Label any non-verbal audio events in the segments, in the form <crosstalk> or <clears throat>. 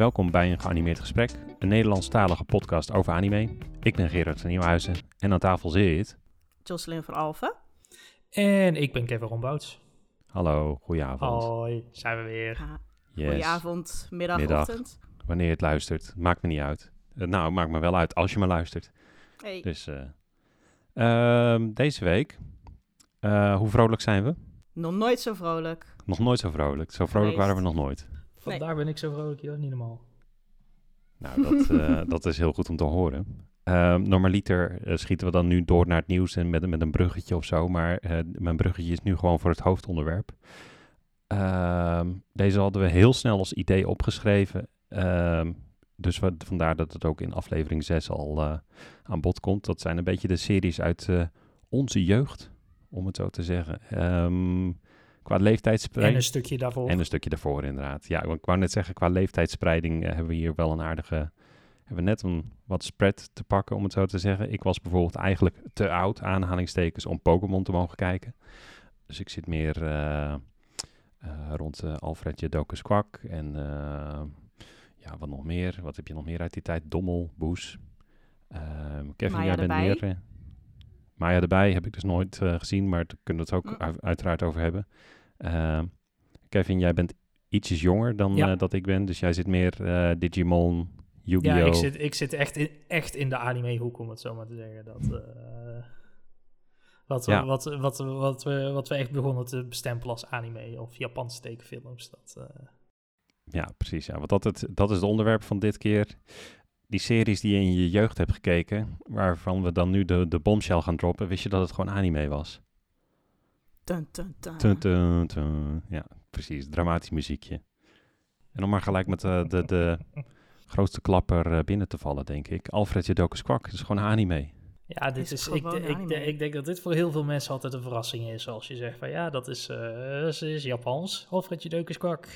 Welkom bij een geanimeerd gesprek, een Nederlandstalige podcast over anime. Ik ben Gerard van Nieuwhuizen en aan tafel zit... Jocelyn van Alphen. En ik ben Kevin Rombouts. Hallo, goedenavond. Hoi, zijn we weer. Yes. Goedenavond, middag, Middag. ochtend. Wanneer je het luistert, maakt me niet uit. Eh, nou, het maakt me wel uit als je me luistert. Hey. Dus eh, ehm, deze week, eh, hoe vrolijk zijn we? Nog nooit zo vrolijk. Nog nooit zo vrolijk. Zo vrolijk Geweest. waren we nog nooit. Vandaar ben ik zo vrolijk, joh, niet normaal. Nou, dat, <laughs> eh, dat is heel goed om te horen. Ehm, normaliter eh, schieten we dan nu door naar het nieuws en met, met een bruggetje of zo. Maar eh, mijn bruggetje is nu gewoon voor het hoofdonderwerp. Ehm, deze hadden we heel snel als idee opgeschreven. Ehm, dus we- vandaar dat het ook in aflevering 6 al eh, aan bod komt. Dat zijn een beetje de series uit eh, onze jeugd, om het zo te zeggen. Ehm, qua En leeftijdsspreining. een stukje daarvoor. En een stukje daarvoor inderdaad. Ja, ik wou net zeggen, qua leeftijdspreiding eh, hebben we hier wel een aardige... Hebben we net een wat spread te pakken, om het zo te zeggen. Ik was bijvoorbeeld eigenlijk te oud, aanhalingstekens, om Pokémon te mogen kijken. Dus ik zit meer eh, eh, rond eh, Alfred Jodokus Kwak en eh, ja, wat nog meer. Wat heb je nog meer uit die tijd? Dommel, Boes. Ehm, Kevin, Maya jij bent erbij. meer... Maya erbij heb ik dus nooit eh, gezien, maar daar kunnen we het ook u- uiteraard over hebben. Ehm, Kevin, jij bent ietsjes jonger dan Ja. eh, dat ik ben, dus jij zit meer eh, Digimon, Yu-Gi-Oh! ja, ik zit, ik zit echt, in, echt in de anime-hoek, om het zo maar te zeggen. Dat, wat, Ja. wat, wat, wat, we, wat we echt begonnen te bestempelen als anime of Japanse tekenfilms. Dat, Ja, precies. Ja. Want dat, het, dat is het onderwerp van dit keer. Die series die je in je jeugd hebt gekeken, waarvan we dan nu de, de bombshell gaan droppen, wist je dat het gewoon anime was? Dun, dun, dun. Ja, precies. Dramatisch muziekje. En om maar gelijk met de, de, de grootste klapper eh, binnen te vallen, denk ik. Alfred Jodokus Kwak, dat is gewoon anime. ja, dit Is ik, ik, ik denk dat dit voor heel veel mensen altijd een verrassing is. Als je zegt van ja, dat is, eh, dat is Japans. Alfred Jodokus Kwak.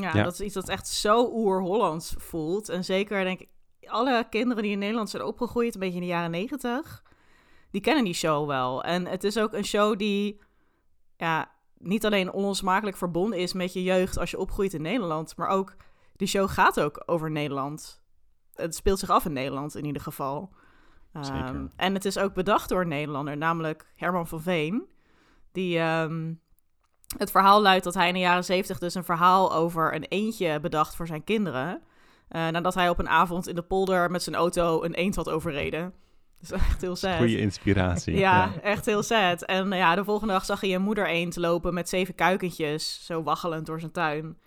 Ja, Ja. dat is iets dat echt zo oer-Hollands voelt. En zeker, denk ik, alle kinderen die in Nederland zijn opgegroeid, een beetje in de jaren negentig, die kennen die show wel. En het is ook een show die ja, niet alleen onlosmakelijk verbonden is met je jeugd als je opgroeit in Nederland, maar ook, die show gaat ook over Nederland. Het speelt zich af in Nederland in ieder geval. Ehm, en het is ook bedacht door een Nederlander, namelijk Herman van Veen. Die ehm, het verhaal luidt dat hij in de jaren zeventig dus een verhaal over een eendje bedacht voor zijn kinderen. eh, nadat hij op een avond in de polder met zijn auto een eend had overreden. Dat is echt heel sad. Goede inspiratie. Ja, echt heel sad. En ja, de volgende dag zag hij een moeder eend lopen met zeven kuikentjes, zo waggelend door zijn tuin.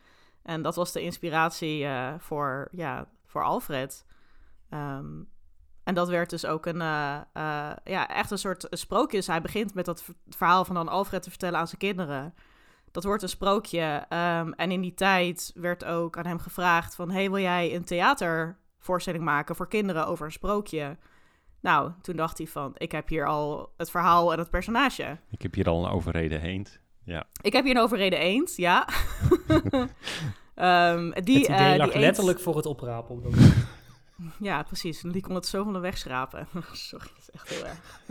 En dat was de inspiratie eh, voor, ja, voor Alfred. Ehm, en dat werd dus ook een, eh, ja, echt een soort sprookje. Dus hij begint met dat verhaal van dan Alfred te vertellen aan zijn kinderen. Dat wordt een sprookje. Ehm, en in die tijd werd ook aan hem gevraagd van... hey, wil jij een theatervoorstelling maken voor kinderen over een sprookje? Nou, toen dacht hij van, ik heb hier al het verhaal en het personage. Ik heb hier al een overreden heend. Ja. Ik heb hier een overreden eend, ja. <laughs> Ehm, die, het idee eh, lag die eend- letterlijk voor het oprapen. <laughs> Ja, precies. Die kon het zo van de weg schrapen. <laughs> Sorry, dat is echt heel erg.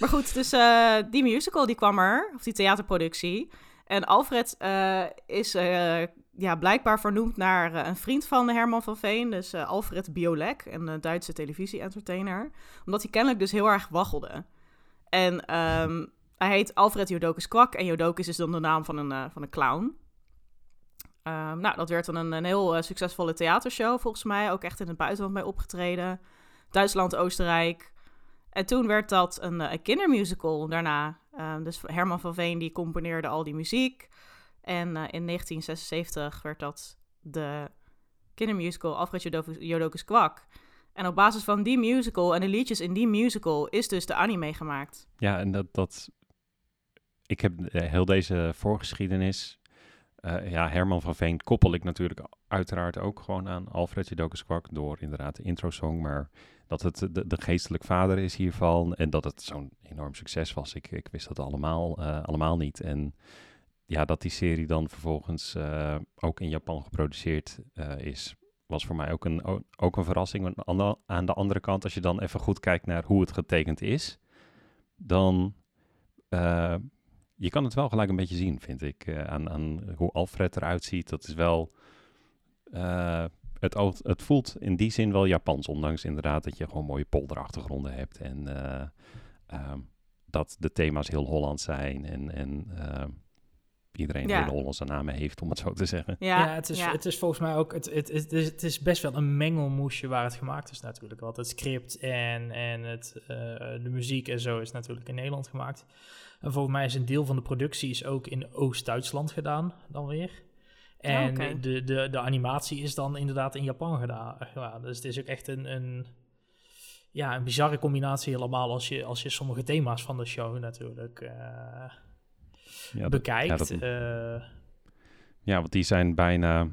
Maar goed, dus eh, die musical die kwam er, of die theaterproductie. En Alfred eh, is eh, ja, blijkbaar vernoemd naar een vriend van Herman van Veen. Dus Alfred Biolek, een Duitse televisie-entertainer. Omdat hij kennelijk dus heel erg waggelde. En ehm, hij heet Alfred Jodokus Kwak. En Jodokus is dan de naam van een, van een clown. Ehm, nou, dat werd dan een, een heel succesvolle theatershow volgens mij. Ook echt in het buitenland bij opgetreden. Duitsland, Oostenrijk. En toen werd dat een, eh, een kindermusical daarna. Ehm, dus Herman van Veen die componeerde al die muziek. En eh, in 1976 werd dat de kindermusical Alfred Jodokus Kwak. En op basis van die musical en de liedjes in die musical is dus de anime gemaakt. Ja, en dat, dat ik heb eh, heel deze voorgeschiedenis. ja, Herman van Veen koppel ik natuurlijk uiteraard ook gewoon aan Alfred Jodokus Kwak door inderdaad de intro-song, maar dat het de, geestelijk vader is hiervan en dat het zo'n enorm succes was. Ik, ik wist dat allemaal, eh, allemaal niet. En ja, dat die serie dan vervolgens eh, ook in Japan geproduceerd eh, is, was voor mij ook een, ook een verrassing. Aan de, andere kant, als je dan even goed kijkt naar hoe het getekend is, dan, je kan het wel gelijk een beetje zien, vind ik, aan, aan hoe Alfred eruit ziet. Dat is wel, eh, het, het voelt in die zin wel Japans, ondanks inderdaad dat je gewoon mooie polderachtergronden hebt en eh, ehm, dat de thema's heel Hollands zijn en, en eh, iedereen Ja. hele Hollandse namen heeft, om het zo te zeggen. Ja, Ja, het, is, ja. het is volgens mij ook, het, het, het, is, het is best wel een mengelmoesje waar het gemaakt is natuurlijk. Want het script en, en het, eh, de muziek en zo is natuurlijk in Nederland gemaakt. En volgens mij is een deel van de productie is ook in Oost-Duitsland gedaan dan weer. En Oh, oké. de, de, de animatie is dan inderdaad in Japan gedaan. gedaan. Dus het is ook echt een, een, ja, een bizarre combinatie helemaal als je, als je sommige thema's van de show natuurlijk eh, Ja, dat- bekijkt. ja, dat- Eh, Ja, want die zijn bijna.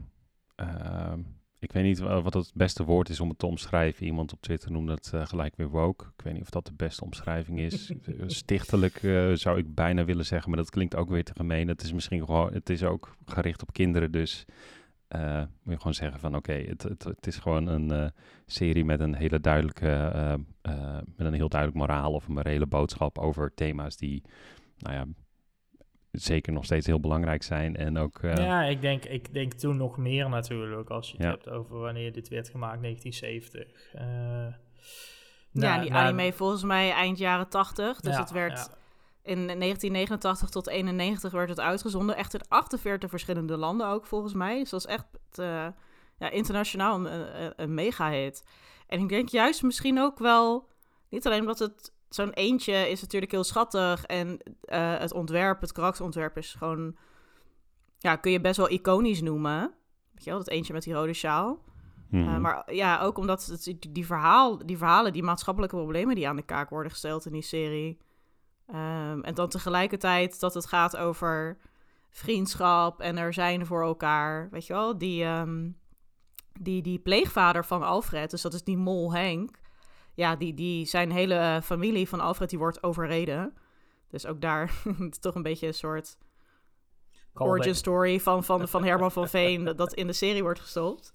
ehm, ik weet niet wa- wat het beste woord is om het te omschrijven. Iemand op Twitter noemde het eh, gelijk weer woke. Ik weet niet of dat de beste omschrijving is. <laughs> Eh, Stichtelijk eh, zou ik bijna willen zeggen, maar dat klinkt ook weer te gemeen. Het is misschien gewoon. Het is ook gericht op kinderen, dus. eh, moet je gewoon zeggen van oké, het, het, het is gewoon een eh, serie met een hele duidelijke, eh, eh, met een heel duidelijk moraal of een morele boodschap over thema's die, nou ja, zeker nog steeds heel belangrijk zijn en ook eh, Ja, ik denk, ik denk toen nog meer natuurlijk, als je het Ja. hebt over wanneer dit werd gemaakt, 1970. Eh, ja, nou, die nou, anime volgens mij eind jaren 80. Dus ja, het werd ja. in 1989 tot 91 werd het uitgezonden. Echt in 48 verschillende landen ook volgens mij. Dus dat is echt eh, ja, internationaal een, een, een mega hit. En ik denk juist misschien ook wel, niet alleen omdat het zo'n eentje is natuurlijk heel schattig en eh, het ontwerp, het karakterontwerp is gewoon, ja, kun je best wel iconisch noemen. Weet je wel, dat eentje met die rode sjaal. mhm. Uh, maar ja, ook omdat het, die, die, verhaal, die verhalen, die maatschappelijke problemen die aan de kaak worden gesteld in die serie. Um, en dan tegelijkertijd dat het gaat over vriendschap en er zijn voor elkaar. Weet je wel, die, um, die, die pleegvader van Alfred, dus dat is die mol Henk. Ja, die, die zijn hele familie van Alfred die wordt overreden. Dus ook daar <laughs> toch een beetje een soort origin story van, van, van Herman van <laughs> Veen dat, dat in de serie wordt gestopt.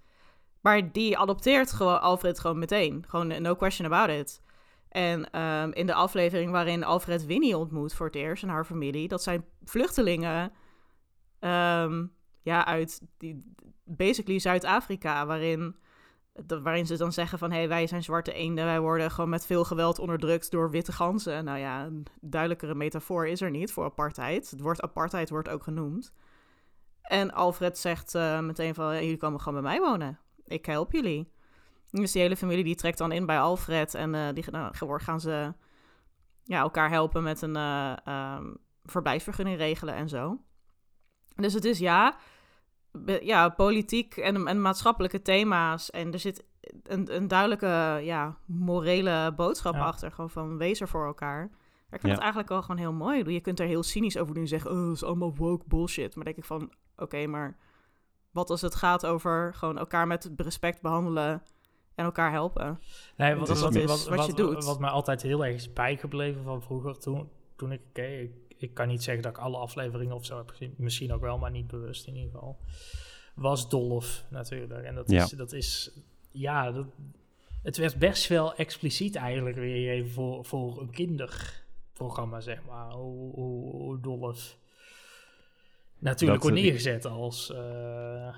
Maar die adopteert gewoon Alfred gewoon meteen. Gewoon no question about it. En um, in de aflevering waarin Alfred Winnie ontmoet voor het eerst en haar familie, dat zijn vluchtelingen um, ja, uit die, basically Zuid-Afrika, waarin, waarin ze dan zeggen van hé, hey, wij zijn zwarte eenden, wij worden gewoon met veel geweld onderdrukt door witte ganzen. Nou ja, een duidelijkere metafoor is er niet voor apartheid. Het woord apartheid wordt ook genoemd. En Alfred zegt uh, meteen van, jullie komen gewoon bij mij wonen. Ik help jullie. Dus die hele familie die trekt dan in bij Alfred en uh, die nou, gaan ze ja, elkaar helpen met een uh, um, verblijfsvergunning regelen en zo. Dus het is ja, ja politiek en, en maatschappelijke thema's. En er zit een, een duidelijke ja, morele boodschap ja. achter. Gewoon van wees er voor elkaar. Ik vind ja. het eigenlijk wel gewoon heel mooi. Je kunt er heel cynisch over doen en zeggen... oh, dat is allemaal woke bullshit. Maar denk ik van, oké, okay, maar... wat als het gaat over gewoon elkaar met respect behandelen... en elkaar helpen? Nee, wat, dat is wat, wat, wat, je doet. Wat mij altijd heel erg is bijgebleven van vroeger... toen, toen ik keek... Ik, ik kan niet zeggen dat ik alle afleveringen of zo heb gezien. Misschien ook wel, maar niet bewust in ieder geval. Was Dolph natuurlijk. En dat is... Ja. Dat is ja, dat, het werd best wel expliciet eigenlijk weer even voor, voor een kinderprogramma, zeg maar. Hoe, hoe, hoe Dolph natuurlijk Dat, wordt eh, neergezet als... Uh,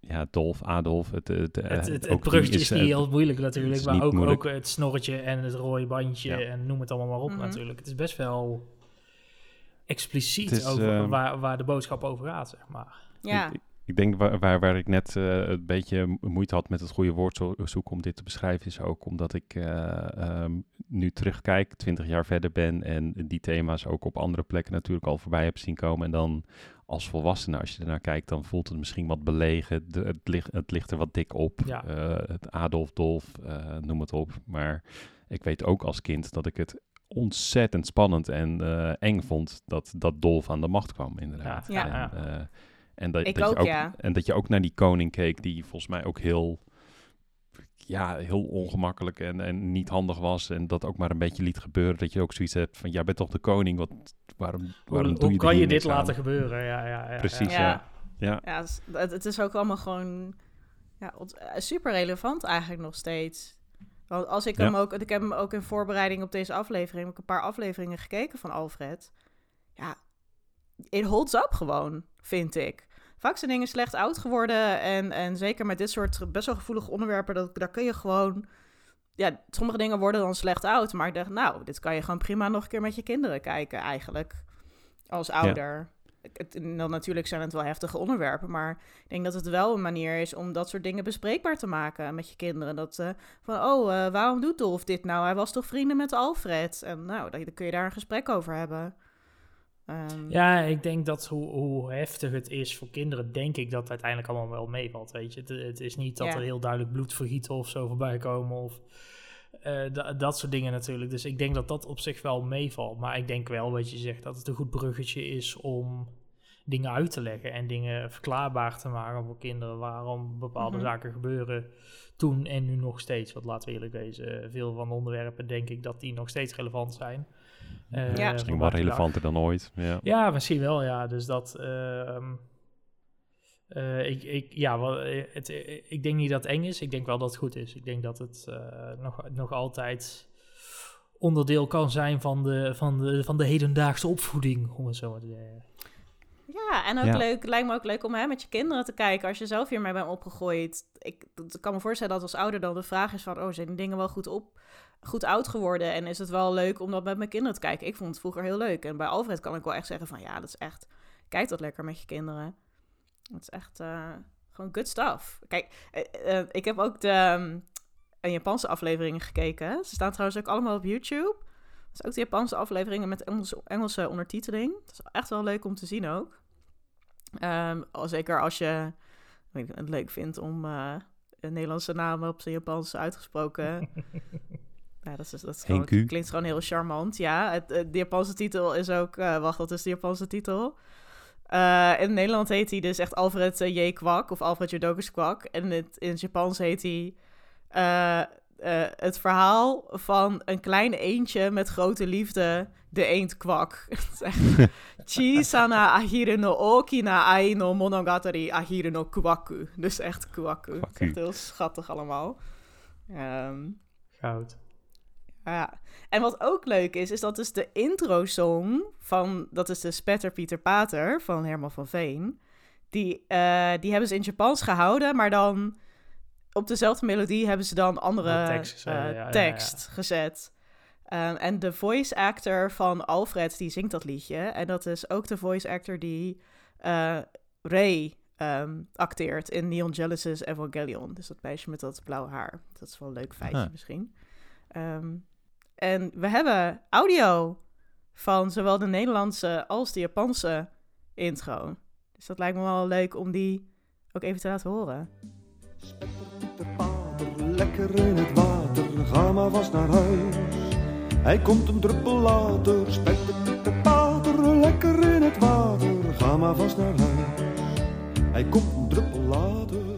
ja, Dolf, Adolf. Het, het, het, het, het bruggetje is, eh, niet heel moeilijk natuurlijk, maar ook, moeilijk. ook het snorretje en het rode bandje Ja. en noem het allemaal maar op Mhm. natuurlijk. Het is best wel expliciet is, over ehm, waar, waar de boodschap over gaat, zeg maar. Ja, Ik, ik denk waar, waar, waar ik net eh, een beetje mo- moeite had met het goede woord zo- zoeken om dit te beschrijven, is ook omdat ik eh, ehm, nu terugkijk, twintig jaar verder ben en die thema's ook op andere plekken natuurlijk al voorbij heb zien komen. En dan als volwassene, als je ernaar kijkt, dan voelt het misschien wat belegen. De, het, ligt, het ligt er wat dik op. Ja. Eh, het Adolf, Dolf, eh, noem het op. Maar ik weet ook als kind dat ik het ontzettend spannend en eh, eng vond dat, dat Dolf aan de macht kwam, inderdaad. Ja. En, Ja. eh, en dat, Ik dat je ook, ook, ja. en dat je ook naar die koning keek, die volgens mij ook heel, ja, heel ongemakkelijk en, en niet handig was. En dat ook maar een beetje liet gebeuren. Dat je ook zoiets hebt van, jij bent toch de koning, wat, waarom, waarom hoe doe hoe je kan je dit aan? laten gebeuren? Ja, ja, ja, Precies, ja. ja. Ja, ja het, is- het, het is ook allemaal gewoon ja, eh, super relevant eigenlijk nog steeds. Want als ik Ja. hem ook, ik heb hem ook in voorbereiding op deze aflevering, heb ik een paar afleveringen gekeken van Alfred. ja, it holds up gewoon, vind ik. Vaak zijn dingen slecht oud geworden en, en zeker met dit soort best wel gevoelige onderwerpen, dat, daar kun je gewoon, ja, sommige dingen worden dan slecht oud, maar ik dacht, nou, dit kan je gewoon prima nog een keer met je kinderen kijken eigenlijk, als ouder. Het, dan natuurlijk zijn het wel heftige onderwerpen, maar ik denk dat het wel een manier is om dat soort dingen bespreekbaar te maken met je kinderen. Dat uh, van, oh, uh, waarom doet Dolf dit nou? Hij was toch vrienden met Alfred? En nou, dan kun je daar een gesprek over hebben. Um, ja, ik denk dat hoe, hoe, heftig het is voor kinderen, denk ik dat het uiteindelijk allemaal wel meevalt. Weet je, het, het is niet dat er heel duidelijk bloedvergieten of zo voorbij komen of uh, dat soort dingen natuurlijk. Dus ik denk dat dat op zich wel meevalt. Maar ik denk wel, wat je zegt, dat het een goed bruggetje is om dingen uit te leggen en dingen verklaarbaar te maken voor kinderen waarom bepaalde mhm. zaken gebeuren toen en nu nog steeds. Want laten we eerlijk wezen, veel van de onderwerpen denk ik dat die nog steeds relevant zijn. Uh, ja. Misschien wel relevanter dan ooit. Ja. ja, misschien wel, ja. Dus dat... Uh, uh, ik, ik, ja, wel, eh, het, ik denk niet dat het eng is. Ik denk wel dat het goed is. Ik denk dat het nog, nog altijd onderdeel kan zijn van de, van de, van de hedendaagse opvoeding, om het zo maar te zeggen. Ja, en ook leuk, lijkt me ook leuk om hè, met je kinderen te kijken als je zelf hiermee bent opgegroeid. Ik, ik kan me voorstellen dat als ouder dan de vraag is van, oh, zijn die dingen wel goed op, goed oud geworden? En is het wel leuk om dat met mijn kinderen te kijken? Ik vond het vroeger heel leuk. En bij Alfred kan ik wel echt zeggen van, ja, dat is echt, kijk dat lekker met je kinderen. Dat is echt uh, gewoon good stuff. Kijk, uh, uh, ik heb ook de um, een Japanse afleveringen gekeken. Ze staan trouwens ook allemaal op YouTube. Dat is ook de Japanse afleveringen met Engelse, Engelse ondertiteling. Dat is echt wel leuk om te zien ook. Um, zeker als je het leuk vindt om een Nederlandse namen op zijn Japans uitgesproken. <laughs> ja, dat, is, dat is gewoon, klinkt gewoon heel charmant. Ja, het, de Japanse titel is ook... Wacht, wat is de Japanse titel? Uh, in Nederland heet hij dus echt Alfred J. Kwak of Alfred Jodokus Kwak. En het, in het Japans heet hij uh, het verhaal van een klein eendje met grote liefde, de eend kwak. <laughs> Chisana ahire no okina ai no monogatari ahire no kwaku. Dus echt kwaku. Het is echt heel schattig allemaal. Um, Goud. Ja. En wat ook leuk is, is dat dus de intro-song van... Dat is de Spetter Pieter Pater van Herman van Veen. Die, uh, die hebben ze in Japans gehouden, maar dan op dezelfde melodie hebben ze dan andere tekst, uh, tekst gezet. Um, en de voice actor van Alfred, die zingt dat liedje. En dat is ook de voice actor die uh, Ray um, acteert in Neon Genesis Evangelion. Dus dat meisje met dat blauwe haar. Dat is wel een leuk feitje misschien. Um, en we hebben audio van zowel de Nederlandse als de Japanse intro. Dus dat lijkt me wel leuk om die ook even te laten horen. Spetter pater, lekker in het water, ga maar vast naar huis. Hij komt een druppel later, spetter de pater, lekker in het water, ga maar vast naar huis. Hij komt een druppel later.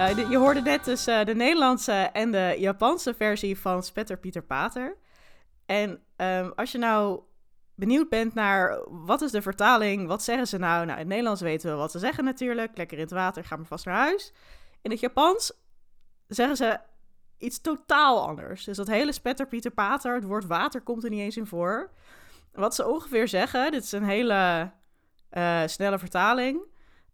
Uh, je hoorde net dus uh, de Nederlandse en de Japanse versie van Spetter Pieter Pater. En um, als je nou benieuwd bent naar wat is de vertaling, wat zeggen ze nou? Nou, in het Nederlands weten we wat ze zeggen natuurlijk. Lekker in het water, ga maar vast naar huis. In het Japans zeggen ze iets totaal anders. Dus dat hele Spetter Pieter Pater, het woord water komt er niet eens in voor. Wat ze ongeveer zeggen, dit is een hele uh, snelle vertaling.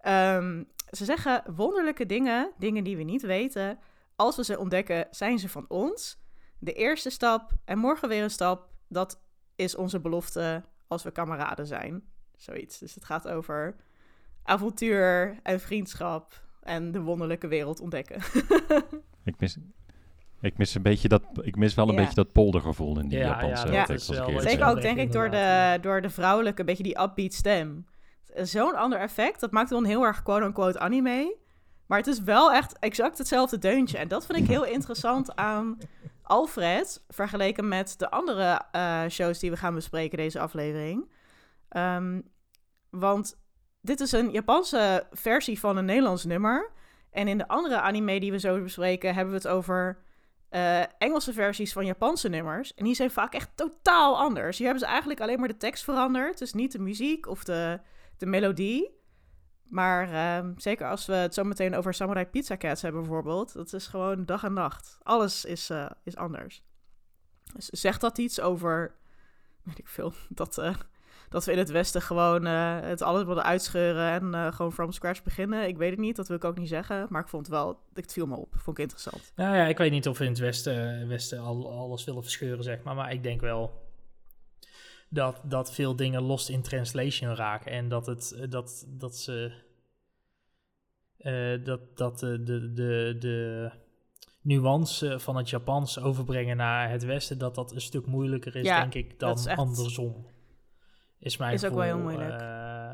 Um, ze zeggen wonderlijke dingen, dingen die we niet weten. Als we ze ontdekken, zijn ze van ons. De eerste stap en morgen weer een stap, dat is onze belofte als we kameraden zijn. Zoiets. Dus het gaat over avontuur en vriendschap en de wonderlijke wereld ontdekken. <laughs> ik mis, ik mis een beetje dat, ik mis wel een beetje dat poldergevoel in die ja, Japanse ja, tekst. Zeker ook denk ik door de, door de vrouwelijke, beetje die upbeat stem zo'n ander effect. Dat maakt dan heel erg quote-unquote anime. Maar het is wel echt exact hetzelfde deuntje. En dat vind ik heel <laughs> interessant aan Alfred, vergeleken met de andere uh, shows die we gaan bespreken deze aflevering. Um, want dit is een Japanse versie van een Nederlands nummer. En in de andere anime die we zo bespreken, hebben we het over eh, Engelse versies van Japanse nummers. En die zijn vaak echt totaal anders. Hier hebben ze eigenlijk alleen maar de tekst veranderd. Dus niet de muziek of de, de melodie. Maar ehm, zeker als we het zo meteen over Samurai Pizza Cats hebben bijvoorbeeld. Dat is gewoon dag en nacht. Alles is, eh, is anders. Dus zegt dat iets over, weet ik veel, <laughs> dat, eh, dat we in het Westen gewoon eh, het alles willen uitscheuren en gewoon from scratch beginnen? Ik weet het niet, dat wil ik ook niet zeggen. Maar ik vond wel, het viel me op, vond ik interessant. Nou ja, ik weet niet of we in het Westen, Westen al, alles willen verscheuren, zeg maar. Maar ik denk wel dat, dat veel dingen lost in translation raken. En dat, het, dat, dat ze. eh, dat dat de, de, de, de nuance van het Japans overbrengen naar het Westen, dat dat een stuk moeilijker is, Ja, denk ik, dan dat is echt- andersom. Is mijn Is ook wel heel gevoel, moeilijk. eh,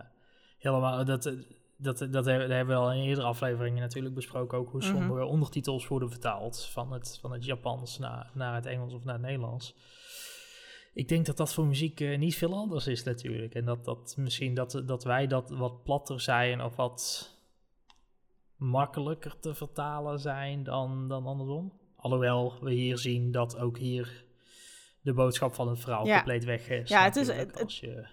helemaal, dat, dat, dat hebben we al in eerdere afleveringen natuurlijk besproken, ook hoe Mhm. sommige ondertitels worden vertaald van het, van het Japans naar, naar het Engels of naar het Nederlands. Ik denk dat dat voor muziek eh, niet veel anders is natuurlijk. En dat, dat misschien dat, dat wij dat wat platter zijn of wat makkelijker te vertalen zijn dan, dan andersom. Alhoewel we hier zien dat ook hier de boodschap van het verhaal Ja. compleet weg is. Ja, het is- het- Als je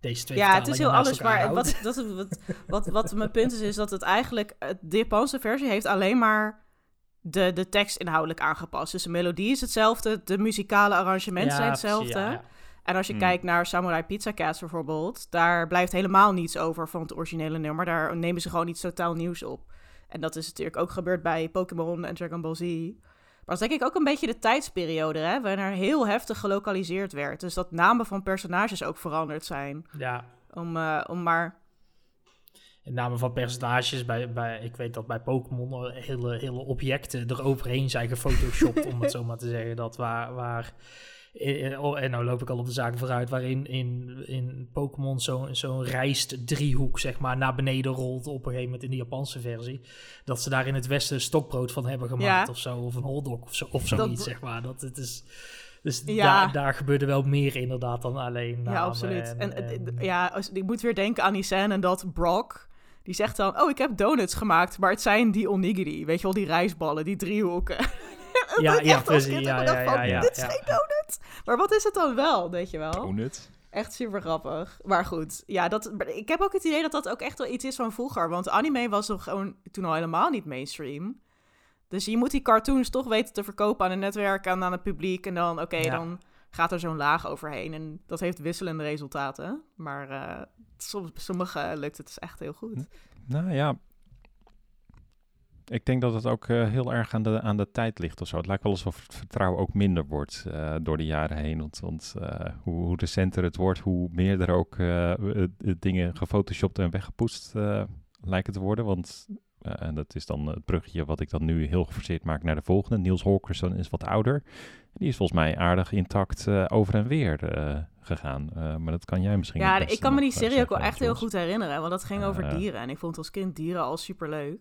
deze twee Ja, het is heel anders, maar wat, dat, wat, wat, wat mijn punt is, is dat het eigenlijk, het- de Japanse versie heeft alleen maar de, de tekst inhoudelijk aangepast. Dus de melodie is hetzelfde, de muzikale arrangementen Ja, zijn precies, hetzelfde. ja, ja. En als je Hmm. kijkt naar Samurai Pizza Cats bijvoorbeeld, daar blijft helemaal niets over van het originele nummer. Daar nemen ze gewoon iets totaal nieuws op. En dat is natuurlijk ook gebeurd bij Pokémon en Dragon Ball Z. Maar dat is denk ik ook een beetje de tijdsperiode, hè, waarin er heel heftig gelokaliseerd werd. Dus dat namen van personages ook veranderd zijn. Ja, Om, eh, om maar in name van personages. Bij, bij, ik weet dat bij Pokémon er hele, hele objecten eroverheen zijn gefotoshopt, om het zo maar te zeggen. Dat waar... waar eh, oh, en nou loop ik al op de zaken vooruit, waarin in, in Pokémon zo'n zo'n rijst driehoek zeg maar naar beneden rolt op een gegeven moment in de Japanse versie. Dat ze daar in het westen stokbrood van hebben gemaakt Ja. of zo, of een hotdog of, zo, of Dat- zoiets zeg maar. Dat het is... Dus Ja. daar, daar gebeurde wel meer inderdaad dan alleen namen Ja, absoluut. En, En, eh, en- ja, als, ik moet weer denken aan die scène dat Brock, die zegt dan, oh, ik heb donuts gemaakt, maar het zijn die onigiri. Weet je wel, die rijstballen, die driehoeken. <laughs> En Ja, ja, precies. Ja, ja, ja, ja, dit is ja. geen donut. Maar wat is het dan wel, weet je wel? Donut. Echt super grappig. Maar goed, ja, dat, ik heb ook het idee dat dat ook echt wel iets is van vroeger. Want anime was toch gewoon toen al helemaal niet mainstream. Dus je moet die cartoons toch weten te verkopen aan een netwerk en aan het publiek. En dan, oké, Ja. dan gaat er zo'n laag overheen. En dat heeft wisselende resultaten. Maar eh soms, sommige lukt het dus echt heel goed. Nou ja, ik denk dat het ook eh, heel erg aan de, aan de tijd ligt of zo. Het lijkt wel alsof het vertrouwen ook minder wordt eh, door de jaren heen. Want, hoe, hoe recenter het wordt, hoe meer er ook dingen gefotoshopt en weggepoetst lijken te worden. Want en dat is dan het bruggetje wat ik dan nu heel geforceerd maak naar de volgende. Niels Holgersson is wat ouder. Die is volgens mij aardig intact eh, over en weer eh, gegaan. Eh, maar dat kan jij misschien Ja, ik kan me die eh, serie ook wel echt heel goed herinneren. Want dat ging over Eh. dieren. En ik vond als kind dieren al super leuk.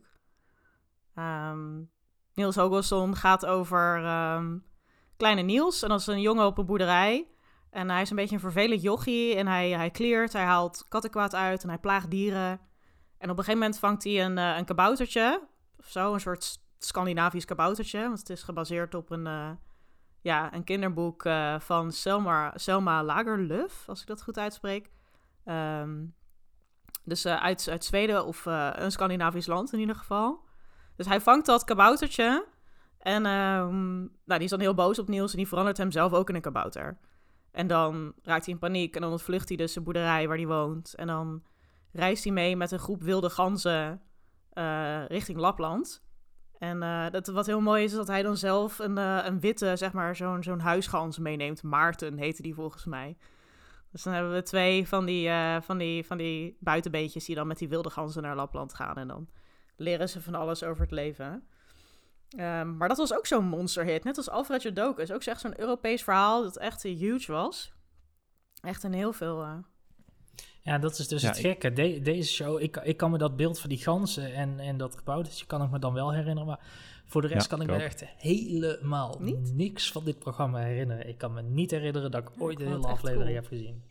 Niels Hogelson gaat over ehm, kleine Niels. En dat is een jongen op een boerderij. En hij is een beetje een vervelend jochie. En hij, hij kleert, hij haalt kattenkwaad uit en hij plaagt dieren. En op een gegeven moment vangt hij een, eh, een kaboutertje. Of zo, een soort Scandinavisch kaboutertje. Want het is gebaseerd op een, eh, ja, een kinderboek eh, van Selma, Selma Lagerlöf, als ik dat goed uitspreek. Ehm, dus uit, uit Zweden of een Scandinavisch land in ieder geval. Dus hij vangt dat kaboutertje. En ehm, nou, die is dan heel boos op Niels en die verandert hem zelf ook in een kabouter. En dan raakt hij in paniek en dan ontvlucht hij dus de boerderij waar hij woont. En dan reist hij mee met een groep wilde ganzen eh, richting Lapland. En eh, dat, wat heel mooi is, is dat hij dan zelf een, eh, een witte, zeg maar, zo'n zo'n huisgans meeneemt. Maarten heette die volgens mij. Dus dan hebben we twee van die, van die, van die buitenbeetjes die dan met die wilde ganzen naar Lapland gaan. En dan leren ze van alles over het leven. Ehm, maar dat was ook zo'n monsterhit. Net als Alfred Jodocus. Ook echt zo'n Europees verhaal dat echt huge was. Echt in heel veel... eh, Ja, dat is dus Ja, het gekke. De- deze show, ik, ik kan me dat beeld van die ganzen en, en dat kaboutertje kan ik me dan wel herinneren. Maar voor de rest Ja, kan ik ik me ook. echt helemaal Niet? niks van dit programma herinneren. Ik kan me niet herinneren dat ik ooit Ik de vond hele aflevering cool. heb gezien.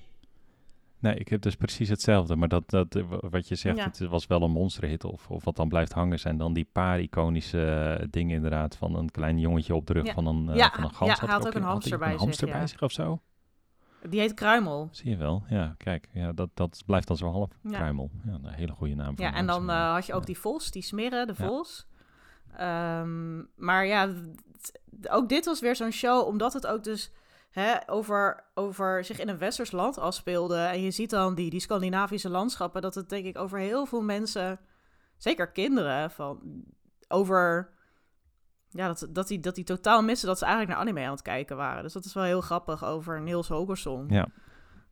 Nee, ik heb dus precies hetzelfde. Maar dat, dat eh, wa- wat je zegt, Ja. het was wel een monsterhit. Of, of wat dan blijft hangen, zijn dan die paar iconische eh, dingen inderdaad. Van een klein jongetje op de rug Ja. van een, eh, Ja, van een gans. ja, hij er had ook een hamster bij een zich, hamster ja. bij zich of zo? Die heet Kruimel. Zie je wel. Ja, kijk. Ja, dat, dat blijft dan zo half Ja. kruimel. Ja, een hele goede naam. voor Ja, en dan eh, had je ook Ja. die vos, die smeren, de vos. Ehm, maar ja, ook dit was weer zo'n show, omdat het ook dus hè, over, over zich in een westers land afspeelde. En je ziet dan die, die Scandinavische landschappen, dat het denk ik over heel veel mensen, zeker kinderen, van, over... Ja, dat, dat, die, dat die totaal missen dat ze eigenlijk naar anime aan het kijken waren. Dus dat is wel heel grappig over Niels Hogerson. Ja.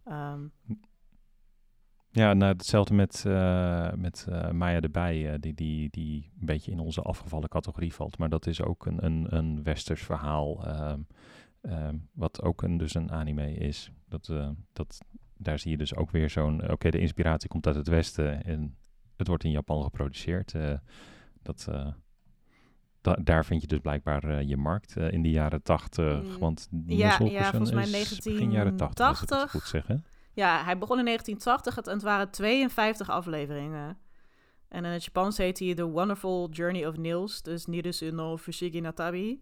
Ehm, Ja, nou, hetzelfde met, eh, met eh, Maya erbij, eh, die, die, die een beetje in onze afgevallen categorie valt. Maar dat is ook een, een, een westers verhaal, ehm, ehm, wat ook een, dus een anime is. Dat, dat, daar zie je dus ook weer zo'n, oké, de inspiratie komt uit het westen en het wordt in Japan geproduceerd. dat, da- daar vind je dus blijkbaar eh, je markt eh, in de jaren tachtig. Mm, want ja, ja, volgens mij is begin jaren tachtig, als ik het 1980. goed zeg, hè? Ja, hij begon in 1980 het- en het waren 52 afleveringen. En in het Japans heet hij The Wonderful Journey of Niels, dus Nirusu no Fushigi Natabi.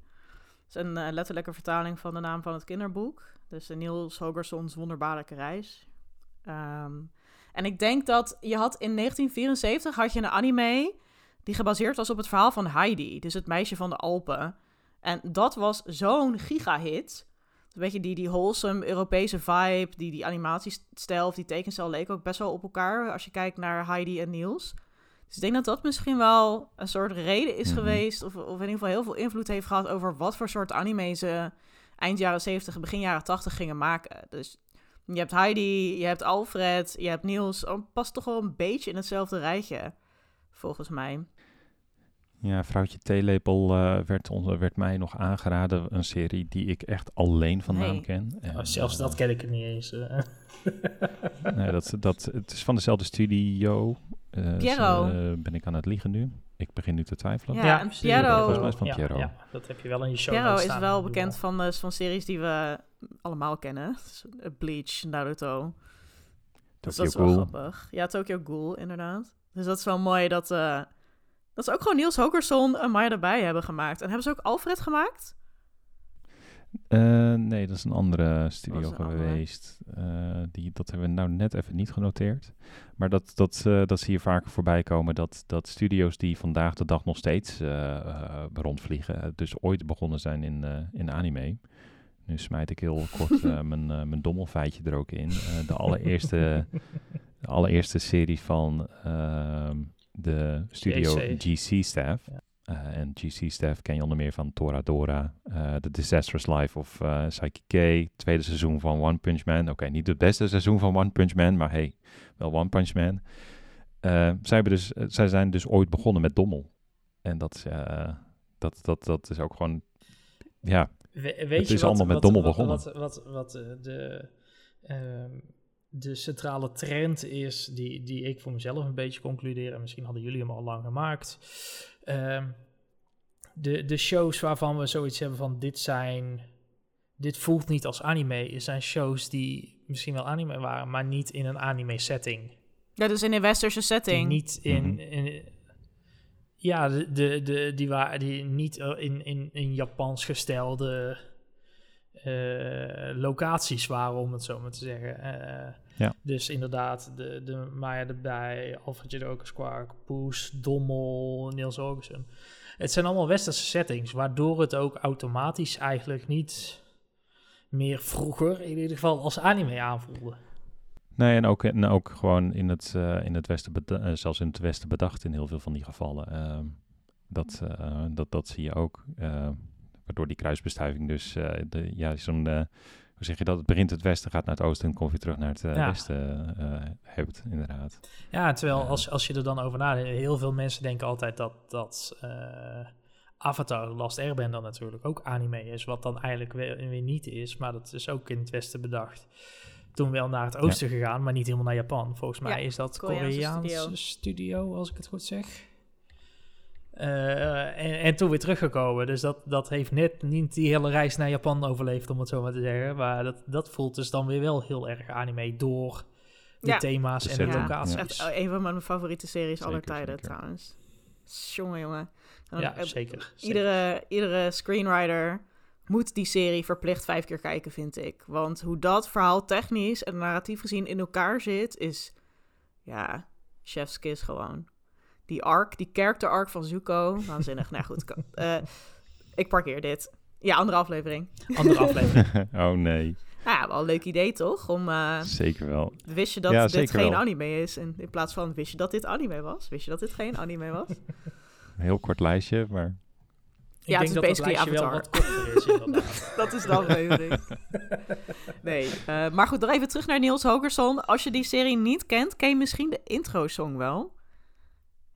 Dat is een eh, letterlijke vertaling van de naam van het kinderboek. Dus Niels Hogersons wonderbaarlijke reis. Ehm, en ik denk dat je had in 1974 had je een anime die gebaseerd was op het verhaal van Heidi, dus het meisje van de Alpen. En dat was zo'n gigahit. Een beetje die, die wholesome Europese vibe, die, die animatiestijl of die tekenstijl leek ook best wel op elkaar als je kijkt naar Heidi en Niels. Dus ik denk dat dat misschien wel een soort reden is Mhm. geweest, of, of in ieder geval heel veel invloed heeft gehad over wat voor soort anime ze eind jaren 70, begin jaren 80 gingen maken. Dus je hebt Heidi, je hebt Alfred, je hebt Niels, oh, past toch wel een beetje in hetzelfde rijtje, volgens mij. Ja, Vrouwtje Theelepel eh, werd, werd mij nog aangeraden. Een serie die ik echt alleen van naam Nee. ken. En, Oh, zelfs eh, dat ken ik er niet eens. eh. <laughs> Nee, dat, dat, het is van dezelfde studio. Eh, Piero. eh, ben ik aan het liegen nu? Ik begin nu te twijfelen. Ja, en precies. Piero- Volgens mij is van ja, Piero. Ja, dat heb je wel in je show. Piero is wel bekend van, eh, van series die we allemaal kennen. Eh, Bleach, Naruto. Dus dat Tokyo is wel Ghoul. grappig. Ja, Tokyo Ghoul, inderdaad. Dus dat is wel mooi dat, eh, dat ze ook gewoon Niels Hogerson en Maya erbij hebben gemaakt. En hebben ze ook Alfred gemaakt? Eh, nee, dat is een andere studio andere. geweest. Eh, die, dat hebben we nou net even niet genoteerd. Maar dat, dat, eh, dat zie je vaker voorbij komen. Dat, dat studio's die vandaag de dag nog steeds rondvliegen. Dus ooit begonnen zijn in, in anime. Nu smijt ik heel kort <laughs> mijn, mijn dommelfeitje er ook in. De, allereerste, <laughs> de allereerste serie van ehm, de studio GC. GC-staff. Ja. Eh, en GC-staff ken je onder meer van Toradora, eh The Disastrous Life of eh Psyche K, tweede seizoen van One Punch Man. Oké, niet het beste seizoen van One Punch Man, maar hey, wel One Punch Man. Eh, zij, hebben dus, zij zijn dus ooit begonnen met Dommel. En dat, is, dat, dat, dat is ook gewoon, ja, We- weet Het je is wat, allemaal met wat, dommel wat, begonnen. Wat, wat, wat, de, ehm, de centrale trend is, die, die ik voor mezelf een beetje concludeer, en misschien hadden jullie hem al lang gemaakt. Ehm, de, de shows waarvan we zoiets hebben van dit zijn, dit voelt niet als anime, zijn shows die misschien wel anime waren, maar niet in een anime setting. Ja, dus in een westerse Die setting. niet in, Mhm. in ja, de, de, de, die, waren die niet eh, in, in, in Japans gestelde locaties waren, om het zo maar te zeggen. Eh, Ja. Dus inderdaad, de, de Maya erbij, Alfred Jodocus Quark, Poes, Dommel, Niels Holgersson. Het zijn allemaal westerse settings, waardoor het ook automatisch eigenlijk niet meer vroeger, in ieder geval als anime aanvoelde. Nee, en ook, en ook gewoon in het, eh, in het Westen, eh, zelfs in het Westen bedacht in heel veel van die gevallen. Ehm, dat, eh, dat, dat zie je ook. Waardoor die kruisbestuiving dus, eh, de, ja, zo'n, eh, hoe zeg je dat? Het begint het Westen, gaat naar het Oosten en komt weer terug naar het eh, Ja. Westen eh, hebt, inderdaad. Ja, terwijl als, als je er dan over nadenkt, heel veel mensen denken altijd dat, dat eh, Avatar, Last Airbender natuurlijk ook anime is, wat dan eigenlijk weer, weer niet is, maar dat is ook in het westen bedacht. Toen wel naar het oosten gegaan, maar niet helemaal naar Japan. Volgens mij Ja, is dat studio. studio. als ik het goed zeg. Eh, en, en toen weer teruggekomen. Dus dat, dat heeft net niet die hele reis naar Japan overleefd, om het zo maar te zeggen. Maar dat, dat voelt dus dan weer wel heel erg anime door de Ja. thema's De en de locaties. ja. Echt een van mijn favoriete series aller Zeker, tijden zeker. trouwens. Jongen, jongen. Ja, zeker. zeker. Iedere, iedere screenwriter moet die serie verplicht vijf keer kijken, vind ik. Want hoe dat verhaal technisch en narratief gezien in elkaar zit, is... Ja, chef's kiss gewoon. Die arc, die character arc van Zuko. Waanzinnig. nou goed, ik- eh, ik parkeer dit. Ja, andere aflevering. Andere aflevering. <laughs> oh nee, Nou ja, wel een leuk idee toch? Om, eh, zeker wel. wist je dat Ja, dit geen wel. anime is? En in plaats van, wist je dat dit anime was? Wist je dat dit geen anime was? Een heel kort lijstje, maar Ik het denk is dat dat basically lijstje wel Avatar. wat korter is. <laughs> Dat is de aflevering. Nee, eh, maar goed, nog even terug naar Niels Hogerson. Als je die serie niet kent, ken je misschien de intro-song wel.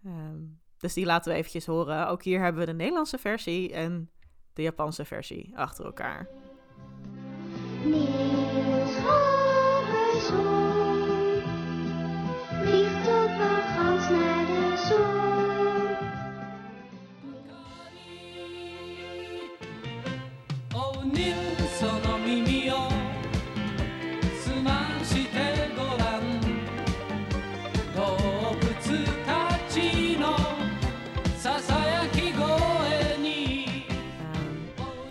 Ehm, dus die laten we eventjes horen. Ook hier hebben we de Nederlandse versie en de Japanse versie achter elkaar. Niels op naar de zon. おに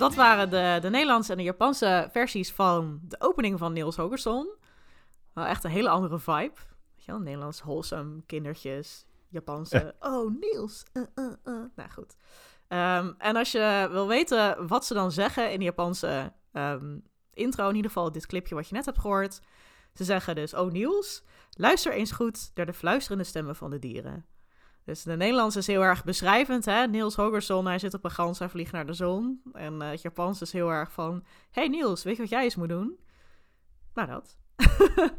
dat waren de, de Nederlandse en de Japanse versies van de opening van Niels Hogerson. Wel echt een hele andere vibe. Weet je wel, Nederlands wholesome, kindertjes. Japanse, oh Niels. uh, uh, uh. Nou goed. Ehm, en als je wil weten wat ze dan zeggen in de Japanse ehm, intro, in ieder geval dit clipje wat je net hebt gehoord. Ze zeggen dus, oh Niels, luister eens goed naar de fluisterende stemmen van de dieren. Dus de Nederlands is heel erg beschrijvend, hè. Niels Hogerson, hij zit op een gans, hij vliegt naar de zon. En eh, het Japans is heel erg van, hey Niels, weet je wat jij eens moet doen? Nou, dat. <laughs>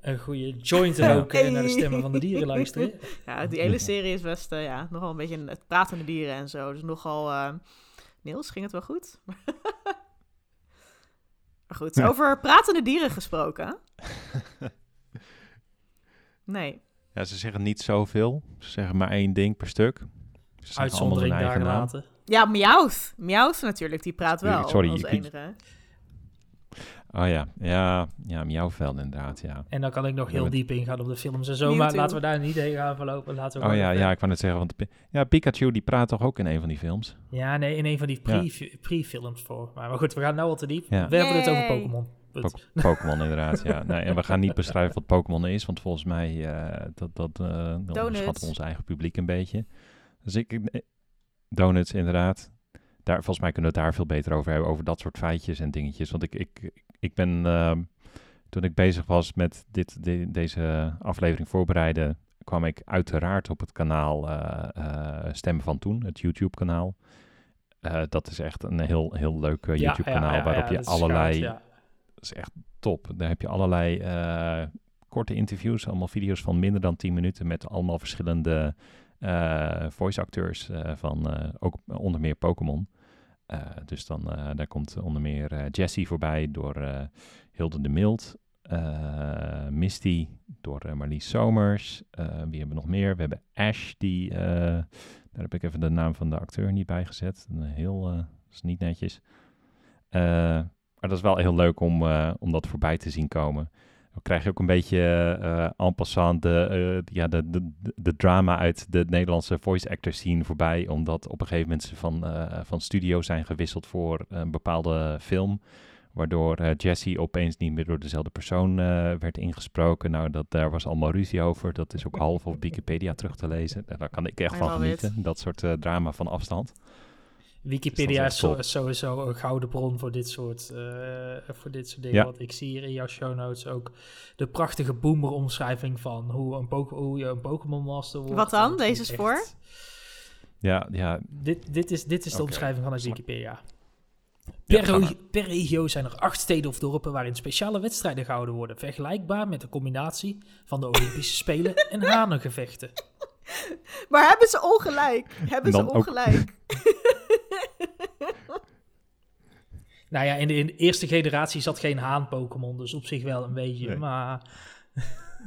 Een goede joint roken en naar de stemmen van de dieren luisteren. <laughs> Ja, die hele serie is best, eh, ja, nogal een beetje een- het pratende dieren en zo. Dus nogal, eh, Niels, ging het wel goed? <laughs> maar goed, Ja. over pratende dieren gesproken. Nee. Ja, ze zeggen niet zoveel. Ze zeggen maar één ding per stuk. Ze Uitzondering eigen daar naam. gelaten. Ja, Meowth. Meowth natuurlijk, die praat wel Sorry, als enige. Oh ja, ja, ja, miauwvel inderdaad, ja. En dan kan ik nog heel Ja. diep ingaan op de films en zo. Maar laten we daar niet heen gaan verlopen. Laten we Oh ja, ja, ik wou net zeggen, want ja, Pikachu die praat toch ook in een van die films? Ja, nee, in een van die pre- pre-films voor. Maar, maar goed, we gaan nou al te diep. Ja. We hebben het over. Pokémon. Pokémon inderdaad, ja. <laughs> Nee, en we gaan niet beschrijven wat Pokémon is, want volgens mij eh dat, dat we ons eigen publiek een beetje. Dus ik, eh, donuts inderdaad. Daar, volgens mij kunnen we het daar veel beter over hebben, over dat soort feitjes en dingetjes. Want ik, ik, ik ben, ehm, toen ik bezig was met dit, de- deze aflevering voorbereiden, kwam ik uiteraard op het kanaal eh eh, Stem van Toen, het YouTube-kanaal. Dat is echt een heel, heel leuk Ja, YouTube-kanaal ja, ja, waarop je allerlei is echt top. Daar heb je allerlei eh, korte interviews, allemaal video's van minder dan 10 minuten met allemaal verschillende eh, voice acteurs eh, van ook onder meer Pokémon. Dus dan daar komt onder meer Jessie voorbij door Hilde de Mild. Misty door Marlies Somers. Wie hebben we nog meer? We hebben Ash, die, daar heb ik even de naam van de acteur niet bij gezet. Een heel, is niet netjes. Eh, maar dat is wel heel leuk om, eh, om dat voorbij te zien komen. Dan krijg je ook een beetje eh en passant de, eh, ja, de, de, de- drama uit de Nederlandse voice actor scene voorbij. Omdat op een gegeven moment ze van, van studio zijn gewisseld voor een bepaalde film. Waardoor eh, Jesse opeens niet meer door dezelfde persoon werd ingesproken. Nou, dat, daar was allemaal ruzie over. Dat is ook half op Wikipedia terug te lezen. Daar kan ik echt van genieten. Dat soort drama van afstand. Wikipedia is sowieso een gouden bron voor dit soort, eh, voor dit soort dingen. Ja. Want ik zie hier in jouw show notes ook de prachtige boomer-omschrijving van hoe, een hoe je een Pokémon Master wordt. Wat dan? Deze echt- is voor? Ja, ja, Dit, dit, is, dit is de omschrijving van het Wikipedia. Per, per regio zijn er acht steden of dorpen waarin speciale wedstrijden gehouden worden. Vergelijkbaar met de combinatie van de Olympische Spelen en <laughs> hanengevechten. <laughs> Maar hebben ze ongelijk? Hebben ze ongelijk? <laughs> Nou ja, in de, in de eerste generatie zat geen haan-Pokémon, dus op zich wel een beetje. Nee. Maar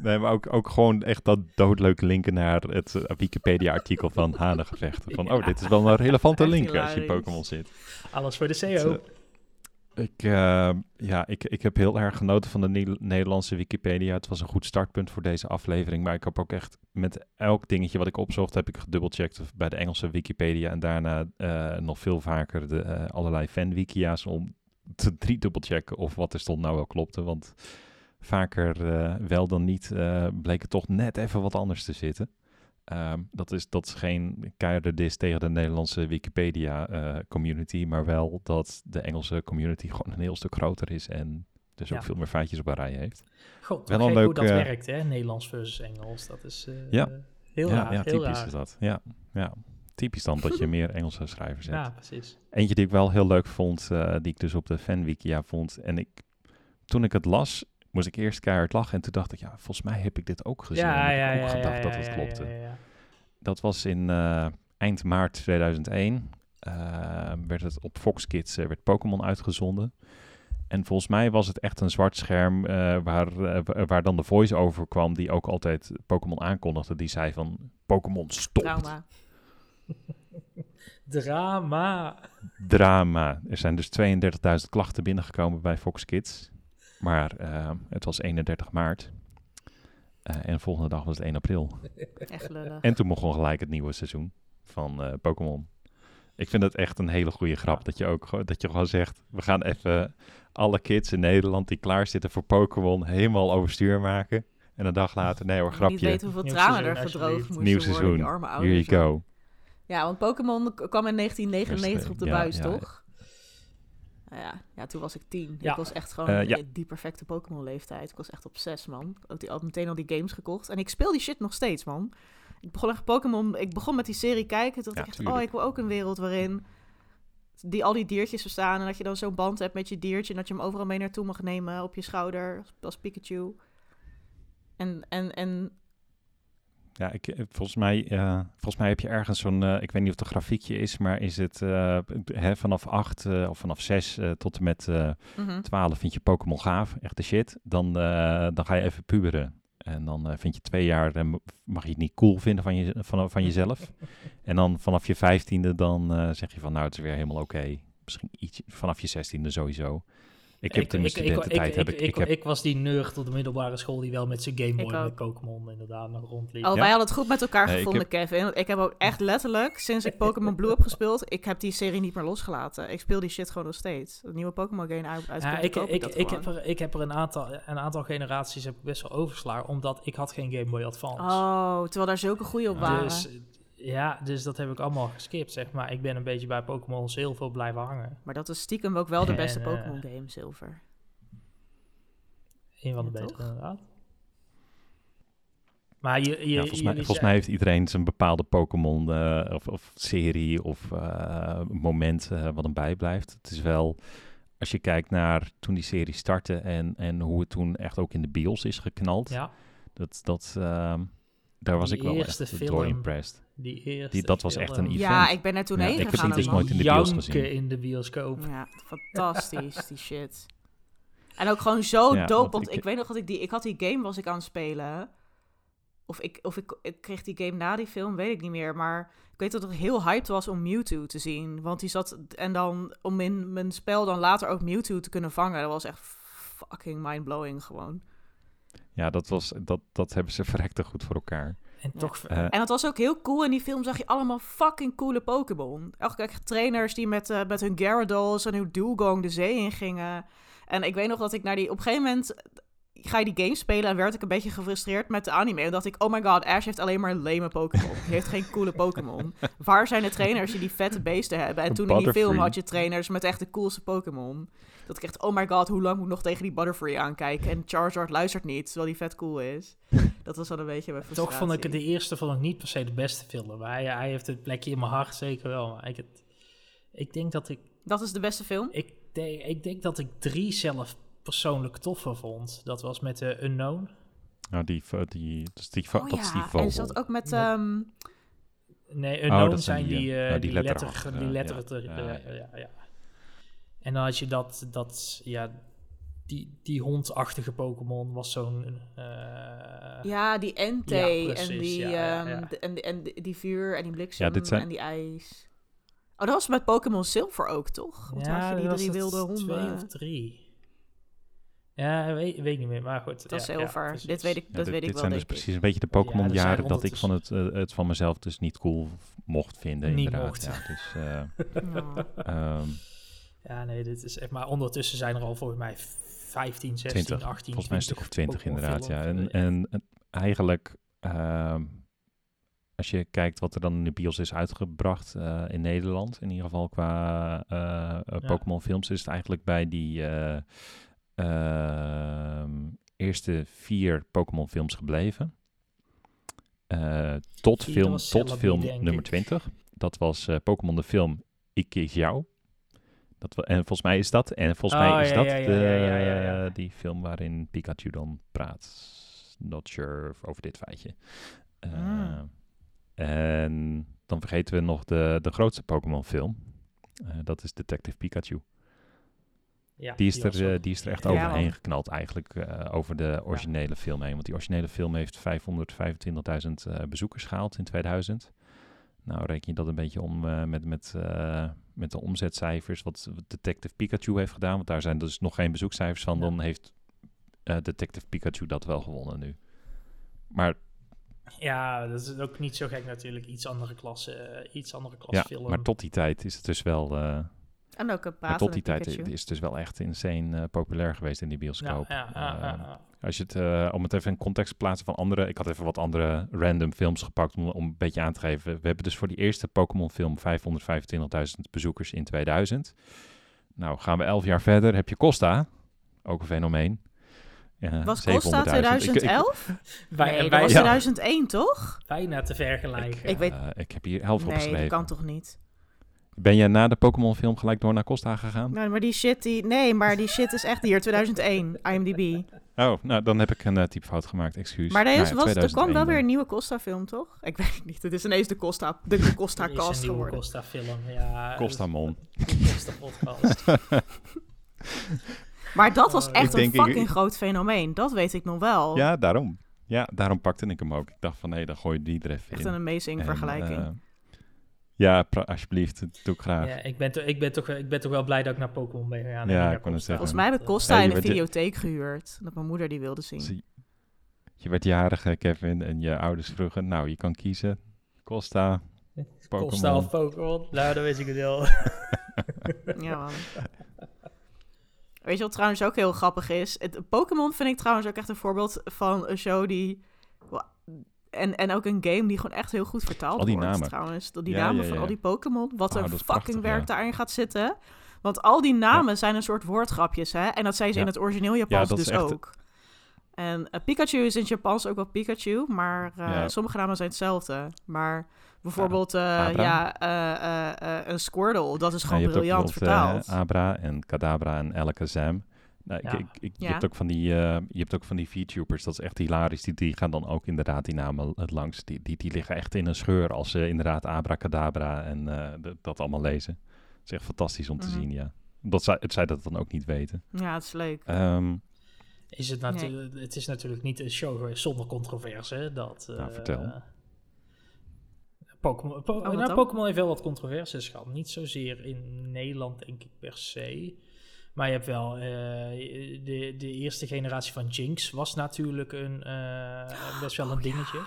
Nee, maar ook, ook gewoon echt dat doodleuke linken naar het Wikipedia-artikel van <laughs> hanengevechten. Van, Ja. oh, dit is wel een relevante link als je in. Pokémon zit. alles voor de eh, Ik, eh, ja, ik, ik heb heel erg genoten van de Ne- Nederlandse Wikipedia. Het was een goed startpunt voor deze aflevering. Maar ik heb ook echt met elk dingetje wat ik opzocht, heb ik gedubbelcheckt bij de Engelse Wikipedia. En daarna eh, nog veel vaker de eh, allerlei fanwikia's om te <laughs> drie dubbelchecken of wat er stond nou wel klopte. Want vaker wel dan niet bleek het toch net even wat anders te zitten. Ehm, dat, is, dat is geen keiharde dis tegen de Nederlandse Wikipedia-community, maar wel dat de Engelse community <laughs> gewoon een heel stuk groter is en dus ook veel meer feitjes op een rij heeft. God, Wel een hoe leuk, dat eh, werkt, hè? Nederlands versus Engels. Dat is eh, Ja. heel ja, raar. ja, heel typisch raar. is dat. Ja, ja. Typisch dan dat je <laughs> meer Engelse schrijvers hebt. Ja, precies. Eentje die ik wel heel leuk vond, eh, die ik dus op de fanwikia vond. En ik, toen ik het las, moest ik eerst keihard lachen. En toen dacht ik, ja, volgens mij heb ik dit ook gezien. ja, en ja, heb ik ja, ook gedacht ja, dat het ja, klopte. ja, ja. Dat was in eh, eind maart 2001. eh, werd het op Fox Kids eh, werd Pokémon uitgezonden. En volgens mij was het echt een zwart scherm eh, waar, wa- waar dan de voice-over kwam... die ook altijd Pokémon aankondigde. Die zei van, Pokémon stopt. Trauma. <laughs> Drama. Drama. Er zijn dus 32.000 klachten binnengekomen bij Fox Kids. Maar eh, het was 31 maart. Eh, en de volgende dag was het 1 april. Echt lullig. En toen begon gelijk het nieuwe seizoen van eh, Pokémon. Ik vind het echt een hele goede grap. Dat je ook gewoon- dat je gewoon zegt: we gaan even alle kids in Nederland die klaarzitten voor Pokémon helemaal overstuur maken. En een dag later, nee hoor, grapje. weten hoeveel Nieuw tranen er gedroogd moesten Nieuw seizoen. Here you go. Ja, want Pokémon kwam in 1999 op de Ja, buis, ja. toch? Nou ja, ja, toen was ik tien. Ja. Ik was echt gewoon Eh, ja. die perfecte Pokémon-leeftijd. Ik was echt op zes, man. Ook die, had meteen al die games gekocht. En ik speel die shit nog steeds, man. Ik begon echt Pokémon... Ik begon met die serie kijken. Toen dacht Ja, ik echt, tuurlijk. oh, ik wil ook een wereld waarin... Die, al die diertjes verstaan. En dat je dan zo'n band hebt met je diertje. En dat je hem overal mee naartoe mag nemen op je schouder. Als, als Pikachu. En, en, en Ja, ik, eh, volgens, mij, eh, volgens mij heb je ergens zo'n, eh, ik weet niet of het een grafiekje is, maar is het hè, vanaf 8 eh, of vanaf 6 eh, tot en met mhm. 12 vind je Pokémon gaaf, echt de shit. Dan, dan ga je even puberen. En dan vind je twee jaar, m- mag je het niet cool vinden van, je, van, van jezelf. <laughs> en dan vanaf je vijftiende dan zeg je van, nou, het is weer helemaal oké. Misschien iets vanaf je zestiende sowieso. Ik heb mijn studententijd, heb ik, ik, heb ik was die nerd op de middelbare school die wel met zijn Game Boy Ik met. Pokémon inderdaad nog rondliep. Oh, Ja. wij hadden het goed met elkaar Nee, ik gevonden, Kevin. Ik heb ook echt letterlijk, sinds ik Pokémon Blue heb gespeeld, ik heb die serie niet meer losgelaten. Ik speel die shit gewoon nog steeds. Het nieuwe Pokémon game uit, Ja, ik, ik, ik, heb er, ik heb er een aantal, een aantal generaties heb ik best wel overgeslagen, omdat ik had geen Game Boy Advance. Oh, terwijl daar zulke goede op waren. Dus ja, dus dat heb ik allemaal geskipt, zeg maar. Ik ben een beetje bij Pokémon veel blijven hangen. Maar dat is stiekem ook wel de beste eh, Pokémon game, Silver. Een van de Ja, betere, inderdaad. Maar je, je, ja, volgens, mij, jullie volgens mij heeft iedereen zijn bepaalde Pokémon eh, of, of serie of eh, moment wat hem bijblijft. Het is wel, als je kijkt naar toen die serie startte en, en hoe het toen echt ook in de bios is geknald. Ja, Dat, dat, ehm, daar was Die ik wel echt film. door impressed. die eerste Die- dat was echt een film. event. Ja, ik ben er toen Ja, heen ik heb gegaan. die dus nooit in de bios gezien. in de bioscoop. Ja, <laughs> fantastisch, die shit. En ook gewoon zo Ja, dope, want want ik- ik, weet nog dat ik die... Ik had die game, was ik aan het spelen. Of ik, of ik, ik kreeg die game na die film, weet ik niet meer. Maar ik weet dat het heel hyped was om Mewtwo te zien. Want die zat... En dan om in mijn spel dan later ook Mewtwo te kunnen vangen. Dat was echt fucking mindblowing gewoon. Ja, dat, was, dat, dat hebben ze verrekte goed voor elkaar. En Ja. toch, Eh, En het was ook heel cool. In die film zag je allemaal fucking coole Pokémon. Keer trainers die met, eh, met hun Gyarados en hun Dugong de zee in gingen. En ik weet nog dat ik naar die... Op een gegeven moment ga je die game spelen en werd ik een beetje gefrustreerd met de anime. En dacht ik, oh my god, Ash heeft alleen maar lame Pokémon. Die heeft geen coole Pokémon. Waar zijn de trainers die die vette beesten hebben? En toen in die film had je trainers met echt de coolste Pokémon. Dat ik echt, oh my god, hoe lang moet ik nog tegen die Butterfree aankijken? En Charizard luistert niet, terwijl die vet cool is. <laughs> Dat was wel een beetje mijn frustratie. toch vond ik het de eerste vond ik niet per se de beste film. Maar hij, hij heeft het plekje in mijn hart zeker wel. Maar ik, het, ik denk dat ik, Dat is de beste film? ik, denk, ik denk dat ik drie zelf persoonlijk toffer vond. Dat was met de Unknown. nou, die, die, dus die, Oh dat is die ja, vogel. en is dat ook met... Met- ehm, Nee, Unknown dat zijn die, die, eh, eh, nou, die die, letter, letterachtige, die ja. letter, Ja, ja, ja. Ja, ja. En dan had je dat, dat ja, die, die hondachtige Pokémon was zo'n... eh, ja, die Entei Ja, en, precies, die, ja, ja, ehm, ja. de- en, en die- vuur en die bliksem Ja, dit zijn- en die ijs. Oh, dat was met Pokémon Silver ook, toch? Want had je die drie wilde honden. Twee of drie. Ja, weet, weet niet meer, maar goed. Dat is ja, ja, Silver. dit weet ik, Ja, dat dit, weet ik dit wel, zijn dus ik. precies een beetje de Ja, Pokémon-jaren dat ik van het, eh, het van mezelf dus niet cool mocht vinden. Niet inderdaad. mocht. Ja, dus, eh, <laughs> Ja. Ja, nee, dit is echt... Maar ondertussen zijn er al volgens mij 15, 16, 20, 18, volgens mij een stuk of 20 Pokémon inderdaad. Ja. En, en, en eigenlijk, ehm, als je kijkt wat er dan in de bios is uitgebracht eh, in Nederland, in ieder geval qua eh, eh, Pokémon films, is het eigenlijk bij die eh, ehm, eerste vier Pokémon films gebleven. Tot film, tot film nummer ik. 20. Dat was Pokémon de film Ik jou. Dat, en volgens mij is dat, en volgens Oh, mij is ja, dat ja, ja, de, die film waarin Pikachu dan praat. Not sure over dit feitje. Eh, Hmm. En dan vergeten we nog de, de grootste Pokémon film. Eh, dat is Detective Pikachu. Ja, Die is, er, eh, die is er echt overheen geknald eigenlijk eh, over de originele film heen. Want die originele film heeft 525.000 eh, bezoekers gehaald in 2000. Nou, reken je dat een beetje om eh, met, met, eh, met de omzetcijfers wat Detective Pikachu heeft gedaan. Want daar zijn dus nog geen bezoekcijfers van. Ja. Dan heeft eh, Detective Pikachu dat wel gewonnen nu. Maar Ja, dat is ook niet zo gek natuurlijk. Iets andere klasse, iets andere ja, klasse film. maar tot die tijd is het dus wel... En ook een maar tot die tijd Pikachu. is het dus wel echt insane eh, populair geweest in die bioscoop. ja, ja, ja, Eh, ja. Als je het, eh, om het even in context te plaatsen van andere, ik had even wat andere random films gepakt om, om een beetje aan te geven. We hebben dus voor die eerste Pokémon film 525.000 bezoekers in 2000. Nou, gaan we elf jaar verder, heb je Costa, ook een fenomeen. Eh, Was 700.000. Costa Ik- ik- 2011? <laughs> Wij, nee, dat wij was Ja. 2001, toch? bijna te vergelijken. Ik weet- ik heb hier helft Nee, opgeschreven. dat kan toch niet? Ben je na de Pokémon film gelijk door naar Costa gegaan? Nou, maar die shit, die... Nee, maar die shit is echt hier, 2001, IMDb. Oh, nou dan heb ik een uh, typfout gemaakt, excuus. Maar deze Nou ja, was, er kwam 2001 wel weer een nieuwe Costa-film, toch? Ik weet het niet. Het is ineens de Costa, de, <laughs> de Er Costa-cast is een nieuwe geworden. Costa film. Ja, Costa Mon. Costa podcast. <laughs> Maar dat was Oh, echt een denk, ik- fucking groot fenomeen. Dat weet ik nog wel. Ja, daarom. Ja, daarom pakte ik hem ook. Ik dacht van, hé, dan gooi je die er even Echt in. een amazing En, vergelijking. eh, ja, alsjeblieft. Dat doe ik graag. ja, ik, ben to- ik, ben toch, ik ben toch wel blij dat ik naar Pokémon ben gegaan. Ja, ik Costa. zeggen. Volgens mij heb ik Costa Ja, in de je- videotheek gehuurd. Dat mijn moeder die wilde zien. Zie- Je werd jarig, eh, Kevin, en je ouders vroegen, nou, je kan kiezen. Costa, Pokémon. Costa of Pokémon? Nou, dat weet ik het wel. <laughs> Ja, man. Weet je wat trouwens ook heel grappig is? Het, Pokémon vind ik trouwens ook echt een voorbeeld van een show die... En, en ook een game die gewoon echt heel goed vertaald Al die wordt namen. trouwens. Die Ja, namen ja, van al die Pokémon. Wat Oh, een fucking prachtig, werk daarin gaat zitten. Want al die namen zijn een soort woordgrapjes, hè? En dat zijn ze in het origineel Japans dus echt- ook. En eh, Pikachu is in het Japans ook wel Pikachu, maar eh, sommige namen zijn hetzelfde. Maar bijvoorbeeld, ja, eh, een Squirtle, dat is gewoon briljant vertaald. Abra en Kadabra en Alakazam. Nou, ik, Ja. ik, ik- je, Ja. hebt ook van die, eh, je hebt ook van die VTubers, dat is echt hilarisch. Die, die gaan dan ook inderdaad die namen het langs. Die, die, die liggen echt in een scheur als ze inderdaad Abracadabra en eh, dat allemaal lezen. Het is echt fantastisch om te Mhm. zien, ja. Dat zij, het zij dat dan ook niet weten. Ja, het is leuk. Ehm, Is het, natu- het is natuurlijk niet een show zonder controverse. Dat, Nou, eh, vertel. Pokémon, Po- wat nou? Pokémon heeft wel wat controversies gehad. Niet zozeer in Nederland, denk ik, per se. Maar je hebt wel... eh, de, de eerste generatie van Jinx was natuurlijk een, eh, best wel een dingetje.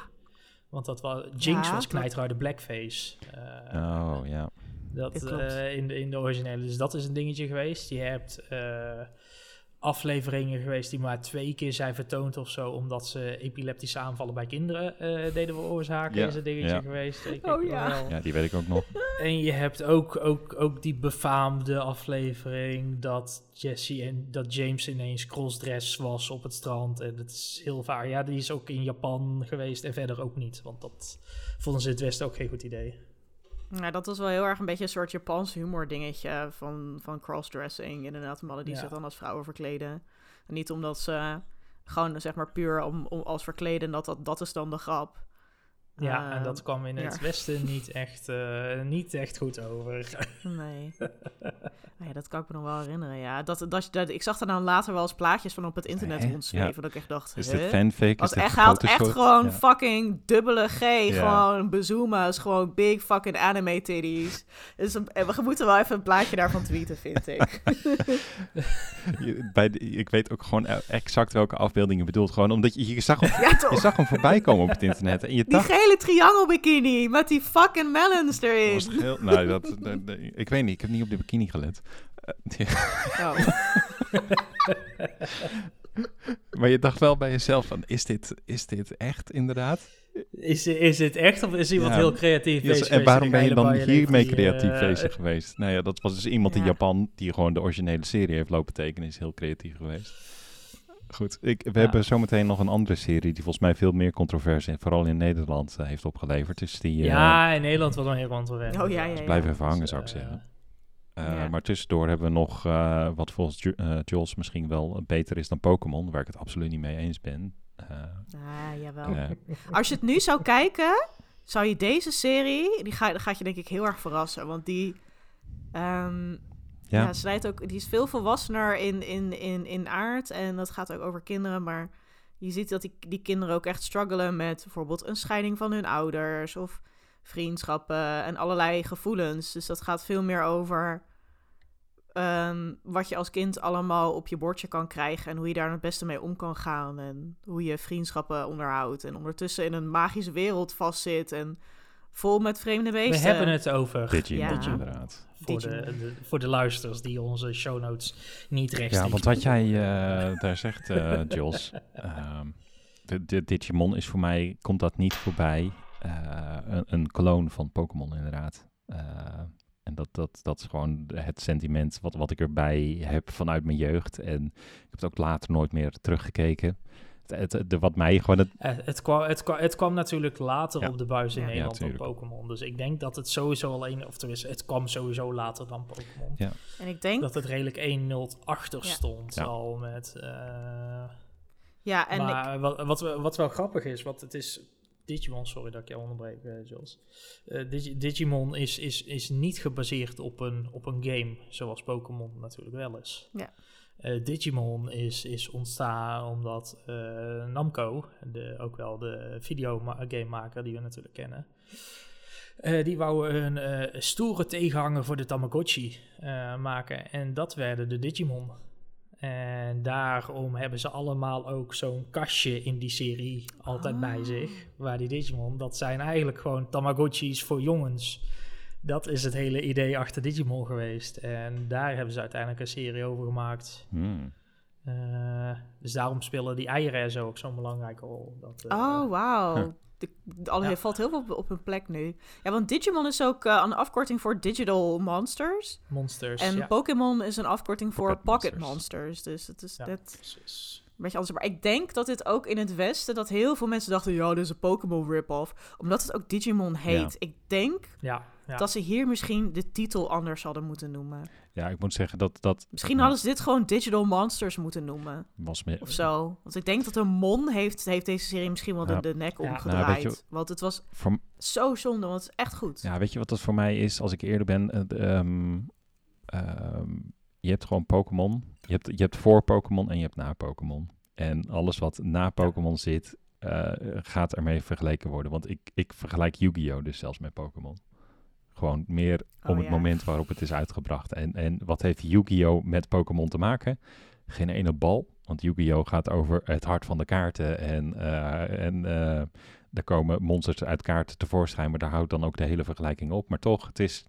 Want dat was, Jinx Ja, was dat- knijterharde blackface. Eh, oh, ja. dat, eh, in, de, in de originele. Dus dat is een dingetje geweest. Je hebt eh, afleveringen geweest die maar twee keer zijn vertoond of zo, omdat ze epileptische aanvallen bij kinderen eh, deden veroorzaken. Ja, Is een dingetje ja. geweest. Ik, Oh, ja. wel. Ja, die weet ik ook nog. En je hebt ook, ook, ook die befaamde aflevering dat Jesse en dat James ineens crossdress was op het strand. En dat is heel vaak. Ja, die is ook in Japan geweest en verder ook niet. Want dat vonden ze in het Westen ook geen goed idee. Ja, dat was wel heel erg een beetje een soort Japans humor dingetje van, van crossdressing. Inderdaad, mannen die Ja. zich dan als vrouwen verkleden. En niet omdat ze gewoon zeg maar puur om, om als verkleden, dat, dat, dat is dan de grap. Ja, en Ehm, dat kwam in het ja. Westen niet <laughs> echt, eh, niet echt goed over. Nee. <laughs> nee dat dat kan ik me nog wel herinneren, ja. Dat, dat, dat, ik zag er dan later wel eens plaatjes van op het internet rondzweven. Ja. Dat ik echt dacht, Is dit fanfic? Was is dit echt, hij had echt gewoon Ja. fucking dubbele G. Ja. Gewoon bezoema's. Gewoon big fucking anime titties. Dus en we moeten wel even een plaatje daarvan tweeten, vind ik. <laughs> Bij de- ik weet ook gewoon e- exact welke afbeelding je bedoelt. Gewoon omdat je, je, zag, hem, ja, je zag hem voorbij komen op het internet. En je Die dacht... triangle bikini met die fucking melons erin. Was het heel, nou, dat, dat- dat- ik weet niet, ik heb niet op de bikini gelet. Eh, Oh. <laughs> maar je dacht wel bij jezelf van, is dit, is dit echt inderdaad? Is, is het echt of is iemand Ja. heel creatief Ja, bezig en geweest waarom ben je dan hiermee die, creatief eh, bezig geweest? Nou ja, dat was dus iemand in Ja. Japan die gewoon de originele serie heeft lopen tekenen. Is heel creatief geweest. Goed, ik, we Ja. hebben zometeen nog een andere serie die volgens mij veel meer controverse, vooral in Nederland, eh, heeft opgeleverd. Dus die, eh, Ja, in Nederland was wel heel controversieel. Oh, ja, ja, dus ja. blijf even hangen, Dus, zou ik eh, zeggen. Eh. Maar tussendoor hebben we nog eh, wat volgens Ju- eh, Jules misschien wel beter is dan Pokémon, waar ik het absoluut niet mee eens ben. Eh, Ah, jawel. eh, Als je het nu zou kijken, zou je deze serie, die ga, gaat je denk ik heel erg verrassen. Want die, ehm, ja. ja, snijdt ook, die is veel volwassener in, in, in, in aard. En dat gaat ook over kinderen. Maar je ziet dat die, die kinderen ook echt struggelen met bijvoorbeeld een scheiding van hun ouders. Of vriendschappen en allerlei gevoelens. Dus dat gaat veel meer over ehm, wat je als kind allemaal op je bordje kan krijgen. En hoe je daar het beste mee om kan gaan. En hoe je vriendschappen onderhoudt. En ondertussen in een magische wereld vastzit. En vol met vreemde We beesten. hebben het over Digimon Ja. inderdaad. voor de, voor de luisteraars die onze show notes niet rechtstreeks... Ja, want wat jij eh, daar zegt, eh <laughs> Jules, ehm, de, de Digimon is voor mij, komt dat niet voorbij. Eh, een, een kloon van Pokémon inderdaad. Eh, en dat, dat, dat is gewoon het sentiment wat, wat ik erbij heb vanuit mijn jeugd. En ik heb het ook later nooit meer teruggekeken. Het, het, de, wat mij gewoon het, Eh, het, kwam, het, kwam, het kwam natuurlijk later Ja. op de buis in Ja. Nederland dan tuurlijk. Pokémon. Dus ik denk dat het sowieso alleen... Of tenminste, het kwam sowieso later dan Pokémon. Ja. En ik denk... Dat het redelijk 1-0 achter Ja. stond Ja. al met... eh, Ja, en ik, maar wat, wat, wel- wat wel grappig is, want het is Digimon, sorry dat ik je onderbreek, Jules. Eh, Digi- Digimon is, is, is niet gebaseerd op een, op een game, zoals Pokémon natuurlijk wel is. Ja. Eh, Digimon is, is ontstaan omdat eh, Namco, de, ook wel de videogamemaker die we natuurlijk kennen, eh, die wou een stoere tegenhanger voor de Tamagotchi maken. En dat werden de Digimon. En daarom hebben ze allemaal ook zo'n kastje in die serie altijd bij Oh. zich. Waar die Digimon, dat zijn eigenlijk gewoon Tamagotchis voor jongens. Dat is het hele idee achter Digimon geweest. En daar hebben ze uiteindelijk een serie over gemaakt. hmm. Eh, dus daarom spelen die eieren en zo ook zo'n belangrijke rol. Dat, eh, Oh, wauw. Huh. Ja. valt heel veel op, op hun plek nu. Ja, want Digimon is ook eh, een afkorting voor Digital Monsters. Monsters. en ja. Pokémon is een afkorting voor Pocket Pocket Monsters. Monsters. Dus het is Ja, net precies. een beetje anders. Maar ik denk dat dit ook in het Westen, dat heel veel mensen dachten, ja, dit is een Pokémon rip-off. Omdat het ook Digimon heet. Ik denk Ja, ja. dat ze hier misschien de titel anders hadden moeten noemen. Ja, ik moet zeggen dat dat Misschien hadden ze dit gewoon Digital Monsters moeten noemen. was me, Of zo. Want ik denk dat een Mon heeft, heeft deze serie misschien wel Ja. de, de nek Ja. Nou, omgedraaid. je- Want het was voor, zo zonde, want het is echt goed. Ja, weet je wat dat voor mij is, als ik eerder ben? Eh, ehm, ehm, je hebt gewoon Pokémon. Je hebt, je hebt voor Pokémon en je hebt na Pokémon. En alles wat na Pokémon zit, eh, gaat ermee vergeleken worden. Want ik, ik vergelijk Yu-Gi-Oh! dus zelfs met Pokémon. Gewoon meer om Oh, het ja. moment waarop het is uitgebracht. En, en wat heeft Yu-Gi-Oh! met Pokémon te maken? Geen ene bal. Want Yu-Gi-Oh! gaat over het hart van de kaarten. En, eh, en eh, er komen monsters uit kaarten tevoorschijn. Maar daar houdt dan ook de hele vergelijking op. Maar toch, het is...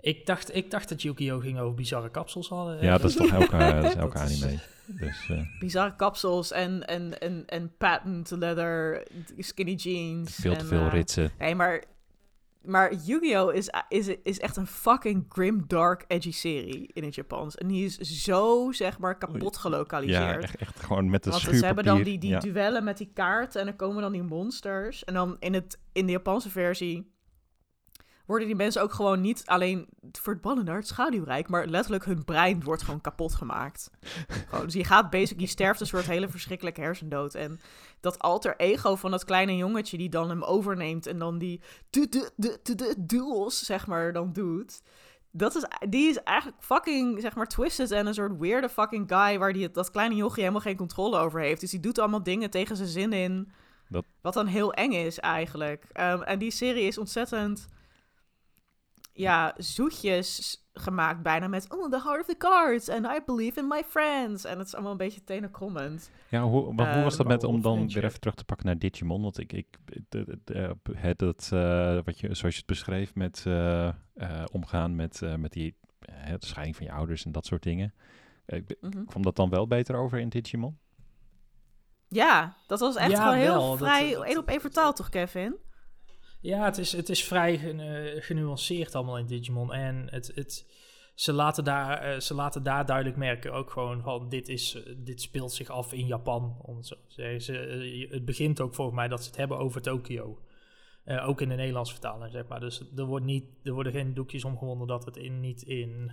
Ik, dacht, ik dacht dat Yu-Gi-Oh! ging over bizarre kapsels hadden. Ja, dat is toch elke, <laughs> dat is elke Dat is- anime. Dus eh, Bizarre kapsels en, en, en, en patent leather skinny jeans. veel te en, veel ritsen. Nee, maar, maar Yu-Gi-Oh! Is, is, is echt een fucking grim, dark, edgy serie in het Japans. En die is zo, zeg maar, kapot Ja, gelokaliseerd. echt, echt gewoon met de Want schuurpapier. ze hebben dan die, die ja. duellen met die kaarten en dan komen dan die monsters. En dan in, het, in de Japanse versie worden die mensen ook gewoon niet alleen verbannen naar het schaduwrijk, maar letterlijk hun brein wordt gewoon kapot gemaakt. <laughs> gewoon, dus je gaat basic, je sterft een soort hele verschrikkelijke hersendood. En dat alter ego van dat kleine jongetje die dan hem overneemt en dan die du- du- du- du- du- duels, zeg maar, dan doet. Dat is, die is eigenlijk fucking, zeg maar, twisted en een soort weirde fucking guy... waar die, dat kleine jochie helemaal geen controle over heeft. Dus die doet allemaal dingen tegen zijn zin in... Dat- Wat dan heel eng is eigenlijk. Ehm, en die serie is ontzettend... Ja, zoetjes gemaakt bijna met... Oh, the heart of the cards. And I believe in my friends. En het is allemaal een beetje tenenkrommend. Ja, hoe, maar hoe was dat met, om dan weer even terug te pakken naar Digimon? Want ik, ik het, dat, eh, wat je, zoals je het beschreef, met eh, eh, omgaan met, eh, met die eh, de scheiding van je ouders en dat soort dingen. Eh, Ik, Mhm. kwam dat dan wel beter over in Digimon? Ja, dat was echt Ja, gewoon heel wel, dat- vrij één op één vertaald, toch, Kevin? Ja, het is, het is vrij genu- genuanceerd allemaal in Digimon. En het, het, ze, laten daar, eh, ze laten daar duidelijk merken ook gewoon van dit, is, eh, dit speelt zich af in Japan. Om het, zo te zeggen. Ze, eh, het begint ook volgens mij dat ze het hebben over Tokio. Ook in de Nederlandse vertaling, zeg maar. Dus er, wordt niet, er worden geen doekjes omgewonden dat het in, niet in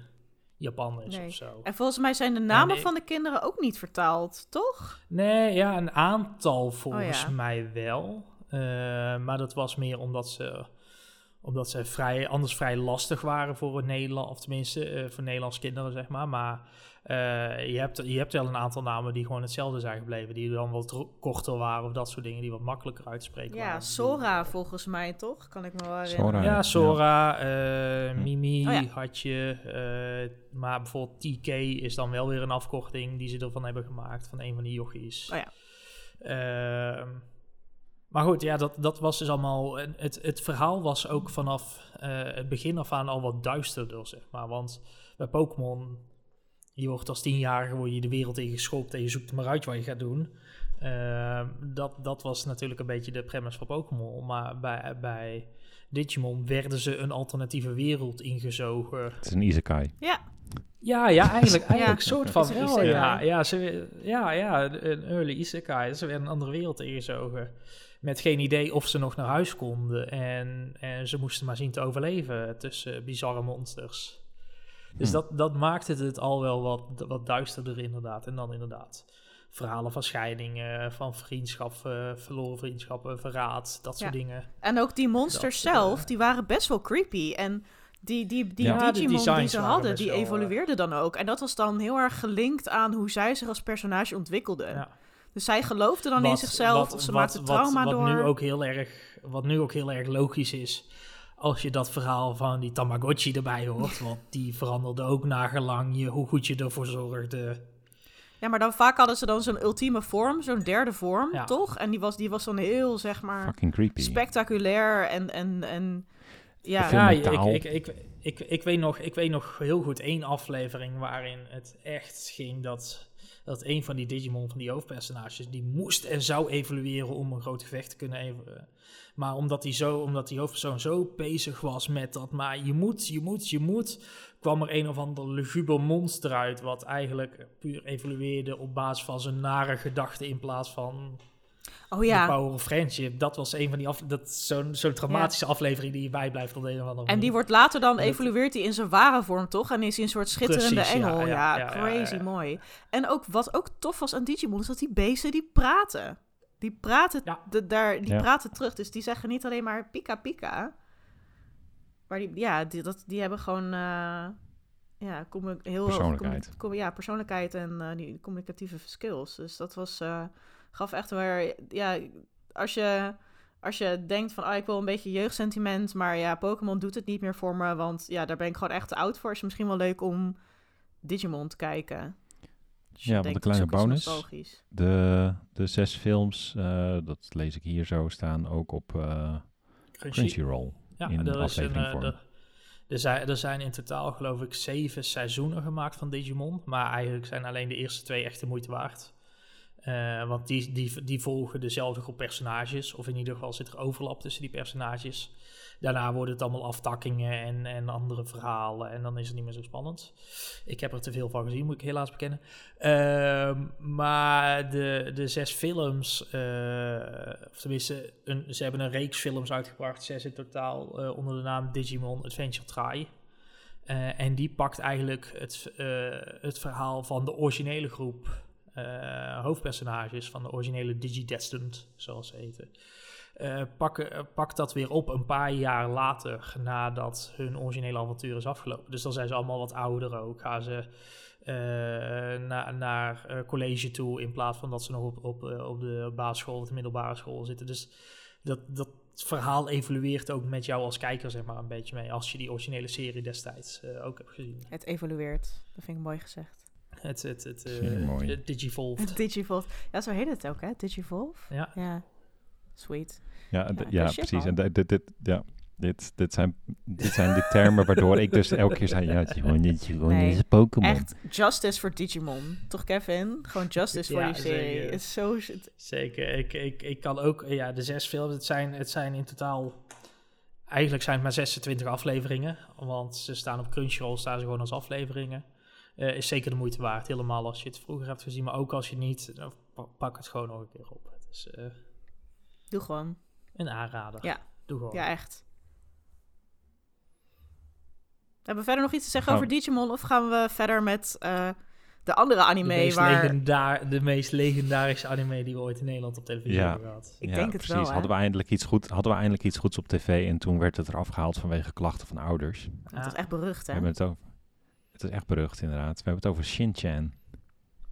Japan is Nee. of zo. En volgens mij zijn de namen van de kinderen ook niet vertaald, toch? Nee, ja, een aantal volgens Oh ja. mij wel. Eh, maar dat was meer omdat ze, omdat ze vrij, anders vrij lastig waren voor het Nederland, of tenminste eh, voor Nederlandse kinderen, zeg maar. Maar eh, je, hebt, je hebt wel een aantal namen die gewoon hetzelfde zijn gebleven, die dan wat korter waren of dat soort dingen, die wat makkelijker uitspreken Ja, waren. Sora volgens mij, toch? Kan ik me wel herinneren. Sora. Ja. Sora, eh, Hm. Mimi Oh ja. had je. eh, maar bijvoorbeeld TK is dan wel weer een afkorting die ze ervan hebben gemaakt, van een van die jochies. Oh ja. Maar goed, ja, dat, dat was dus allemaal... Het, het verhaal was ook vanaf eh, het begin af aan al wat duisterder, zeg maar. Want bij Pokémon, je wordt als tienjarige word je de wereld ingeschopt en je zoekt er maar uit wat je gaat doen. Ehm, dat, dat was natuurlijk een beetje de premise van Pokémon. Maar bij, bij Digimon werden ze een alternatieve wereld ingezogen. Het is een isekai. Ja, Ja, ja, eigenlijk, eigenlijk Ja, soort van wel. Ja, ja, ze, ja, ja, een early isekai. Ze werden een andere wereld ingezogen. Met geen idee of ze nog naar huis konden. En, en ze moesten maar zien te overleven tussen bizarre monsters. Dus Hm. dat, dat maakte het al wel wat, wat duisterder inderdaad. En dan inderdaad verhalen van scheidingen, van vriendschap, eh, verloren vriendschappen, verraad, dat soort Ja. dingen. en ook die monsters Dat, eh, zelf, die waren best wel creepy. En die, die, die Ja. Ja, de Digimon die ze hadden, die eh, evolueerden dan ook. En dat was dan heel erg gelinkt aan hoe zij zich als personage ontwikkelden. Ja. Dus zij geloofden dan in zichzelf, wat- of ze wat- maakten wat- trauma wat door. Nu ook heel erg, wat nu ook heel erg logisch is, als je dat verhaal van die Tamagotchi erbij hoort, <laughs> want die veranderde ook nagelang je, hoe goed je ervoor zorgde. Ja, maar dan vaak hadden ze dan zo'n ultieme vorm, zo'n derde vorm, Ja. toch? En die was, die was dan heel, zeg maar, Fucking creepy. spectaculair en, en, en ja, Ja, ik, ik, ik, ik, ik, weet nog, ik weet nog heel goed één aflevering waarin het echt ging dat, dat een van die Digimon, van die hoofdpersonages, die moest en zou evolueren om een groot gevecht te kunnen even. Maar omdat die, zo, omdat die hoofdpersoon zo bezig was met dat, maar je moet, je moet, je moet, kwam er een of ander luguber monster uit, wat eigenlijk puur evolueerde op basis van zijn nare gedachten in plaats van oh de ja. power of friendship. Dat was een van die af, dat zo'n zo'n traumatische aflevering die je bijblijft op de een of andere En die manier. wordt later dan, Dat- evolueert hij in zijn ware vorm, toch? En is hij een soort schitterende Precies, engel. Ja, ja, ja, ja, crazy ja. mooi. En ook, wat ook tof was aan Digimon, is dat die beesten, die praten. Die praten, Ja. de, daar, die Ja. praten terug. Dus die zeggen niet alleen maar pika pika. Maar die, ja, die, dat, die hebben gewoon... eh, ja, heel Persoonlijkheid. commu- ja, persoonlijkheid en eh, die communicatieve skills. Dus dat was, eh, gaf echt weer, ja, als je, als je denkt van, ah, ik wil een beetje jeugdsentiment, maar ja, Pokémon doet het niet meer voor me, want ja, daar ben ik gewoon echt te oud voor. Is misschien wel leuk om Digimon te kijken. Dus Ja, want een kleine bonus. De, de zes films, eh, dat lees ik hier zo staan, ook op eh, Crunchy. Crunchyroll. Ja, in er, is een, eh, er, er, zijn, er zijn in totaal geloof ik zeven seizoenen gemaakt van Digimon. Maar eigenlijk zijn alleen de eerste twee echt de moeite waard. Eh, want die, die, die volgen dezelfde groep personages. Of in ieder geval zit er overlap tussen die personages. Daarna worden het allemaal aftakkingen en, en andere verhalen. En dan is het niet meer zo spannend. Ik heb er te veel van gezien, moet ik helaas bekennen. Ehm, maar de, de zes films, eh, of tenminste, een, ze hebben een reeks films uitgebracht, zes in totaal, eh, onder de naam Digimon Adventure Try. En die pakt eigenlijk het, het verhaal van de originele groep eh, hoofdpersonages, van de originele Digidestined, zoals ze heten. eh, pakken, eh, pakt dat weer op een paar jaar later nadat hun originele avontuur is afgelopen. Dus dan zijn ze allemaal wat ouder ook. Gaan ze eh, na- naar eh, college toe in plaats van dat ze nog op, op, eh, op de basisschool of de middelbare school zitten. Dus dat, dat verhaal evolueert ook met jou als kijker zeg maar een beetje mee. Als je die originele serie destijds eh, ook hebt gezien. Het evolueert. Dat vind ik mooi gezegd. Het, het, het, het Digivolved. Digivolve. Ja, zo heet het ook, hè? Digivolve. Ja. Ja. Sweet. Ja, Ja, precies. En dit, dit, dit, ja, dit, dit, zijn, dit zijn de termen waardoor ik dus elke keer zei... Ja, het is gewoon niet gewoon Nee, is Pokémon. Echt justice voor Digimon. Toch, Kevin? Gewoon justice voor Ja, die serie. zeker. Is zo... Zeker. Ik, ik, ik kan ook, ja, de zes films, het zijn, het zijn in totaal, eigenlijk zijn het maar 26 afleveringen. Want ze staan op Crunchyroll, staan ze gewoon als afleveringen. Eh, is zeker de moeite waard, helemaal als je het vroeger hebt gezien. Maar ook als je niet, pak het gewoon nog een keer op. Het is eh, Doe gewoon. een aanrader. Ja. Doe gewoon. Ja, echt. Hebben we verder nog iets te zeggen Oh. over Digimon? Of gaan we verder met eh, de andere de, anime meest waar... legendaar, de meest legendarische anime die we ooit in Nederland op televisie Ja. hebben gehad. Ik ja, denk het precies. wel, hè? Hadden we, eindelijk iets goed, hadden we eindelijk iets goeds op tv en toen werd het eraf gehaald vanwege klachten van ouders. Het is echt berucht, We hè? hebben het over. Het is echt berucht, inderdaad. We hebben het over Shin-chan.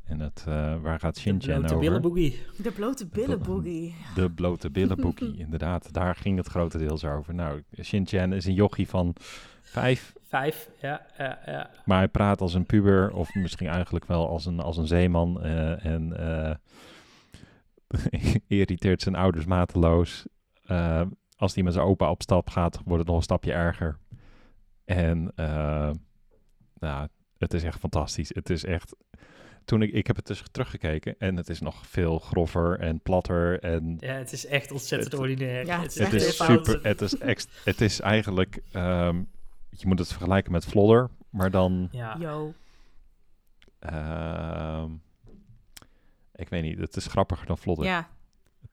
En het, eh, waar gaat De Shin-chan blote over? billenboogie. De blote billenboogie. De blote billenboekie, <laughs> inderdaad. Daar ging het grotendeels over. Nou, Shin-chan is een jochie van vijf, Vijf, ja, ja, ja. maar hij praat als een puber, of misschien eigenlijk wel als een, als een zeeman. eh, en eh, <laughs> irriteert zijn ouders mateloos. Eh, als hij met zijn opa op stap gaat, wordt het nog een stapje erger. En eh, nou, het is echt fantastisch. Het is echt. Toen ik, ik heb het dus teruggekeken en het is nog veel grover en platter en Ja, het is echt ontzettend Het- ordinair. Ja, het is het super. Het is, ext, het is eigenlijk. ehm, je moet het vergelijken met Flodder, maar dan. Ja, Yo. ehm, ik weet niet, het is grappiger dan Flodder. Ja.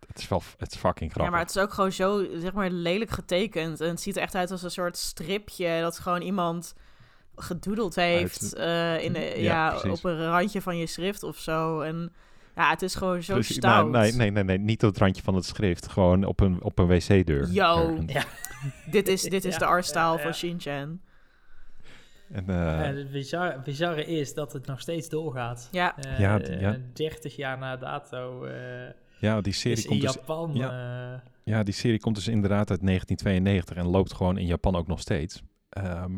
Het is wel, het is fucking ja, grappig. maar het is ook gewoon zo, zeg maar, lelijk getekend. En het ziet er echt uit als een soort stripje dat gewoon iemand gedoodeld heeft eh, in de, Ja, op een randje van je schrift of zo. En ja, het is gewoon zo Precies, stout. nou, nee, nee, nee, nee, niet op het randje van het schrift. Gewoon op een, op een wc-deur. Yo. Ja. <laughs> Dit is, dit is Ja, de artstyle ja, ja. van Shin-chan. En, eh, En het bizarre, bizarre is dat het nog steeds doorgaat. Ja, Eh, Ja, d- ja. 30 jaar na dato eh, ja, die serie is in komt dus Japan. ja. eh, Ja, die serie komt dus inderdaad uit 1992 en loopt gewoon in Japan ook nog steeds. Ehm,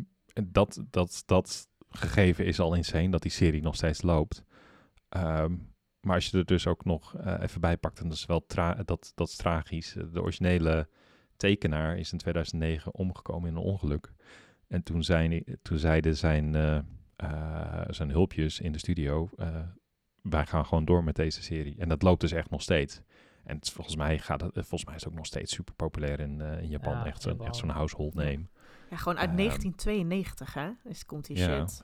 dat, dat, dat gegeven is al insane, dat die serie nog steeds loopt. Ehm, maar als je er dus ook nog eh, even bij pakt, en dat is wel tra dat, dat is tragisch. De originele tekenaar is in 2009 omgekomen in een ongeluk. En toen, zijn, toen zeiden zijn, eh, eh, zijn hulpjes in de studio, wij gaan gewoon door met deze serie. En dat loopt dus echt nog steeds. En het, volgens, mij gaat het, volgens mij is het ook nog steeds super populair in, in Japan. Ja, echt zo'n Japan. echt zo'n household name. Ja gewoon uit Ehm, 1992, hè? Is, komt die ja. shit.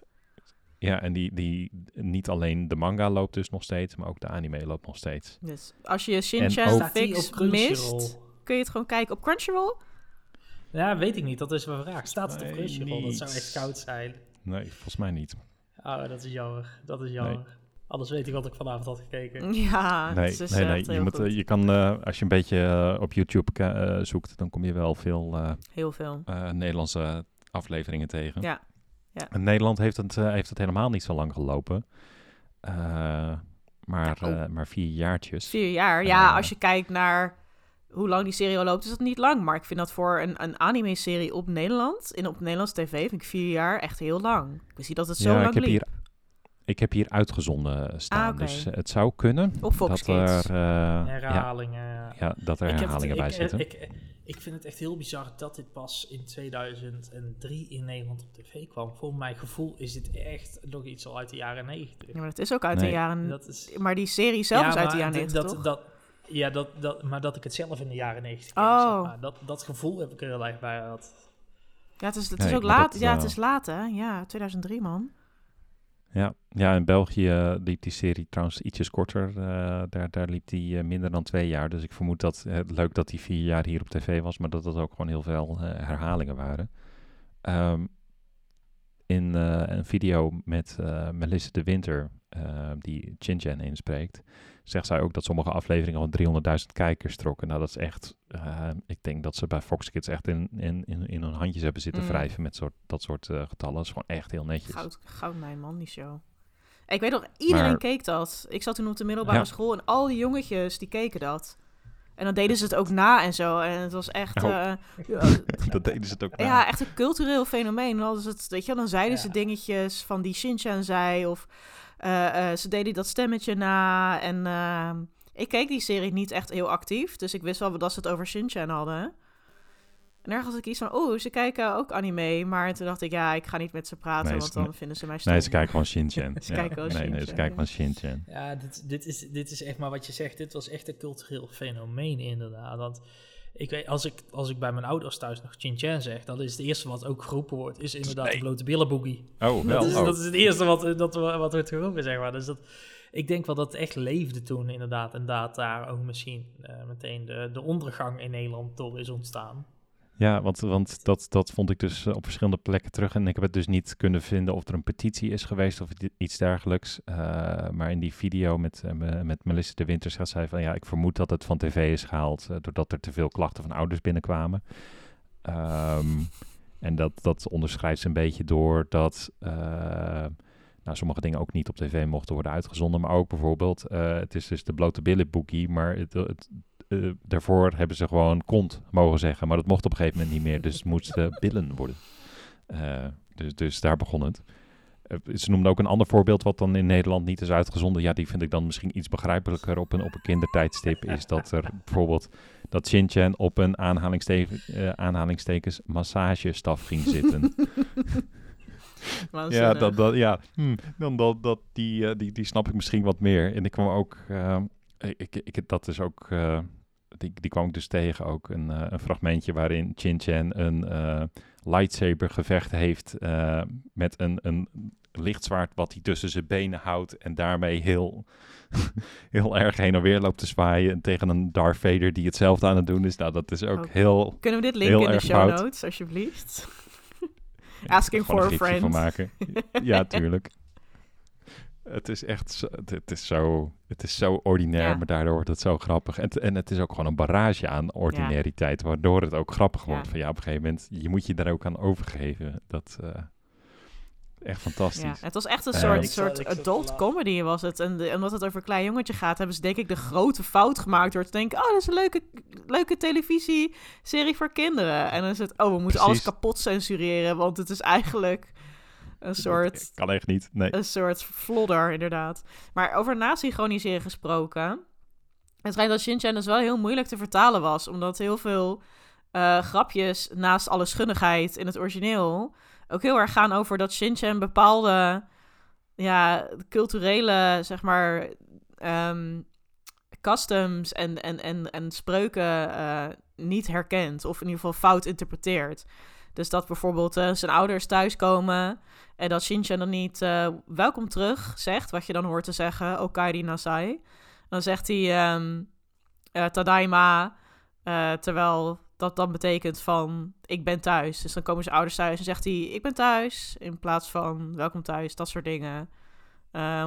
Ja, en die, die, niet alleen de manga loopt dus nog steeds, maar ook de anime loopt nog steeds. Dus als je Shin-chan fix mist, kun je het gewoon kijken op Crunchyroll. Ja, weet ik niet. Dat is mijn vraag. Staat het op Crunchyroll? Dat zou echt koud zijn. Nee, volgens mij niet. Oh, dat is jammer. Dat is jammer. Anders weet ik wat ik vanavond had gekeken. <laughs> Ja, nee, het is nee. Je, moet, goed. eh, je kan, eh, als je een beetje eh, op YouTube eh, zoekt, dan kom je wel veel eh, Heel veel. eh, Nederlandse afleveringen tegen. Ja, ja. En Nederland heeft het, eh, heeft het helemaal niet zo lang gelopen. Eh, maar, eh, maar vier jaartjes. Vier jaar. Ja, als je kijkt naar hoe lang die serie al loopt, is dat niet lang. Maar ik vind dat voor een, een anime-serie op Nederland, in op Nederlands tv, vind ik vier jaar echt heel lang. Ik wist niet dat het zo ja, lang ik heb, liep. hier, ik heb hier uitgezonden staan. Ah. Dus eh, het zou kunnen Fox dat Kids. er, eh, ja, Herhalingen. ja. ja, dat er het- herhalingen bij ik, zitten. Ik, ik vind het echt heel bizar dat dit pas in 2003 in Nederland op tv kwam. Voor mijn gevoel is dit echt nog iets al uit de jaren 90. Ja, maar het is ook uit Nee. de jaren... Dat is, Maar die serie zelf is uit de jaren d- 90, dat, toch? dat, Ja, dat, dat, maar dat ik het zelf in de jaren 90 ken, Oh. zeg maar. dat, dat gevoel heb ik er heel erg bij gehad. Ja, het is, het Nee, is ook laat. dat, ja, het eh, is laat, hè? Ja, 2003, man. Ja, ja, in België eh, liep die serie trouwens ietsjes korter. eh, daar, daar liep die eh, minder dan twee jaar. Dus ik vermoed dat eh, leuk dat die vier jaar hier op tv was, maar dat dat ook gewoon heel veel herhalingen waren. Ehm, in eh, een video met eh, Melissa de Winter, eh, die Chin-Chan inspreekt, zegt zij ook dat sommige afleveringen al 300.000 kijkers trokken. Nou, dat is echt, ik denk dat ze bij Fox Kids echt in, in, in, in hun handjes hebben zitten Mm. wrijven met soort, dat soort getallen. Dat is gewoon echt heel netjes. Goud, goud mijn man, die show. Ik weet nog, iedereen Maar- keek dat. Ik zat toen op de middelbare Ja. school en al die jongetjes die keken dat. En dan deden ze het ook na en zo. En het was echt, Oh. eh, <laughs> ja, dat deden ze het ook. na. ja, echt een cultureel fenomeen. Dan, hadden ze het, weet je, wel, dan zeiden ze dingetjes van die Shinchan zei. Of eh, eh, ze deden dat stemmetje na. En eh, ik keek die serie niet echt heel actief. Dus ik wist wel dat ze het over Shinchan hadden. En daar had ik iets van, oh, ze kijken ook anime. Maar toen dacht ik, ja, ik ga niet met ze praten, Nee, want dan vinden ze mij stom. Nee, ze kijken gewoon Shin-Chan. <laughs> Ze Ja. kijken gewoon nee, nee, ze Shin-Chan, kijken gewoon Shin-Chan. Ja, dit, dit, is, dit is echt maar wat je zegt. Dit was echt een cultureel fenomeen inderdaad. Want ik weet, als ik, als ik bij mijn ouders thuis nog Chin Chan zeg, dan is het eerste wat ook geroepen wordt, is inderdaad Nee. de blote billen boogie. Oh, wel. Dat is, oh. dat is het eerste wat, dat, wat wordt geroepen, zeg maar. Dus dat, ik denk wel dat het echt leefde toen inderdaad. En dat daar ook misschien eh, meteen de, de ondergang in Nederland door is ontstaan. Ja, want, want dat, dat vond ik dus eh, op verschillende plekken terug. En ik heb het dus niet kunnen vinden of er een petitie is geweest of iets dergelijks. Eh, maar in die video met, eh, me- met Melissa de Winter zegt zij van... ja, ik vermoed dat het van tv is gehaald... eh, doordat er te veel klachten van ouders binnenkwamen. Ehm, en dat, dat onderschrijft ze een beetje door dat... nou, sommige dingen ook niet op tv mochten worden uitgezonden. Maar ook bijvoorbeeld, het is dus de blote billen boogie, maar het, het, eh, daarvoor hebben ze gewoon kont mogen zeggen. Maar dat mocht op een gegeven moment niet meer. Dus het moest eh, billen worden. Eh, dus, dus daar begon het. Ze noemden ook een ander voorbeeld wat dan in Nederland niet is uitgezonden. Ja, die vind ik dan misschien iets begrijpelijker op een, op een kindertijdstip. Is dat er <laughs> bijvoorbeeld dat Shin-Chan op een aanhalingste eh, aanhalingstekens massagestaf ging zitten. <laughs> Ja, dat, dat, ja. Hm, dan dat, dat, die, die, die snap ik misschien wat meer. En ik kwam ook, eh, ik, ik, dat is ook, eh, die, die kwam ik dus tegen ook, een, eh, een fragmentje waarin Chin Chan een eh, lightsaber gevecht heeft eh, met een, een lichtzwaard wat hij tussen zijn benen houdt en daarmee heel, <laughs> heel erg heen en weer loopt te zwaaien tegen een Darth Vader die hetzelfde aan het doen is. Nou, dat is ook heel... Kunnen we dit linken in de show fout. notes, alsjeblieft? <laughs> Asking for a friend. van maken. <laughs> ja, tuurlijk. Het is echt zo, het, is zo, het is zo ordinair, Ja. maar daardoor wordt het zo grappig. En, het- en het is ook gewoon een barrage aan ordinariteit, waardoor het ook grappig Ja. wordt. Van ja, op een gegeven moment, je moet je daar ook aan overgeven. Dat eh echt fantastisch. Ja, het was echt een Eh, soort, soort adult comedy was het. En de- omdat het over een klein jongetje gaat, hebben ze denk ik de grote fout gemaakt door te denken, oh, dat is een leuke, leuke televisieserie voor kinderen. En dan is het, oh, we moeten alles kapot censureren, want het is eigenlijk een <laughs> soort, Kan echt niet, nee. een soort flodder, inderdaad. Maar over nasynchroniseren gesproken, het schijnt dat Shin-Chan dus wel heel moeilijk te vertalen was, omdat heel veel eh, grapjes naast alle schunnigheid in het origineel ook heel erg gaan over dat Shin-Chan bepaalde ja, culturele, zeg maar, ehm, customs en, en, en, en spreuken eh, niet herkent. Of in ieder geval fout interpreteert. Dus dat bijvoorbeeld eh, zijn ouders thuiskomen en dat Shinchan dan niet eh, welkom terug zegt, wat je dan hoort te zeggen, Okairi Nasai. Dan zegt hij eh, Tadaima, terwijl dat dan betekent van ik ben thuis. Dus dan komen zijn ouders thuis en zegt hij ik ben thuis, in plaats van welkom thuis, dat soort dingen.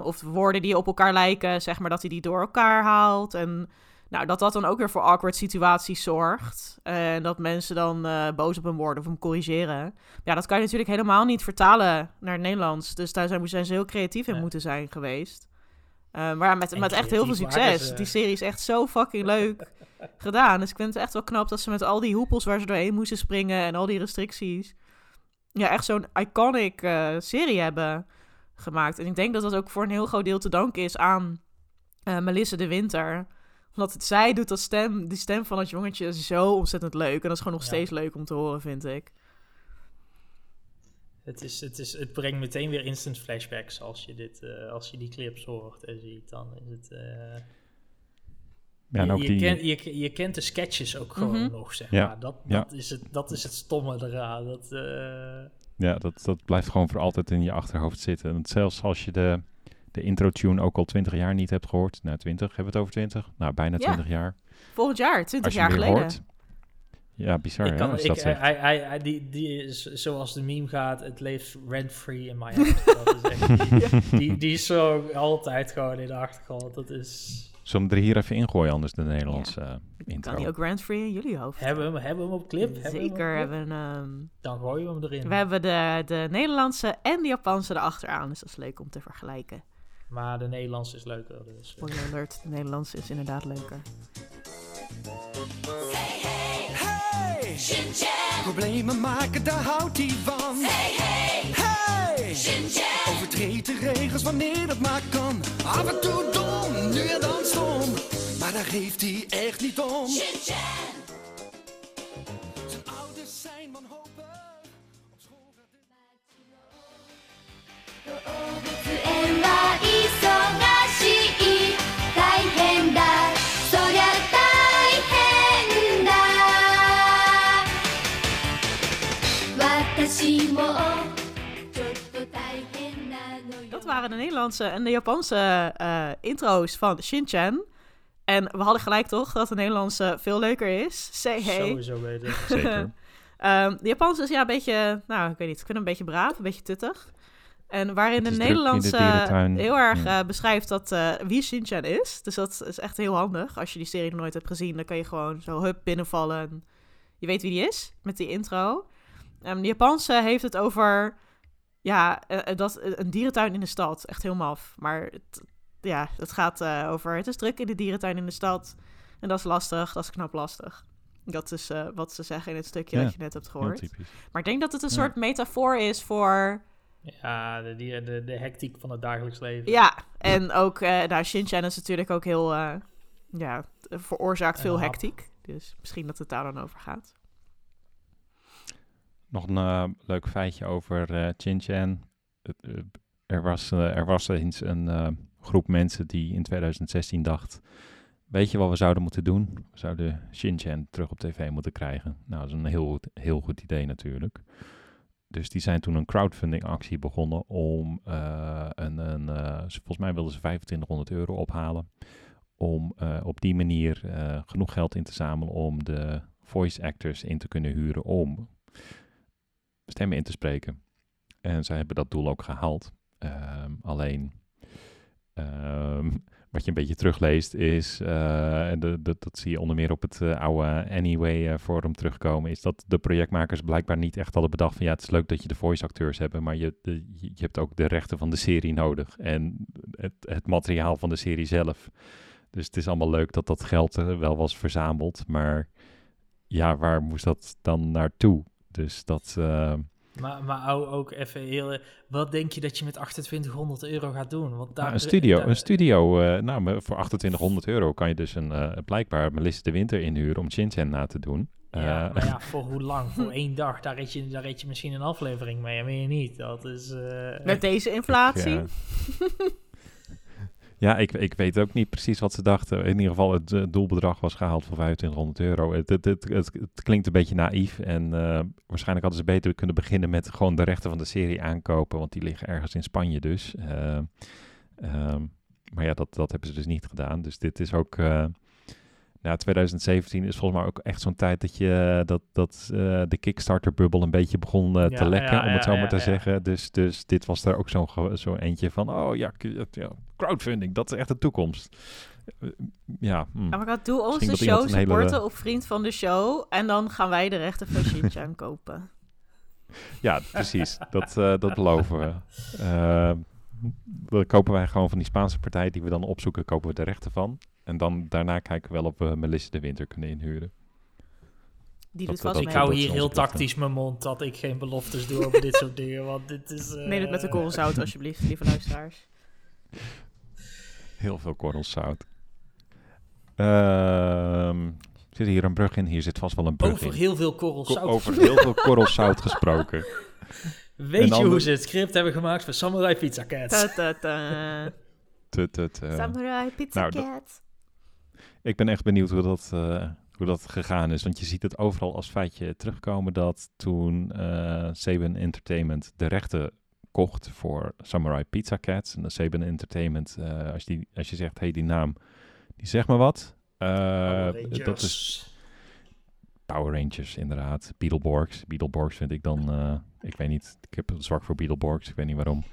Of woorden die op elkaar lijken, zeg maar dat hij die door elkaar haalt. En nou, dat dat dan ook weer voor awkward situaties zorgt. En dat mensen dan eh, boos op hem worden of hem corrigeren. Ja, dat kan je natuurlijk helemaal niet vertalen naar het Nederlands. Dus daar zijn, zijn ze heel creatief in Ja. moeten zijn geweest. Eh, maar met, En met echt heel veel succes. ze. Die serie is echt zo fucking leuk <laughs> gedaan. Dus ik vind het echt wel knap dat ze met al die hoepels waar ze doorheen moesten springen en al die restricties. Ja, echt zo'n iconic eh, serie hebben gemaakt. En ik denk dat dat ook voor een heel groot deel te danken is aan eh, Melissa de Winter. Omdat het, zij doet dat stem, die stem van het jongetje zo ontzettend leuk. En dat is gewoon nog Ja. steeds leuk om te horen, vind ik. Het, is, het, is, het brengt meteen weer instant flashbacks als je, dit, eh, als je die clips hoort en ziet. Dan is het... eh, Ja, en ook je, die, kent, je, je kent de sketches ook gewoon Mhm. nog, zeg Ja, maar. Dat, ja. dat, is het, dat is het stomme eraan. Dat, eh, ja dat, dat blijft gewoon voor altijd in je achterhoofd zitten. Want zelfs als je de, de intro-tune ook al twintig jaar niet hebt gehoord. Nou, twintig, hebben we het over twintig? Nou, bijna Ja. twintig jaar. Volgend jaar, 20 Als je jaar geleden. hoort, Ja, bizar Ik hè, kan, als je ik, dat zegt. hij, hij, hij- die, die is, zoals de meme gaat, het leeft rent-free in my heart. Dat is echt, <laughs> die, die is zo altijd gewoon in de achtergrond. Dat is... Zullen we hem er hier even ingooien, anders de Nederlandse eh, intro? Kan die ook Grand Free in jullie hoofd? Hebben we hem, hebben we hem op clip? Hebben we hem op Zeker clip? hebben ehm, Dan gooien we hem erin. we hebben de, de Nederlandse en de Japanse erachteraan, dus dat is leuk om te vergelijken. Maar de Nederlandse is leuker. Dus. eh. Spoiler alert, de Nederlandse is inderdaad leuker. Hey! Problemen maken, daar houdt hij van. Hey, hey! Hey! Overtreed de regels wanneer dat maar kan. Af en toe dom, nu en dan stom. Maar daar geeft hij echt niet om. Zijn ouders zijn wanhopig. Op school gaat waren de Nederlandse en de Japanse eh, intro's van Shinchan. En we hadden gelijk toch dat de Nederlandse veel leuker is. Say hey. Sowieso weten. <laughs> Zeker. Ehm, de Japanse is ja een beetje, nou ik weet niet, ik vind hem een beetje braaf, een beetje tuttig. En waarin de Nederlandse heel erg Ja. eh, beschrijft dat, eh, wie Shinchan is. Dus dat is echt heel handig. Als je die serie nog nooit hebt gezien, dan kan je gewoon zo hup binnenvallen. En je weet wie die is, met die intro. Ehm, de Japanse heeft het over, ja, eh, eh, dat, een dierentuin in de stad. Echt heel maf. Maar het, ja, het gaat eh, over, het is druk in de dierentuin in de stad. En dat is lastig, dat is knap lastig. Dat is eh, wat ze zeggen in het stukje Ja, dat je net hebt gehoord. Maar ik denk dat het een Ja. soort metafoor is voor... Ja, de, de, de hectiek van het dagelijks leven. Ja, en ook... eh nou, Shinchan is natuurlijk ook heel... eh, ja, veroorzaakt veel hap. hectiek. Dus misschien dat het daar dan over gaat. Nog een eh, leuk feitje over eh Chin-Chan. Eh, er, was, er was eens een groep mensen die in 2016 dacht... Weet je wat we zouden moeten doen? We zouden Shin-Chan terug op tv moeten krijgen. Nou, dat is een heel, heel goed idee natuurlijk. Dus die zijn toen een crowdfunding actie begonnen om een, een volgens mij wilden ze 2500 euro ophalen. Om op die manier genoeg geld in te zamelen om de voice actors in te kunnen huren om stemmen in te spreken. En zij hebben dat doel ook gehaald. Ehm, alleen, ehm, <laughs> wat je een beetje terugleest is, eh, en de, dat zie je onder meer op het eh, oude Anyway eh, forum terugkomen, is dat de projectmakers blijkbaar niet echt hadden bedacht van ja, het is leuk dat je de voice acteurs hebt, maar je, je hebt ook de rechten van de serie nodig en het, het materiaal van de serie zelf. Dus het is allemaal leuk dat dat geld wel was verzameld, maar ja, waar moest dat dan naartoe? Dus dat, eh, Maar, maar ook, ook even heel... Wat denk je dat je met 2800 euro gaat doen? Want daar, Nou, een studio, daar- een studio eh, nou, maar voor 2800 euro kan je dus een, eh, blijkbaar Melissa de Winter inhuren om Shin-Chan na te doen. Ja, Eh, maar ja, <laughs> voor hoe lang? Voor één dag. Daar reed je, daar reed je misschien een aflevering mee en meer niet. Dat is... eh, Met deze inflatie. Ja, <laughs> ja ik, ik weet ook niet precies wat ze dachten. In ieder geval, het eh, doelbedrag was gehaald voor 2500 euro. Het, het, het, het, klinkt een beetje naïef. En eh, waarschijnlijk hadden ze beter kunnen beginnen met gewoon de rechten van de serie aankopen. Want die liggen ergens in Spanje dus. Eh, ehm, maar ja, dat, dat hebben ze dus niet gedaan. Dus dit is ook... nou, 2017 is volgens mij ook echt zo'n tijd dat, je, dat, dat eh, de Kickstarter-bubbel een beetje begon eh, te Ja, lekken, ja, om het zo ja, maar te ja, ja. zeggen. Dus, dus dit was er ook zo'n zo eentje van, oh ja, ja, crowdfunding, dat is echt de toekomst. Eh, ja, hm. Ja, maar gaat doe de dat show hele- supporten op Vriend van de Show. En dan gaan wij de rechten van Shinchan kopen. <laughs> ja precies, dat, eh, dat beloven we. Eh, dan kopen wij gewoon van die Spaanse partij die we dan opzoeken, kopen we de rechten van. En dan daarna kijken we wel of we Melissa de Winter kunnen inhuren. Die Dat- doet vast dat- ik hou hier heel tactisch mijn mond dat ik geen beloftes doe over dit soort <laughs> dingen. Want dit is... eh, Neem het met de korrel zout alsjeblieft, lieve luisteraars. Heel veel korrelzout. Ehm zit hier een brug in? Hier zit vast wel een brug Over in. heel veel korrels Ko- zout. over heel veel korrelzout <laughs> gesproken. Weet je ander- hoe ze het script hebben gemaakt voor Samurai Pizza Cats? Ta, ta, ta. <laughs> Tut, tut, eh. Samurai Pizza nou, dat- Cat. Ik ben echt benieuwd hoe dat, eh, hoe dat gegaan is. Want je ziet het overal als feitje terugkomen dat toen eh Saban Entertainment de rechten kocht voor Samurai Pizza Cats. En de Saban Entertainment, eh, als, die, als je zegt, hey, die naam, die zeg maar wat. Eh, dat is Power Rangers, inderdaad. Beetleborgs. Beetleborgs vind ik dan... eh, ik weet niet, ik heb een zwak voor Beetleborgs. Ik weet niet waarom. <laughs>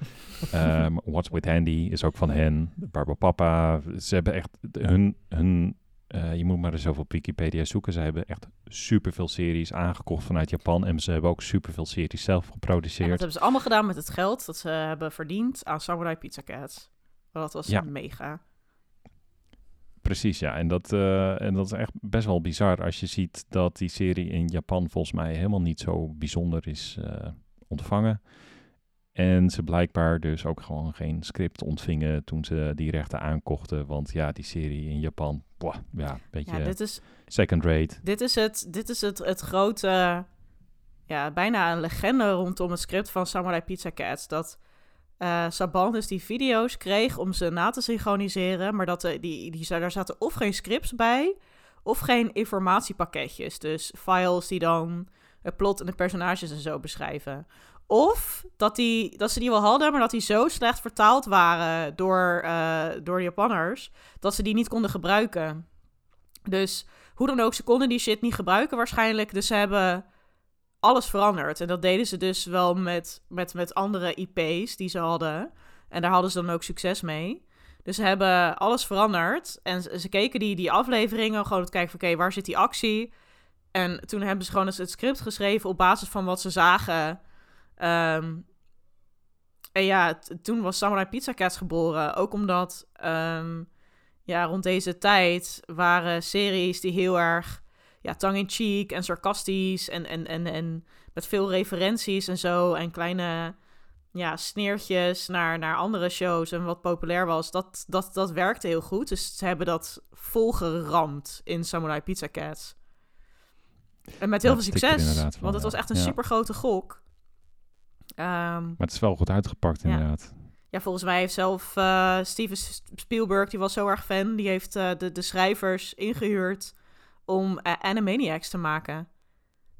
Ehm, What's With Handy is ook van hen. Barbapapa. Ze hebben echt hun... hun eh, je moet maar eens over op Wikipedia zoeken. Ze hebben echt superveel series aangekocht vanuit Japan. En ze hebben ook superveel series zelf En dat geproduceerd. hebben ze allemaal gedaan met het geld dat ze hebben verdiend aan Samurai Pizza Cats. Dat was Ja. mega. Precies, ja. En dat, eh, en dat is echt best wel bizar als je ziet dat die serie in Japan volgens mij helemaal niet zo bijzonder is eh, ontvangen. En ze blijkbaar dus ook gewoon geen script ontvingen toen ze die rechten aankochten. Want ja, die serie in Japan, boah, ja, een beetje Ja, dit is, second rate. dit is, het, dit is het, het grote, ja, bijna een legende rondom het script van Samurai Pizza Cats. Dat eh Saban dus die video's kreeg om ze na te synchroniseren, maar dat de, die, die, daar zaten of geen scripts bij, of geen informatiepakketjes. Dus files die dan het plot en de personages en zo beschrijven. Of dat, die, dat ze die wel hadden, maar dat die zo slecht vertaald waren door, eh, door de Japanners, dat ze die niet konden gebruiken. Dus hoe dan ook, ze konden die shit niet gebruiken waarschijnlijk. Dus ze hebben alles veranderd. En dat deden ze dus wel met, met, met andere IP's die ze hadden. En daar hadden ze dan ook succes mee. Dus ze hebben alles veranderd. En ze, keken die, die afleveringen gewoon te kijken oké, waar zit die actie? En toen hebben ze gewoon het script geschreven op basis van wat ze zagen. Ehm, en ja, toen was Samurai Pizza Cats geboren. Ook omdat ehm, ja, rond deze tijd waren series die heel erg ja, tongue-in-cheek en sarcastisch en, en, en, en met veel referenties en zo en kleine ja, sneertjes naar, naar andere shows en wat populair was, dat, dat, dat werkte heel goed. Dus ze hebben dat volgeramd in Samurai Pizza Cats. En met heel veel succes, van, want het ja. was echt een Ja. super grote gok. Ehm, Maar het is wel goed uitgepakt inderdaad. ja, volgens mij heeft zelf eh, Steven Spielberg, die was zo erg fan, die heeft eh, de, de schrijvers ingehuurd om eh, Animaniacs te maken.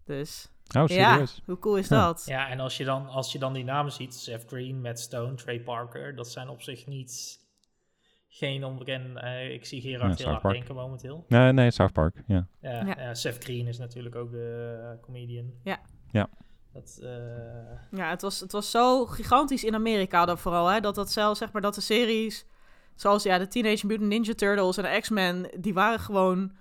Dus Oh, ja, serieus? hoe cool is Ja. dat? Ja, en als je, dan, als je dan die namen ziet, Seth Green, Matt Stone, Trey Parker, dat zijn op zich niet geen onbekend. eh, ik zie Ja, Gerard heel South hard denken momenteel. Nee, nee, South Park, ja. Ja, Ja. ja, Seth Green is natuurlijk ook de eh, comedian. Ja. Ja. Dat, eh, Ja, het was, het was zo gigantisch in Amerika dan vooral, hè, dat dat zelfs, zeg maar, dat de series, zoals ja, de Teenage Mutant Ninja Turtles en de X-Men, die waren gewoon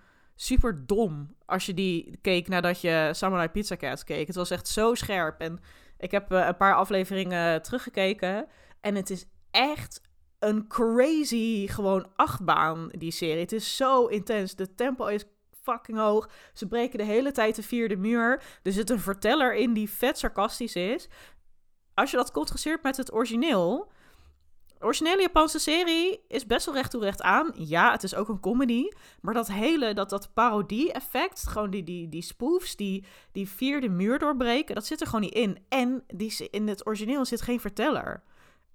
super dom als je die keek nadat je Samurai Pizza Cats keek. Het was echt zo scherp en ik heb eh, een paar afleveringen teruggekeken en het is echt een crazy gewoon achtbaan, die serie. Het is zo intens. De tempo is fucking hoog. Ze breken de hele tijd de vierde muur. Er zit een verteller in die vet sarcastisch is. Als je dat contrasteert met het origineel... De originele Japanse serie is best wel recht toe recht aan. Ja, het is ook een comedy. Maar dat hele, dat, dat parodie-effect, gewoon die, die, die spoofs, die, die vierde muur doorbreken, dat zit er gewoon niet in. En die, in het origineel zit geen verteller.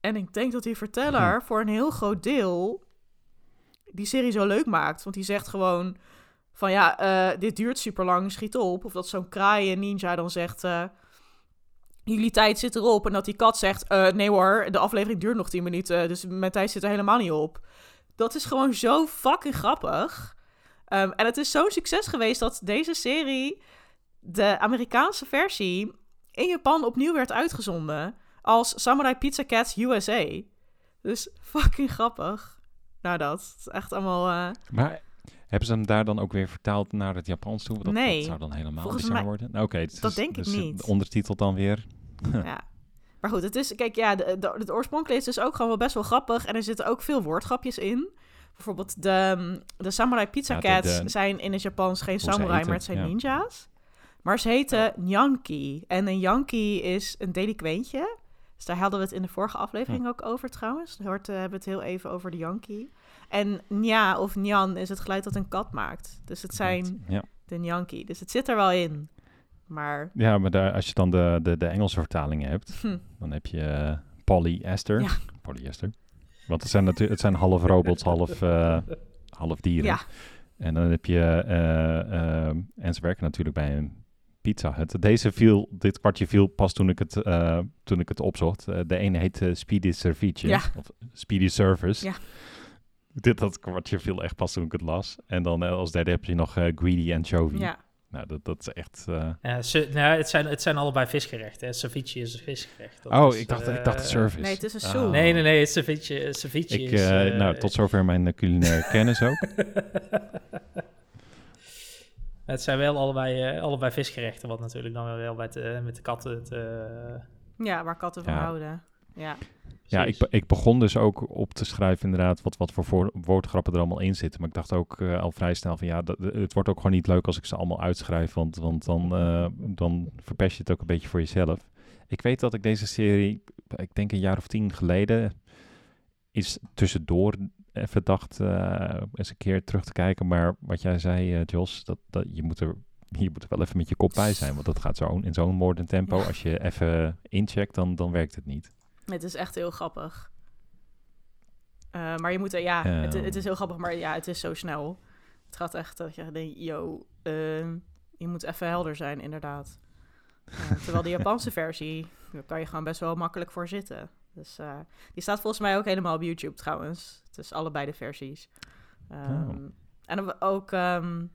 En ik denk dat die verteller voor een heel groot deel die serie zo leuk maakt. Want die zegt gewoon van ja, eh, dit duurt super lang, schiet op. Of dat zo'n kraaien ninja dan zegt, eh, jullie tijd zit erop. En dat die kat zegt, eh, nee hoor, de aflevering duurt nog 10 minuten, dus mijn tijd zit er helemaal niet op. Dat is gewoon zo fucking grappig. Ehm, en het is zo'n succes geweest dat deze serie, de Amerikaanse versie, in Japan opnieuw werd uitgezonden als Samurai Pizza Cats USA. Dus fucking grappig. Nou dat, het is echt allemaal... eh, Maar hebben ze hem daar dan ook weer vertaald naar het Japans toe? Dat, Nee. dat zou dan helemaal bizar mij- worden. Nou, Oké, dat is- denk ik dus het niet. ondertitelt dan weer. <laughs> Ja. Maar goed, het is, kijk, ja, de, de, het oorspronkelijke is dus ook gewoon wel best wel grappig. En er zitten ook veel woordgrapjes in. Bijvoorbeeld de, de Samurai Pizza Ja, de- Cats zijn in het Japans geen samurai, maar het zijn ja. ninja's. Maar ze heten Nyanki. En een Yankee is een delinquentje. Dus daar hadden we het in de vorige aflevering ook over trouwens. Hoort, eh, hebben we het heel even over de Yankee. En Nya of Nyan is het geluid dat een kat maakt. Dus het zijn de Yankee. Dus het zit er wel in. Maar ja maar daar, als je dan de, de, de Engelse vertalingen hebt, hm, dan heb je eh, polyester. Ja. Polyester. Want het zijn, natuurlijk het zijn half robots, half, eh, half dieren. ja, En dan heb je, eh, en ze werken natuurlijk bij een Pizza Hut. Deze viel, dit kwartje viel pas toen ik het, toen ik het opzocht. De ene heet Speedy Service, Ja. of Speedy Service. Ja. Dit dat kwartje viel echt pas toen ik het las. En dan als derde heb je nog Greedy Anchovy. ja. Nou, dat, dat is echt... eh, Ja, ze, nou, het, zijn, het zijn allebei visgerechten. hè. Ceviche is een visgerecht. Dat Oh, is, ik dacht, eh, ik dacht service. Nee, het is een Ah. soep. Nee, nee, nee. Het ceviche, ceviche Ik, is... eh, eh, nou, tot zover mijn culinaire <laughs> kennis ook. het zijn wel allebei, eh, allebei visgerechten, wat natuurlijk dan wel met, eh, met de katten... Het, eh, Ja, waar katten van Ja. houden. Ja. Ja, ik, ik begon dus ook op te schrijven inderdaad wat, wat voor voor- woordgrappen er allemaal in zitten. Maar ik dacht ook eh, al vrij snel van ja, dat, het wordt ook gewoon niet leuk als ik ze allemaal uitschrijf. Want, want dan, eh, dan verpest je het ook een beetje voor jezelf. Ik weet dat ik deze serie, ik denk een jaar of tien geleden, is tussendoor even dacht eh, eens een keer terug te kijken. Maar wat jij zei, eh, Jos, dat, dat je moet er... Je moet er wel even met je kop bij zijn, want dat gaat zo in zo'n moordend tempo. Als je even incheckt, dan, dan werkt het niet. Het is echt heel grappig. Eh, maar je moet er, ja, het, het is heel grappig, maar ja, het is zo snel. Het gaat echt dat je denkt, yo, ehm, je moet even helder zijn, inderdaad. <laughs> Terwijl de Japanse versie, daar kan je gewoon best wel makkelijk voor zitten. Dus eh, die staat volgens mij ook helemaal op YouTube trouwens. Het is allebei de versies. Ehm, Oh. En dan ook, ehm,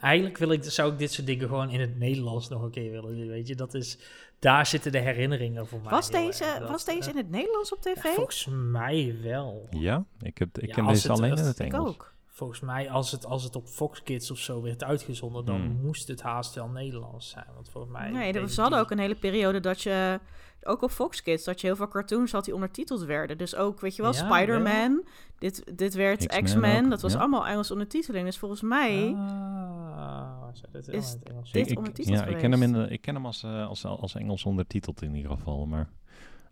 Eigenlijk wil ik, zou ik dit soort dingen gewoon in het Nederlands nog een keer willen zien, weet je. Dat is, daar zitten de herinneringen voor mij. was, deze, erg. Dat, was deze eh, in het Nederlands op tv? ja, volgens mij wel. Ja, ik, heb, ik Ja, ken als deze het- alleen in het ik Engels. ook. Volgens mij, als het, als het op Fox Kids of zo werd uitgezonden, dan Hmm. moest het haast wel Nederlands zijn. Want volgens mij... Nee, er deze ze hadden ook een hele periode dat je, ook op Fox Kids, dat je heel veel cartoons had die ondertiteld werden. Dus ook, weet je wel, Ja, Spider-Man, dit, dit werd X-Men dat was ja. allemaal Engels ondertiteling. Dus volgens mij, Ah, dat is, Engels. dit Ik, ondertiteld ja, ik ken hem, in, de- ik ken hem als, eh, als, als Engels ondertiteld in ieder geval. Maar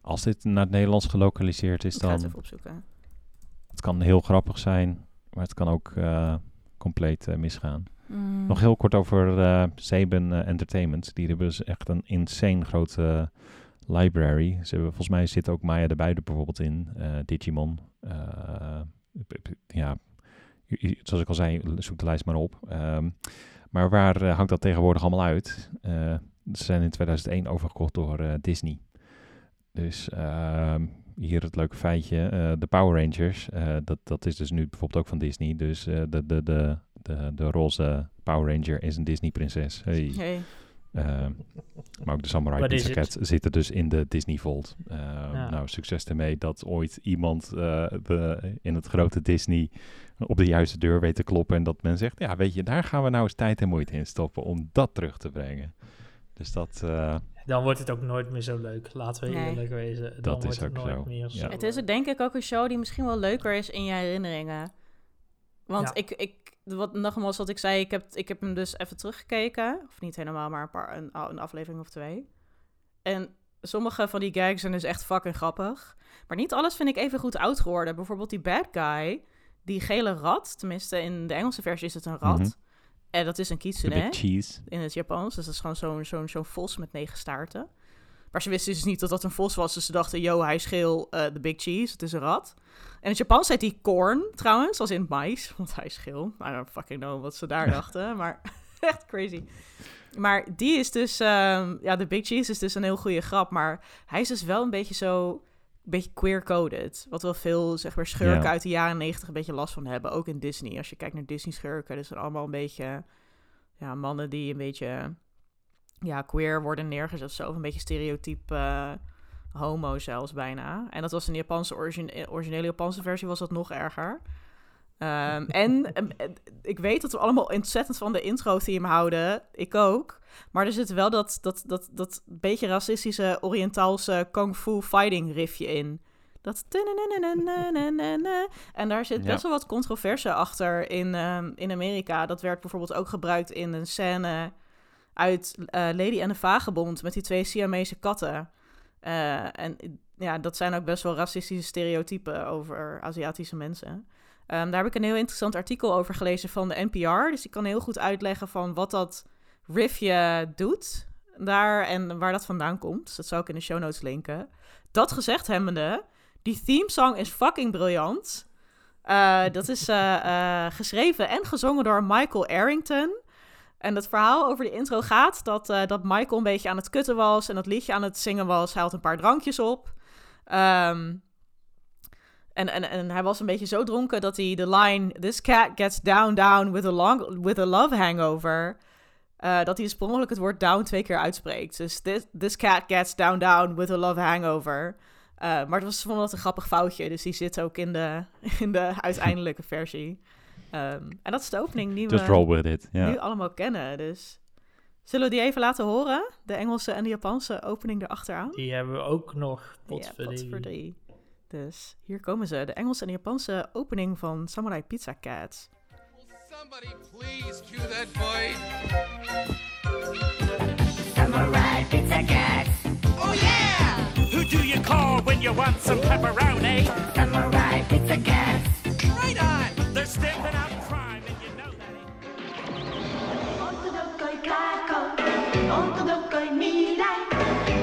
als dit naar het Nederlands gelokaliseerd is, ik ga het dan... even opzoeken. Het kan heel grappig zijn, maar het kan ook eh, compleet eh, misgaan. Mm. Nog heel kort over Saban eh, Entertainment. Die hebben dus echt een insane grote library. Ze hebben, volgens mij zit ook Maya de Beide bijvoorbeeld in. Digimon. ja, zoals ik al zei, zoek de lijst maar op. Ehm, maar waar hangt dat tegenwoordig allemaal uit? Ze zijn in 2001 overgekocht door Disney. Dus ehm, hier het leuke feitje. eh, de Power Rangers, eh, dat, dat is dus nu bijvoorbeeld ook van Disney. Dus eh, de, de, de, de, de roze Power Ranger is een Disney prinses. Hey. Hey. Ehm, maar ook de Samurai What is Pizza it? Cat zitten dus in de Disney Vault. Ehm, Ja. Nou, succes ermee dat ooit iemand eh, de, in het grote Disney op de juiste deur weet te kloppen. En dat men zegt, ja weet je, daar gaan we nou eens tijd en moeite in stoppen om dat terug te brengen. Dus dat, eh, Dan wordt het ook nooit meer zo leuk. Laten we Nee. eerlijk wezen. Dan Dat wordt is het ook nooit zo. meer Ja. zo Het is denk ik ook een show die misschien wel leuker is in je herinneringen. Want Ja. ik, ik, wat, nogmaals wat ik zei, ik heb, ik heb hem dus even teruggekeken. Of niet helemaal, maar een, paar, een, een aflevering of twee. En sommige van die gags zijn dus echt fucking grappig. Maar niet alles vind ik even goed oud geworden. Bijvoorbeeld die bad guy, die gele rat. Tenminste, in de Engelse versie is het een rat. Mhm. En dat is een kitsune big cheese. in het Japans. Dus dat is gewoon zo'n zo'n zo'n vos met negen staarten. Maar ze wisten dus niet dat dat een vos was. Dus ze dachten, yo, hij is geel, eh, de big cheese, het is een rat. En in het Japans heet hij corn, trouwens, als in mais, <laughs> want hij is geel. I don't fucking know wat ze daar <laughs> dachten, maar <laughs> echt crazy. Maar die is dus, ehm, ja, de big cheese is dus een heel goede grap. Maar hij is dus wel een beetje zo, beetje queer-coded. Wat wel veel, zeg maar, schurken Ja. uit de jaren negentig een beetje last van hebben. Ook in Disney. Als je kijkt naar Disney-schurken, dat zijn allemaal een beetje ja, mannen die een beetje ja, queer worden neergezet of zo. Of een beetje stereotyp eh, homo zelfs bijna. En dat was in de Japanse origine- originele Japanse versie was dat nog erger. Ehm, en em, eh, ik weet dat we allemaal ontzettend van de intro-theme houden. Ik ook. Maar er zit wel dat, dat, dat, dat beetje racistische Oriëntaalse kung fu fighting riffje in. Dat... En daar zit best wel wat controverse achter in, ehm, in Amerika. Dat werd bijvoorbeeld ook gebruikt in een scène uit eh, Lady en de Vagebond met die twee Siamese katten. Eh, en ja, dat zijn ook best wel racistische stereotypen over Aziatische mensen. Ehm, daar heb ik een heel interessant artikel over gelezen van de NPR. Dus ik kan heel goed uitleggen van wat dat riffje doet daar en waar dat vandaan komt. Dus dat zou ik in de show notes linken. Dat gezegd hebbende, die theme song is fucking briljant. Eh, dat is eh, eh, geschreven en gezongen door Michael Arrington. En het verhaal over de intro gaat dat, dat Michael een beetje aan het kutten was en dat liedje aan het zingen was. Hij had een paar drankjes op. Ehm, en, en, en hij was een beetje zo dronken dat hij de line... This cat gets down, down with a, long, with a love hangover... eh, dat hij dus per ongeluk het woord down twee keer uitspreekt. Dus this, this cat gets down down with a love hangover. Eh, maar het was vond dat een grappig foutje, dus die zit ook in de, <laughs> in de uiteindelijke versie. Ehm, en dat is de opening die Just we roll with it. Nu allemaal kennen. Dus zullen we die even laten horen? De Engelse en de Japanse opening erachteraan? Die hebben we ook nog. Ja, Potverdie. potverdie. Dus hier komen ze, de Engelse en Japanse opening van Samurai Pizza Cats. Somebody please cue that boy. Samurai Pizza Cats. Oh yeah! Who do you call when you want some pepperoni? Samurai Pizza Cats. Right on! They're stepping out crime and you know that. Onto the koi kako, onto the koi mirai.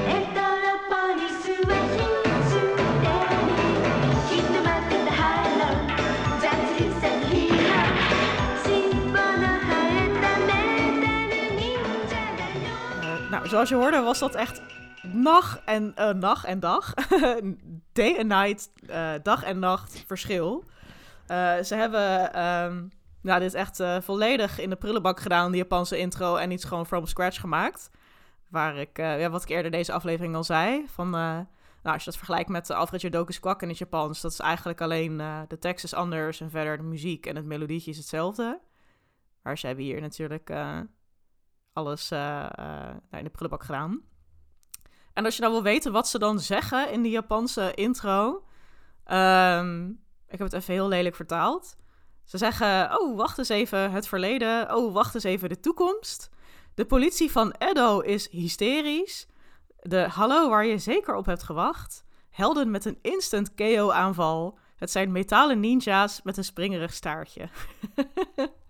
Zoals je hoorde was dat echt nacht en, eh, nacht en dag. <laughs> Day and night, eh, dag en nacht verschil. Eh, ze hebben nou, dit echt volledig in de prullenbak gedaan, die Japanse intro, en iets gewoon from scratch gemaakt. Waar ik, ja, wat ik eerder deze aflevering al zei, van... nou, als je dat vergelijkt met Alfred Jodokus Kwak in het Japans, dat is eigenlijk alleen de tekst is anders en verder de muziek en het melodietje is hetzelfde. Maar ze hebben hier natuurlijk alles eh, eh, nou, in de prullenbak gedaan. En als je nou wil weten wat ze dan zeggen in die Japanse intro, ehm, ik heb het even heel lelijk vertaald. Ze zeggen, oh, wacht eens even, het verleden. Oh, wacht eens even, de toekomst. De politie van Edo is hysterisch. De hallo waar je zeker op hebt gewacht. Helden met een instant KO-aanval. Het zijn metalen ninja's met een springerig staartje. <laughs>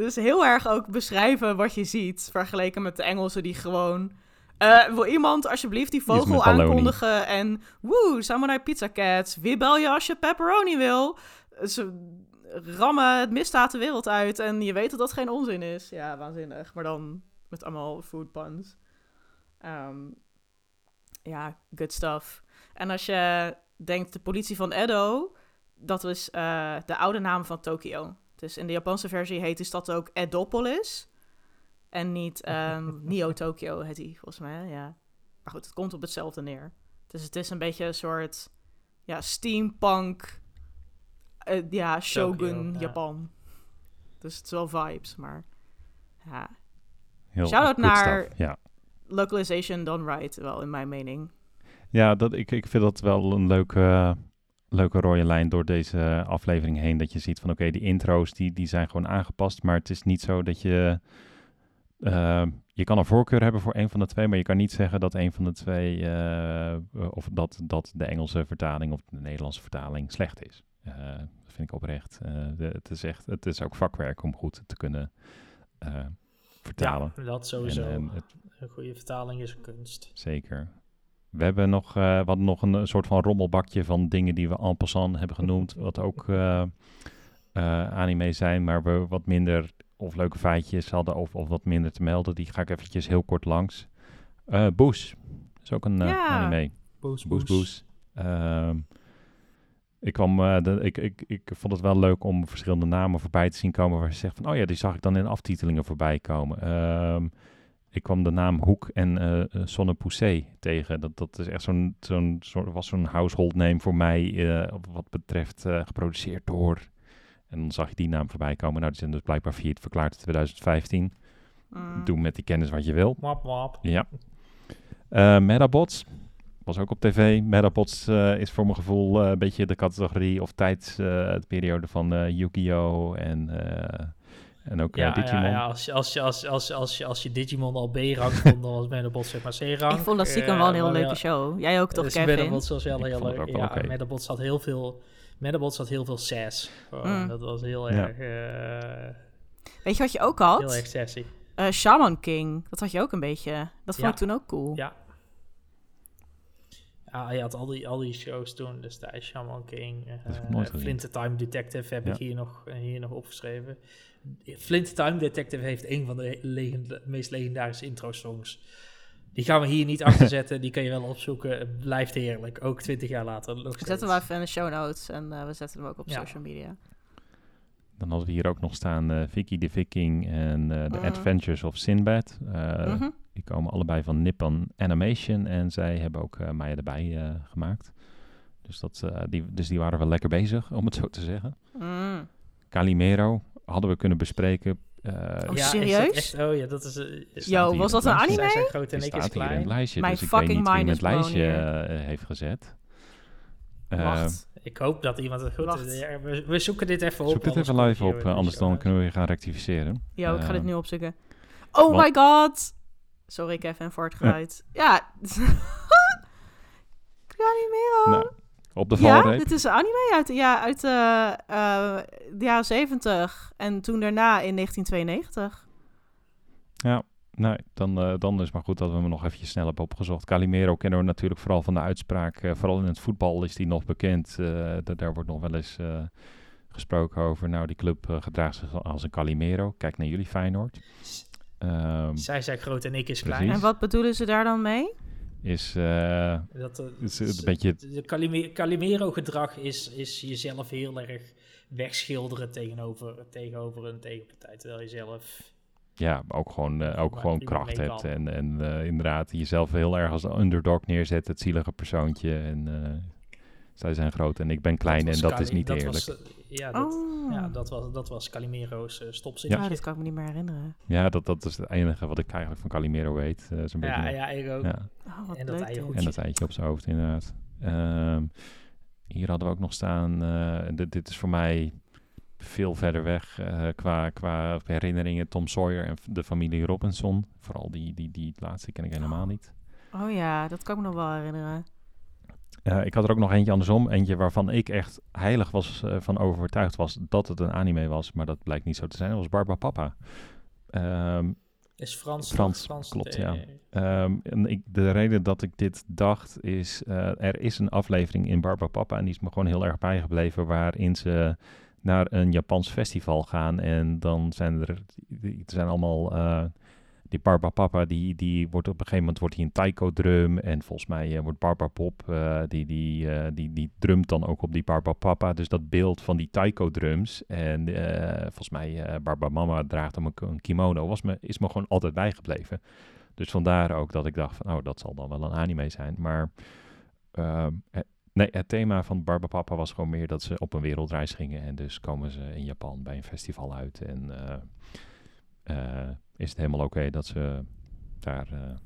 dus heel erg ook beschrijven wat je ziet. Vergeleken met de Engelsen die gewoon... eh, wil iemand alsjeblieft die vogel aankondigen en... Woe, Samurai Pizza Cats. Wie bel je als je pepperoni wil? Ze rammen het misdaad de wereld uit en je weet dat dat geen onzin is. Ja, waanzinnig. Maar dan met allemaal food puns. Ehm, ja, good stuff. En als je denkt, de politie van Edo, dat is eh, de oude naam van Tokio. Dus in de Japanse versie heet die stad ook Edopolis. En niet ehm <laughs> Neo-Tokyo heet die, volgens mij. Ja. Maar goed, het komt op hetzelfde neer. Dus het is een beetje een soort ja, steampunk, eh, ja, shogun Tokyo, ja. Japan. Dus het is wel vibes, maar ja, Heel Shout-out naar- stuff, Ja, localization done right, wel in mijn mening. ja dat, ik, ik vind dat wel een leuke, leuke rode lijn door deze aflevering heen. Dat je ziet van oké, die intro's die, die zijn gewoon aangepast. Maar het is niet zo dat je... eh, je kan een voorkeur hebben voor een van de twee, maar je kan niet zeggen dat een van de twee... eh, of dat, dat de Engelse vertaling of de Nederlandse vertaling slecht is. Eh, dat vind ik oprecht. De- het, is echt, het is ook vakwerk om goed te kunnen vertalen. Ja, dat sowieso. En, en het- Een goede vertaling is een kunst. Zeker. We hebben nog, eh, we hadden nog een, eh, soort van rommelbakje van dingen die we en passant hebben genoemd. Wat ook eh, eh, anime zijn, maar we wat minder of leuke feitjes hadden of, of wat minder te melden. Die ga ik eventjes heel kort langs. Eh Boes. is ook een eh, Ja. anime. Boes, Boes Boes. Ehm, ik, kwam, eh, de, ik, ik, ik vond het wel leuk om verschillende namen voorbij te zien komen waar ze zegt van, oh ja, die zag ik dan in aftitelingen voorbij komen. Ehm, ik kwam de naam Hoek en eh eh, Sonne Poussé tegen. Dat, dat is echt zo'n, zo'n soort, was zo'n household name voor mij eh, wat betreft eh, geproduceerd door. En dan zag je die naam voorbij komen. Nou, die zijn dus blijkbaar failliet verklaard in 2015. Mm. Doe met die kennis wat je wil. Wap, wap. Ja. Eh Metabots was ook op tv. Metabots eh, is voor mijn gevoel eh, een beetje de categorie of tijdsperiode van eh Yu-Gi-Oh! en, eh, en ook eh, Ja, Digimon. ja, ja, als, je- als, je- als, als, als, je- als je Digimon al B-rang vond, dan was Metabots zeg maar C-rang. Ik vond dat stiekem wel een heel Eh, leuke ja, show. Jij ook toch, dus Kevin? Metabots was wel Ik heel vond het leuk. Ja, oké. Metabots had heel veel... Metabots had heel veel sass. Gewoon, Mm. Dat was heel Ja. erg... eh, Weet je wat je ook heel had? erg sassy. Eh, Shaman King. Dat had je ook een beetje. Dat vond Ja. ik toen ook cool. Ja. Ja, je had al die, al die shows toen destijds. Shaman King, gezien. Flint the Time Detective heb Ja. ik hier nog, eh, hier nog opgeschreven. Flint the Time Detective heeft een van de legend- meest legendarische intro-songs. Die gaan we hier niet achter <laughs> zetten. Die kan je wel opzoeken. Het blijft heerlijk. Ook twintig jaar later nog We zetten hem even in de show notes en we zetten hem ook op Ja. social media. Dan hadden we hier ook nog staan eh, Vicky the Viking en eh, The Mhm. Adventures of Sinbad. Eh, Mhm. Die komen allebei van Nippon Animation en zij hebben ook eh Maya erbij eh, gemaakt. Dus, dat, eh, die, dus die waren wel lekker bezig, om het zo te zeggen. Mm. Calimero hadden we kunnen bespreken. eh, Oh, Ja, serieus? echt- oh ja, dat is... Yo, was dat het een lijstje. anime? Zij zijn groot en die ik is staat hier in het klein. lijstje, Mijn dus ik weet fucking mind het is lijstje blown eh, heeft gezet. Eh, Wacht. Ik hoop dat iemand het goed Wacht. is. Ja, we, we zoeken dit even op. Zoek dit even live op, eh, anders de dan kunnen we weer gaan rectificeren. Yo, ik ga dit Eh, nu opzoeken. Oh my god! Sorry, Kevin, voor het geluid. Ja. <laughs> Calimero. Nou, op de ja, valreep. dit is een anime uit, ja, uit eh, eh, de jaren 70 en toen daarna in 1992. Ja, nee, dan, eh, dan is het maar goed dat we hem nog eventjes snel hebben opgezocht. Calimero kennen we natuurlijk vooral van de uitspraak. eh, vooral in het voetbal is die nog bekend. eh, da- daar wordt nog wel eens eh, gesproken over. Nou, die club gedraagt zich als een Calimero. Kijk naar jullie Feyenoord. Ehm, Zij zijn groot en ik is Precies. klein. En wat bedoelen ze daar dan mee? is, eh, Dat, is een beetje... De Calime- Calimero-gedrag is, is jezelf heel erg wegschilderen tegenover, tegenover een tegenpartij. Terwijl je zelf... Ja, ook gewoon, eh, ook gewoon kracht hebt. En, en eh, inderdaad, jezelf heel erg als underdog neerzet. Het zielige persoontje. En eh, zij zijn groot en ik ben klein en dat Cali- is niet dat eerlijk. was, ja, dat, oh, ja dat, was, dat was Calimero's uh, Ah, stopzinnetje. dat kan ik me niet meer herinneren. Ja, dat, dat is het enige wat ik eigenlijk van Calimero weet. eh, zo'n Ja, beetje, ja, ik ook. ja. Oh, En dat. En dat eitje op zijn hoofd, inderdaad. Ehm, hier hadden we ook nog staan. eh, dit, dit is voor mij veel verder weg eh, qua, qua herinneringen. Tom Sawyer en de familie Robinson. Vooral die, die, die laatste ken ik helemaal niet. Oh ja, dat kan ik me nog wel herinneren. Ik had er ook nog eentje andersom. Eentje waarvan ik echt heilig was eh, van overtuigd was dat het een anime was. Maar dat blijkt niet zo te zijn. Dat was Barba Papa. Ehm, Is Frans. Frans, klopt, ja. Ehm, en ik, de reden dat ik dit dacht is, eh, er is een aflevering in Barba Papa en die is me gewoon heel erg bijgebleven, waarin ze naar een Japans festival gaan en dan zijn er, er zijn allemaal, eh, die Barba Papa, die, die wordt op een gegeven moment wordt hij een taiko drum en volgens mij eh, wordt Barba Pop, eh, die, die, die, die drumt dan ook op die Barba Papa, dus dat beeld van die taiko drums en volgens mij Barba Mama draagt hem een, kimono, was me, is me gewoon altijd bijgebleven. Dus vandaar ook dat ik dacht van, oh, dat zal dan wel een anime zijn. Maar ehm, eh, nee, het thema van Barba Papa was gewoon meer dat ze op een wereldreis gingen. En dus komen ze in Japan bij een festival uit. En eh, eh, is het helemaal oké dat ze daar eh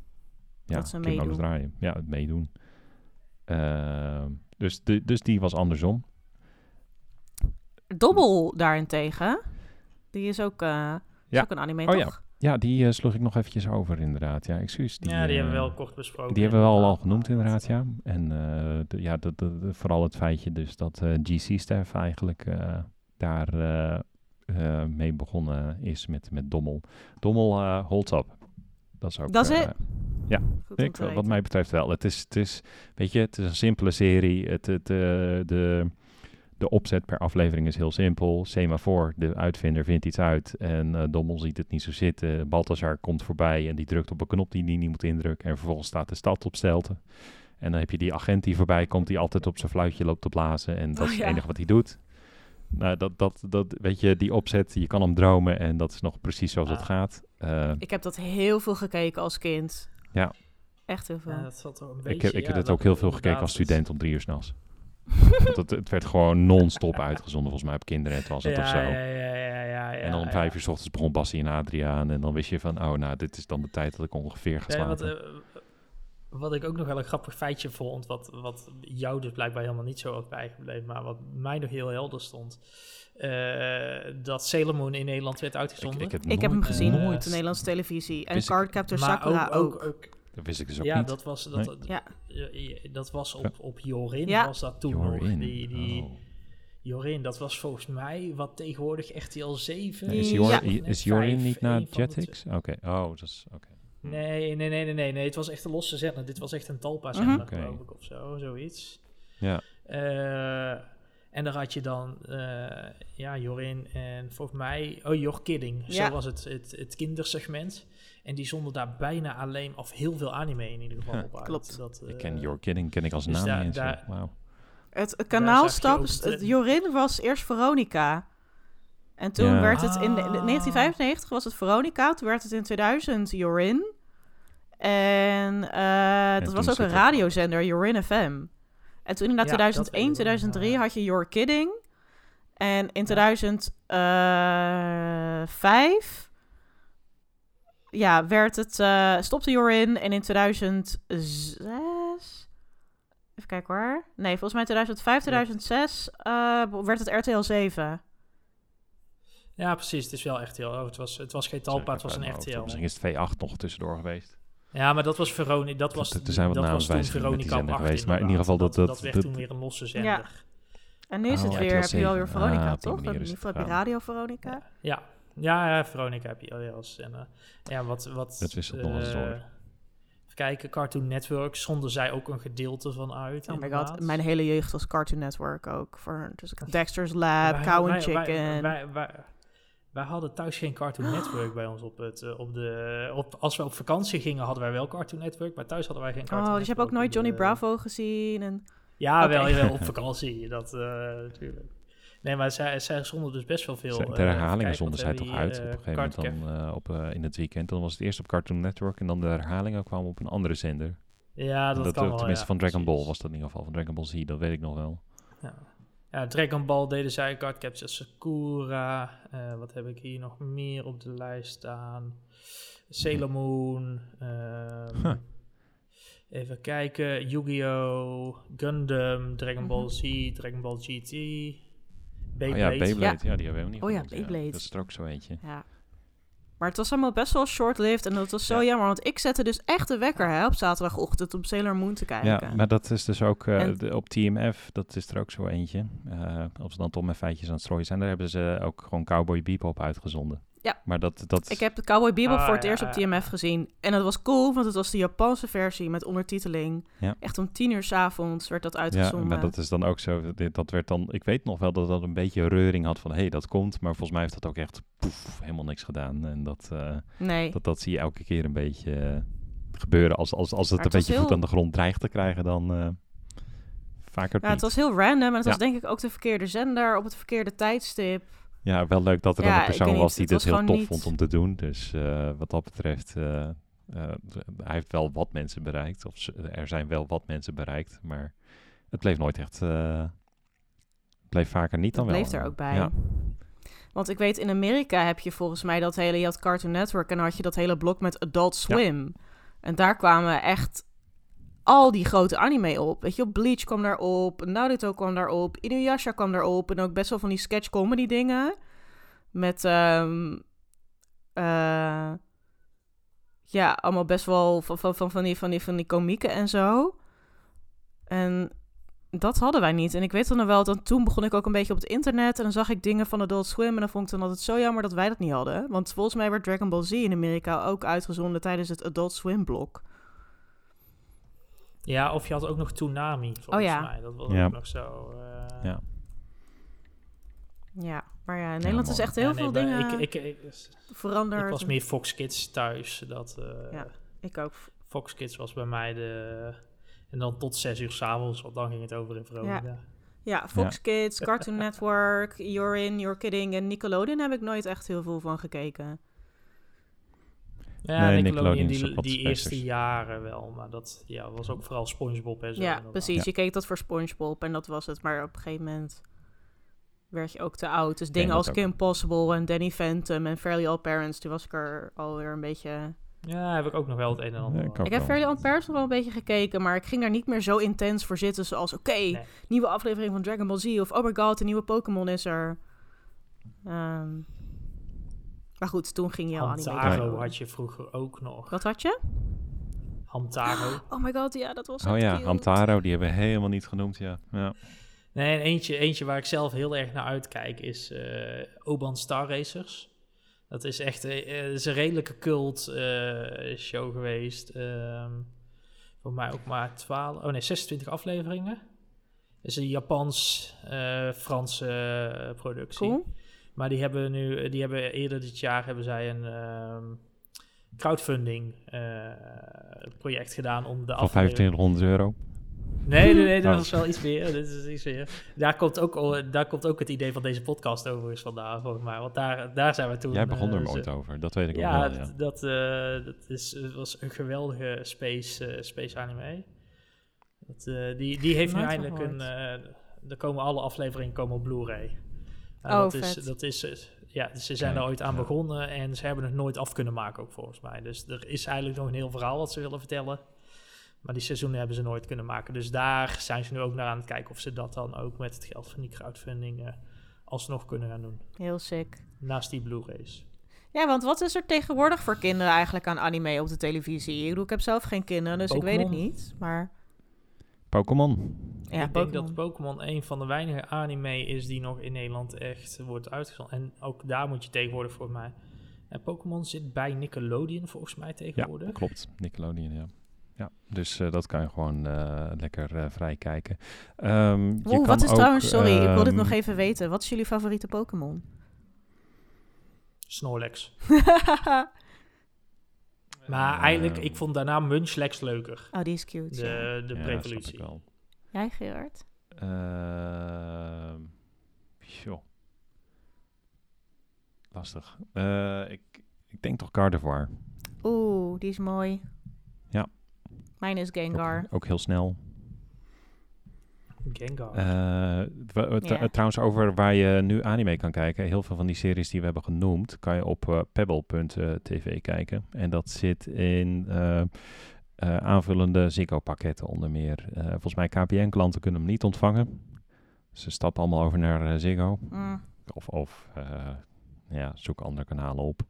ja, Dat ze meedoen. draaien. Ja, het meedoen. Ehm, dus, de, dus die was andersom. Dobbel daarentegen, die is ook, is Ja. ook een anime, Oh toch? Ja, die eh, sloeg ik nog eventjes over inderdaad. Ja, excuus. ja, die hebben we eh, wel kort besproken. Die hebben we al, al genoemd inderdaad, ja. En eh, de- ja, de, de- de- vooral het feitje dus dat eh, GC-Stef eigenlijk eh, daar mee begonnen is met, met Dommel. Dommel eh holds up. Dat is ook... Dat is het? Om ik, wat mij betreft wel. Het is, het is, weet je, het is een simpele serie. Het, het, eh, de, de opzet per aflevering is heel simpel. Semafor, de uitvinder, vindt iets uit. En eh, Dommel ziet het niet zo zitten. Balthazar komt voorbij en die drukt op een knop die hij niet moet indrukken. En vervolgens staat de stad op stelte. En dan heb je die agent die voorbij komt, die altijd op zijn fluitje loopt te blazen. En dat Oh, is het ja. enige wat hij doet. Nou, dat, dat, dat, weet je, die opzet, je kan hem dromen en dat is nog precies zoals het Ah. gaat. Eh, Ik heb dat heel veel gekeken als kind. Ja. Echt heel veel. Ja, dat zat er een ik beetje, heb, ik heb ja, het dat- ook heel veel gekeken als het- student om drie uur s'nachts. Want het, het werd gewoon non-stop uitgezonden. Volgens mij op kinderen was het ja, of zo. Ja, ja, ja, ja, ja, en dan om ja. vijf uur s ochtends begon Bassie en Adriaan. En dan wist je van, oh nou, dit is dan de tijd dat ik ongeveer ga slapen. wat, eh, wat ik ook nog wel een grappig feitje vond, wat, wat jou dus blijkbaar helemaal niet zo was bijgebleven, maar wat mij nog heel helder stond, eh, dat Sailor Moon in Nederland werd uitgezonden. ik, ik, heb Ik heb hem gezien op de Nederlandse televisie. En Cardcaptor Sakura ook. ook, Dat wist ik dus ook ja, niet. dat was, dat, Nee. Ja. dat was op, op Jorin, Ja. was dat toen You're nog. Die, die, Oh. Jorin, dat was volgens mij wat tegenwoordig RTL 7. Nee, is. Jor- is Jorin niet naar Jetix? Oké, oh, dat is... oké. Nee, nee, nee, nee, nee, nee. Het was echt een losse zender. Dit was echt een Talpa-zender, Mhm. Geloof ik, of zo, zoiets. Ja. Eh, en daar had je dan, eh, ja, Jorin en volgens mij, oh, Jor Kidding. Ja. Zo was het, het, het kindersegment. En die zonden daar bijna alleen, of heel veel anime in ieder geval Huh. op uit. Klopt. Dat, Ik eh, ken Your Kidding, ken ik als dus naam daar- niet eens. daar- Wauw. Het, kanaal stap, Jorin was eerst Veronica. En toen Ja. werd het in, de- in de- Ah. 1995 was het Veronica. Toen werd het in 2000 Jorin. En eh, dat was ook een radiozender, Jorin FM. En toen in Ja, dat weet 2001, ik wel, 2003 ja. had je Your Kidding. En in 2005 ja, werd het, eh, stopte Jorin. En in 2006... Even kijken hoor. Nee, volgens mij 2005, 2006 eh, werd het RTL 7. Ja, precies. Het is wel RTL. Oh, het, was, het was geen Talpa, het was een RTL. hoofd. Misschien is het V8 nog tussendoor geweest. Ja, maar dat was Veronica. Dat was, Er- zijn wat dat was toen naamswijzigingen met die Veronica zender op 8 geweest, maar in ieder geval dat- dat, dat- werd dat- toen weer een losse zender. Ja. En nu is Oh, het weer, RTL heb je alweer 7. Veronica, Ah, toch? In is ieder geval heb je. Radio Veronica. Ja, ja, Veronica heb je alweer als zender. Ja, wat... wat Dat wisselt nog eens eh, door. Even kijken, Cartoon Network zonden zij ook een gedeelte van uit. Oh my god, mijn hele jeugd was Cartoon Network ook. Voor, dus Dexter's Lab, Wij- Cow and wij- Chicken. Wij, wij, wij hadden thuis geen Cartoon Network bij ons op het... eh, op de, op, als we op vakantie gingen hadden wij wel Cartoon Network, maar thuis hadden wij geen Cartoon oh, dus je hebt ook Network nooit Johnny de- Bravo gezien. En... Ja, wel, jawel, op <laughs> vakantie, dat eh, natuurlijk. Nee, maar zij, zij zonden dus best wel veel... Eh, de even herhalingen kijken, zonden zij toch uit op een eh, gegeven moment dan, eh, op, eh, in het weekend. Dan was het eerst op Cartoon Network en dan de herhalingen kwamen op een andere zender. Ja, dat, dat, kan eh, wel, tenminste van Dragon. Ball was dat in ieder geval. Van Dragon Ball Z, dat weet ik nog wel. Ja. ja, Dragon Ball deden zij, Card Capture Sakura. eh, wat heb ik hier nog meer op de lijst staan? Sailor Moon. ehm, Huh. Even kijken. Yu-Gi-Oh! Gundam, Dragon Ball Mhm. Z, Dragon Ball GT. Oh ja, Beyblade. Ja, die hebben we ook niet Oh ja, genoemd, Beyblade. Dat is er ook zo eentje. Ja. Maar het was allemaal best wel short-lived. En dat was zo Ja. jammer. Want ik zette dus echt de wekker hè, op zaterdagochtend om Sailor Moon te kijken. Ja, maar dat is dus ook eh, En- de- op TMF, dat is er ook zo eentje. Eh, als we dan toch met feitjes aan het strooien zijn, daar hebben ze ook gewoon Cowboy Bebop uitgezonden. Ja. Maar dat, dat Ik heb de Cowboy Bebop Ah, voor het ja, eerst op ja, TMF gezien. En dat was cool, want het was de Japanse versie met ondertiteling. Ja. Echt om tien uur s'avonds werd dat ja, uitgezonden. maar dat is dan ook zo. Dat werd dan, ik weet nog wel dat dat een beetje reuring had van, hé, hey, dat komt. Maar volgens mij heeft dat ook echt poef, helemaal niks gedaan. En dat, eh, Nee. dat, dat zie je elke keer een beetje eh, gebeuren. Als, als, als het Maar een het beetje voet aan de grond dreigt te krijgen, dan eh, vaker Ja, het was heel random. En het was Ja. denk ik ook de verkeerde zender op het verkeerde tijdstip. Ja, wel leuk dat er Ja, een persoon was die het dit was heel tof niet- vond om te doen. Dus eh, wat dat betreft, eh, eh, hij heeft wel wat mensen bereikt. Of er zijn wel wat mensen bereikt, maar het bleef nooit echt... het bleef vaker niet dan wel. bleef er ook bij. Ja. Want ik weet, in Amerika heb je volgens mij dat hele... Je had Cartoon Network en dan had je dat hele blok met Adult Swim. En daar kwamen echt al die grote anime op. Weet je, Bleach kwam daarop, Naruto kwam daarop, Inuyasha kwam daarop. En ook best wel van die sketch comedy dingen. Met, ehm, eh, ja, allemaal best wel van, van, van, van, die, van, die, van die komieken en zo. En dat hadden wij niet. En ik weet dan nog wel, dat toen begon ik ook een beetje op het internet. En dan zag ik dingen van Adult Swim. En dan vond ik dan altijd zo jammer dat wij dat niet hadden. Want volgens mij werd Dragon Ball Z in Amerika ook uitgezonden tijdens het Adult Swim blok. Ja, of je had ook nog Toonami, volgens Oh ja. mij. Dat was Ja. ook nog zo. eh, Ja. Ja, maar ja, in Nederland is echt heel ja, nee, veel dingen Ik, ik, ik, veranderd. ik was meer Fox Kids thuis. Dat, eh, Ja. Ik ook. Fox Kids was bij mij de... En dan tot zes uur s'avonds, want dan ging het over in Veronica. Ja, Fox Kids, Cartoon Network, You're In, You're Kidding en Nickelodeon heb ik nooit echt heel veel van gekeken. Ja, Nee, Nickelodeon, Nickelodeon die, die eerste jaren wel. Maar dat ja, was ook vooral Spongebob en zo. ja, inderdaad. precies. Ja. Je keek dat voor SpongeBob en dat was het. Maar op een gegeven moment werd je ook te oud. Dus dingen als. Kim Possible en Danny Phantom en Fairly Odd Parents, toen was ik er alweer een beetje... Ja, heb ik ook nog wel het een en ander. Ja, ik heb. Fairly Odd Parents nog wel een beetje gekeken, maar ik ging daar niet meer zo intens voor zitten zoals... Oké, Nee. nieuwe aflevering van Dragon Ball Z of oh my god, een nieuwe Pokémon is er. Ehm, maar goed, toen ging je al anime Hamtaro had je vroeger ook nog. Wat had je? Hamtaro. <gasps> Oh my god, ja, dat was Oh ja, cute. Hamtaro, die hebben we helemaal niet genoemd, ja. ja. Nee, en eentje, eentje waar ik zelf heel erg naar uitkijk is eh, Oban Star Racers. Dat is echt eh, is een redelijke cult eh, show geweest. Ehm, voor mij ook maar 12, oh nee, 26 afleveringen. Het is een Japans-Franse eh, productie. Cool. Maar die hebben nu, die hebben eerder dit jaar hebben zij een ehm, crowdfunding eh, project gedaan om de Van aflevering. 2500 euro. Nee, nee, nee, dat Oh. was wel iets meer. Dit is iets meer. Daar, komt ook, al- daar komt ook het idee van deze podcast overigens vandaan, volgens mij. Want daar, daar zijn we toen... Jij begon er eh, ooit over, dat weet ik Ja, ook wel. Ja. dat, dat, eh, dat is, het was een geweldige space, eh, space anime. Dat, eh, die, die heeft nu eindelijk een... eh, er komen alle afleveringen komen op Blu-ray. En Oh, dat is, dat is, eh, ja, ze zijn er ooit aan begonnen en ze hebben het nooit af kunnen maken ook volgens mij. Dus er is eigenlijk nog een heel verhaal wat ze willen vertellen. Maar die seizoenen hebben ze nooit kunnen maken. Dus daar zijn ze nu ook naar aan het kijken of ze dat dan ook met het geld van die crowdfunding eh, alsnog kunnen gaan doen. Heel sick. Naast die Blu-rays. Ja, want wat is er tegenwoordig voor kinderen eigenlijk aan anime op de televisie? Ik bedoel, ik heb zelf geen kinderen, dus ik weet het niet. Maar Pokémon. ja, ik denk dat Pokémon een van de weinige anime is die nog in Nederland echt wordt uitgezonden. En ook daar moet je tegenwoordig voor mij. En Pokémon zit bij Nickelodeon volgens mij Ja, tegenwoordig. klopt. Nickelodeon, ja. Ja, dus eh, dat kan je gewoon eh, lekker eh, vrij kijken. Ehm, je kan wat is ook, trouwens, sorry, ik wil dit ehm, nog even weten. Wat is jullie favoriete Pokémon? Snorlax. <laughs> Maar Eh, eigenlijk, ik vond daarna Munchlax leuker. Oh, die is cute. ja. De, de ja, revolutie. snap ik wel. Jij, Gerard? Ehm, joh. Lastig. Eh, ik, ik denk toch Gardevoir. Oeh, die is mooi. Ja. Mijn is Gengar. Ook, ook heel snel. Gengar. Eh, Ja. Trouwens, over waar je nu anime kan kijken. Heel veel van die series die we hebben genoemd, kan je op eh, pebble.tv kijken. En dat zit in eh, eh, aanvullende Ziggo-pakketten onder meer. Eh, volgens mij KPN-klanten kunnen hem niet ontvangen. Ze stappen allemaal over naar eh, Ziggo. Mm. Of, of eh, ja, zoek andere kanalen op.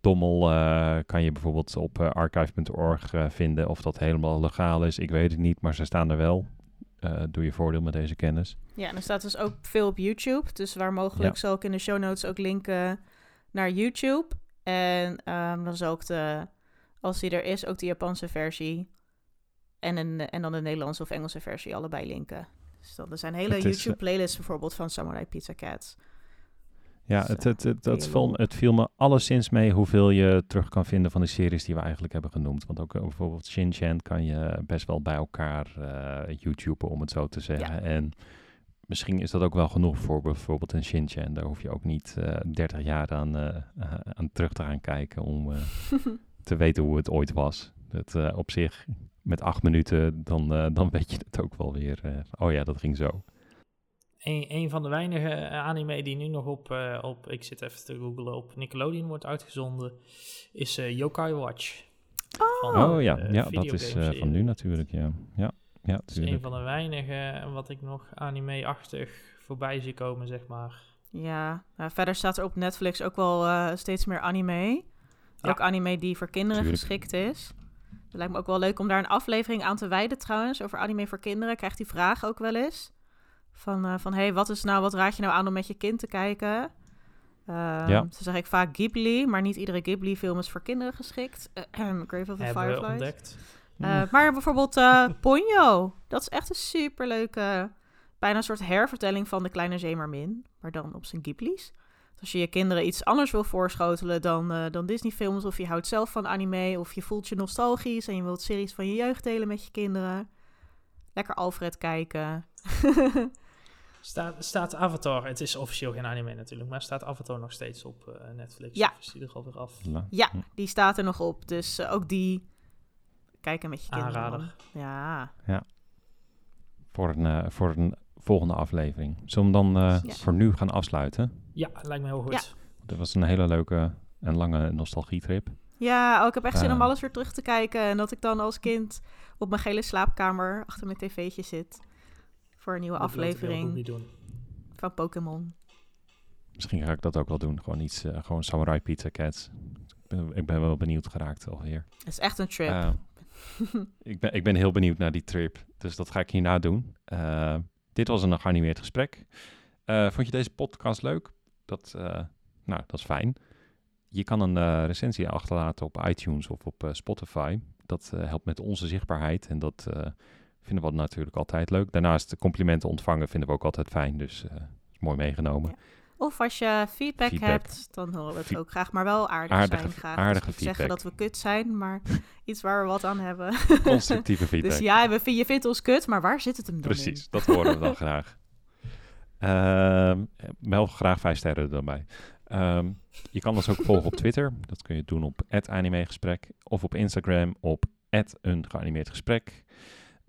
Dommel eh, kan je bijvoorbeeld op eh, archive.org eh, vinden. Of dat helemaal legaal is, ik weet het niet, maar ze staan er wel. Eh, doe je voordeel met deze kennis. Ja, en er staat dus ook veel op YouTube. Dus waar mogelijk Ja. zal ik in de show notes ook linken naar YouTube. En ehm, dan zal ik de, als die er is, ook de Japanse versie. En, een, en dan de Nederlandse of Engelse versie allebei linken. Dus dan, er zijn hele eh, YouTube-playlists bijvoorbeeld van Samurai Pizza Cats. Ja, Dus, het, eh, het, het, dat viel, het viel me alleszins mee hoeveel je terug kan vinden van de series die we eigenlijk hebben genoemd. Want ook eh, bijvoorbeeld Shin-Chan kan je best wel bij elkaar YouTuben, om het zo te zeggen. En misschien is dat ook wel genoeg voor bijvoorbeeld een Shin-Chan. Daar hoef je ook niet eh 30 jaar aan, aan terug te gaan kijken om <laughs> te weten hoe het ooit was. Dat op zich, met acht minuten, dan, dan weet je het ook wel weer. oh ja, dat ging zo. Een, een van de weinige eh, anime die nu nog op, eh, op, ik zit even te googlen, op Nickelodeon wordt uitgezonden, is eh, Yokai Watch. Van, Oh ja, ja dat is van nu natuurlijk, ja. Ja, ja Dat is een van de weinige wat ik nog anime-achtig voorbij zie komen, zeg maar. Ja, nou, verder staat er op Netflix ook wel eh, steeds meer anime. Ja. Ook anime die voor kinderen Tuurlijk. geschikt is. Het lijkt me ook wel leuk om daar een aflevering aan te wijden trouwens. Over anime voor kinderen. Krijgt die vraag ook wel eens. Van, eh, van hey, wat is nou, wat raad je nou aan om met je kind te kijken? Ehm Ja. Toen zeg ik vaak Ghibli, maar niet iedere Ghibli-film is voor kinderen geschikt. <clears throat> Grave of the Hebben we Fireflies. ontdekt. Eh, maar bijvoorbeeld eh <laughs> Ponyo. Dat is echt een superleuke, bijna een soort hervertelling van De Kleine Zeemermin. Maar dan op zijn Ghibli's. Dus als je je kinderen iets anders wil voorschotelen dan, eh, dan Disney-films... of je houdt zelf van anime of je voelt je nostalgisch... en je wilt series van je jeugd delen met je kinderen... lekker Alfred kijken. <laughs> Staat, staat Avatar, het is officieel geen anime natuurlijk, maar staat Avatar nog steeds op eh, Netflix? Ja. Of is die er alweer af? Ja, Hm. die staat er nog op. Dus eh, ook die kijken met je kinderen. Aanrader. dan. Ja, voor een, eh, voor een volgende aflevering. Zullen we hem dan eh, Ja. voor nu gaan afsluiten? Ja, lijkt me heel goed. Ja. Dat was een hele leuke en lange nostalgietrip. Ja, oh, ik heb echt zin om alles weer terug te kijken. En dat ik dan als kind op mijn gele slaapkamer achter mijn tv'tje zit. Voor een nieuwe Dat aflevering van Pokémon. Misschien ga ik dat ook wel doen. Gewoon iets, eh, gewoon Samurai Pizza Cats. Ik ben, ik ben wel benieuwd geraakt alweer. Het is echt een trip. Eh, ik, ben, ik ben heel benieuwd naar die trip. Dus dat ga ik hierna doen. Eh, dit was een geanimeerd gesprek. Eh, vond je deze podcast leuk? Dat, eh, nou, dat is fijn. Je kan een eh, recensie achterlaten op iTunes of op eh, Spotify. Dat eh, helpt met onze zichtbaarheid en dat eh, vinden we natuurlijk altijd leuk. Daarnaast complimenten ontvangen vinden we ook altijd fijn, dus eh is mooi meegenomen. Ja. Of als je feedback, Feedback. hebt, dan horen we het Fe- ook graag. Maar wel aardig Aardige- zijn graag. aardige Dus niet zeggen feedback. dat we kut zijn, maar <laughs> iets waar we wat aan hebben. Constructieve <laughs> feedback. dus ja, we, je vindt ons kut, maar waar zit het hem dan in? Precies, dat horen we dan <laughs> graag. Wel graag vijf sterren erbij. Ehm, je kan ons ook volgen op Twitter. Dat kun je doen op @animegesprek of op Instagram op een geanimeerd gesprek.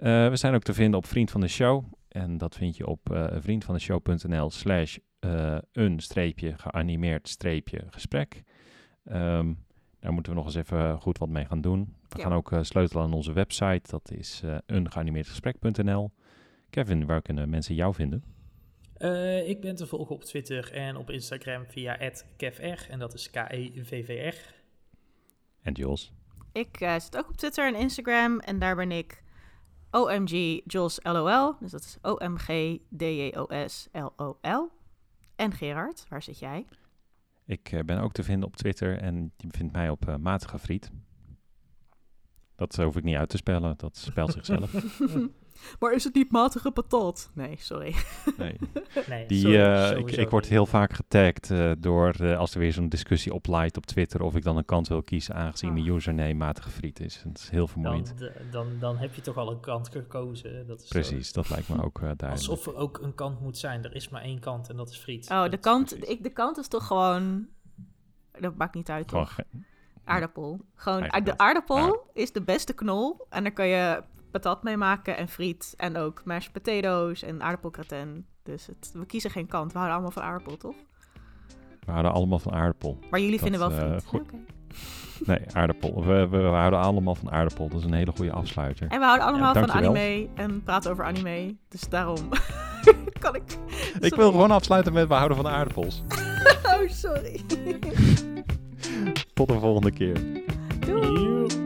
Eh, we zijn ook te vinden op Vriend van de Show. En dat vind je op eh vriendvandeshow.nl slash eh, een streepje geanimeerd streepje gesprek. Ehm, daar moeten we nog eens even goed wat mee gaan doen. We Ja. gaan ook eh, sleutelen aan onze website. Dat is eh ungeanimeerdgesprek.nl. Kevin, waar kunnen mensen jou vinden? Eh, ik ben te volgen op Twitter en op Instagram via @kevr en dat is E K-E-V-V-R. En Jules. Ik eh, zit ook op Twitter en Instagram en daar ben ik OMG Jos LOL. Dus dat is OMG DJOS LOL. En Gerard, waar zit jij? Ik eh, ben ook te vinden op Twitter en je vindt mij op eh, Matige Friet. Dat hoef ik niet uit te spellen, dat spelt <laughs> zichzelf. Maar is het niet matige patat? Nee, sorry. Nee. <laughs> Nee, Die, sorry, eh, ik, ik word heel vaak getagd eh, door eh, als er weer zo'n discussie oplaait op Twitter of ik dan een kant wil kiezen aangezien mijn Ah. username Matige Friet is. Dat is heel vermoeiend. dan, de- dan, dan heb je toch al een kant gekozen. Dat is zo. Precies, dat lijkt me ook eh <laughs> duidelijk. Alsof er ook een kant moet zijn. Er is maar één kant en dat is friet. Oh, de kant, ik, de kant is toch gewoon... Dat maakt niet uit, toch? Aardappel. Gewoon, de aardappel Aardappel. is de beste knol. En daar kan je patat mee maken en friet. En ook mashed potatoes en aardappelgratin. Dus het, we kiezen geen kant. We houden allemaal van aardappel, toch? we houden allemaal van aardappel. Maar jullie Dat, vinden wel eh, friet. goed. Oké. Nee, aardappel. We, we, we houden allemaal van aardappel. Dat is een hele goede afsluiter. En we houden allemaal van dankjewel. anime en praten over anime. Dus daarom <laughs> kan ik... Ik wil gewoon afsluiten met we houden van aardappels. <laughs> Oh, sorry. <laughs> Tot de volgende keer. Doei.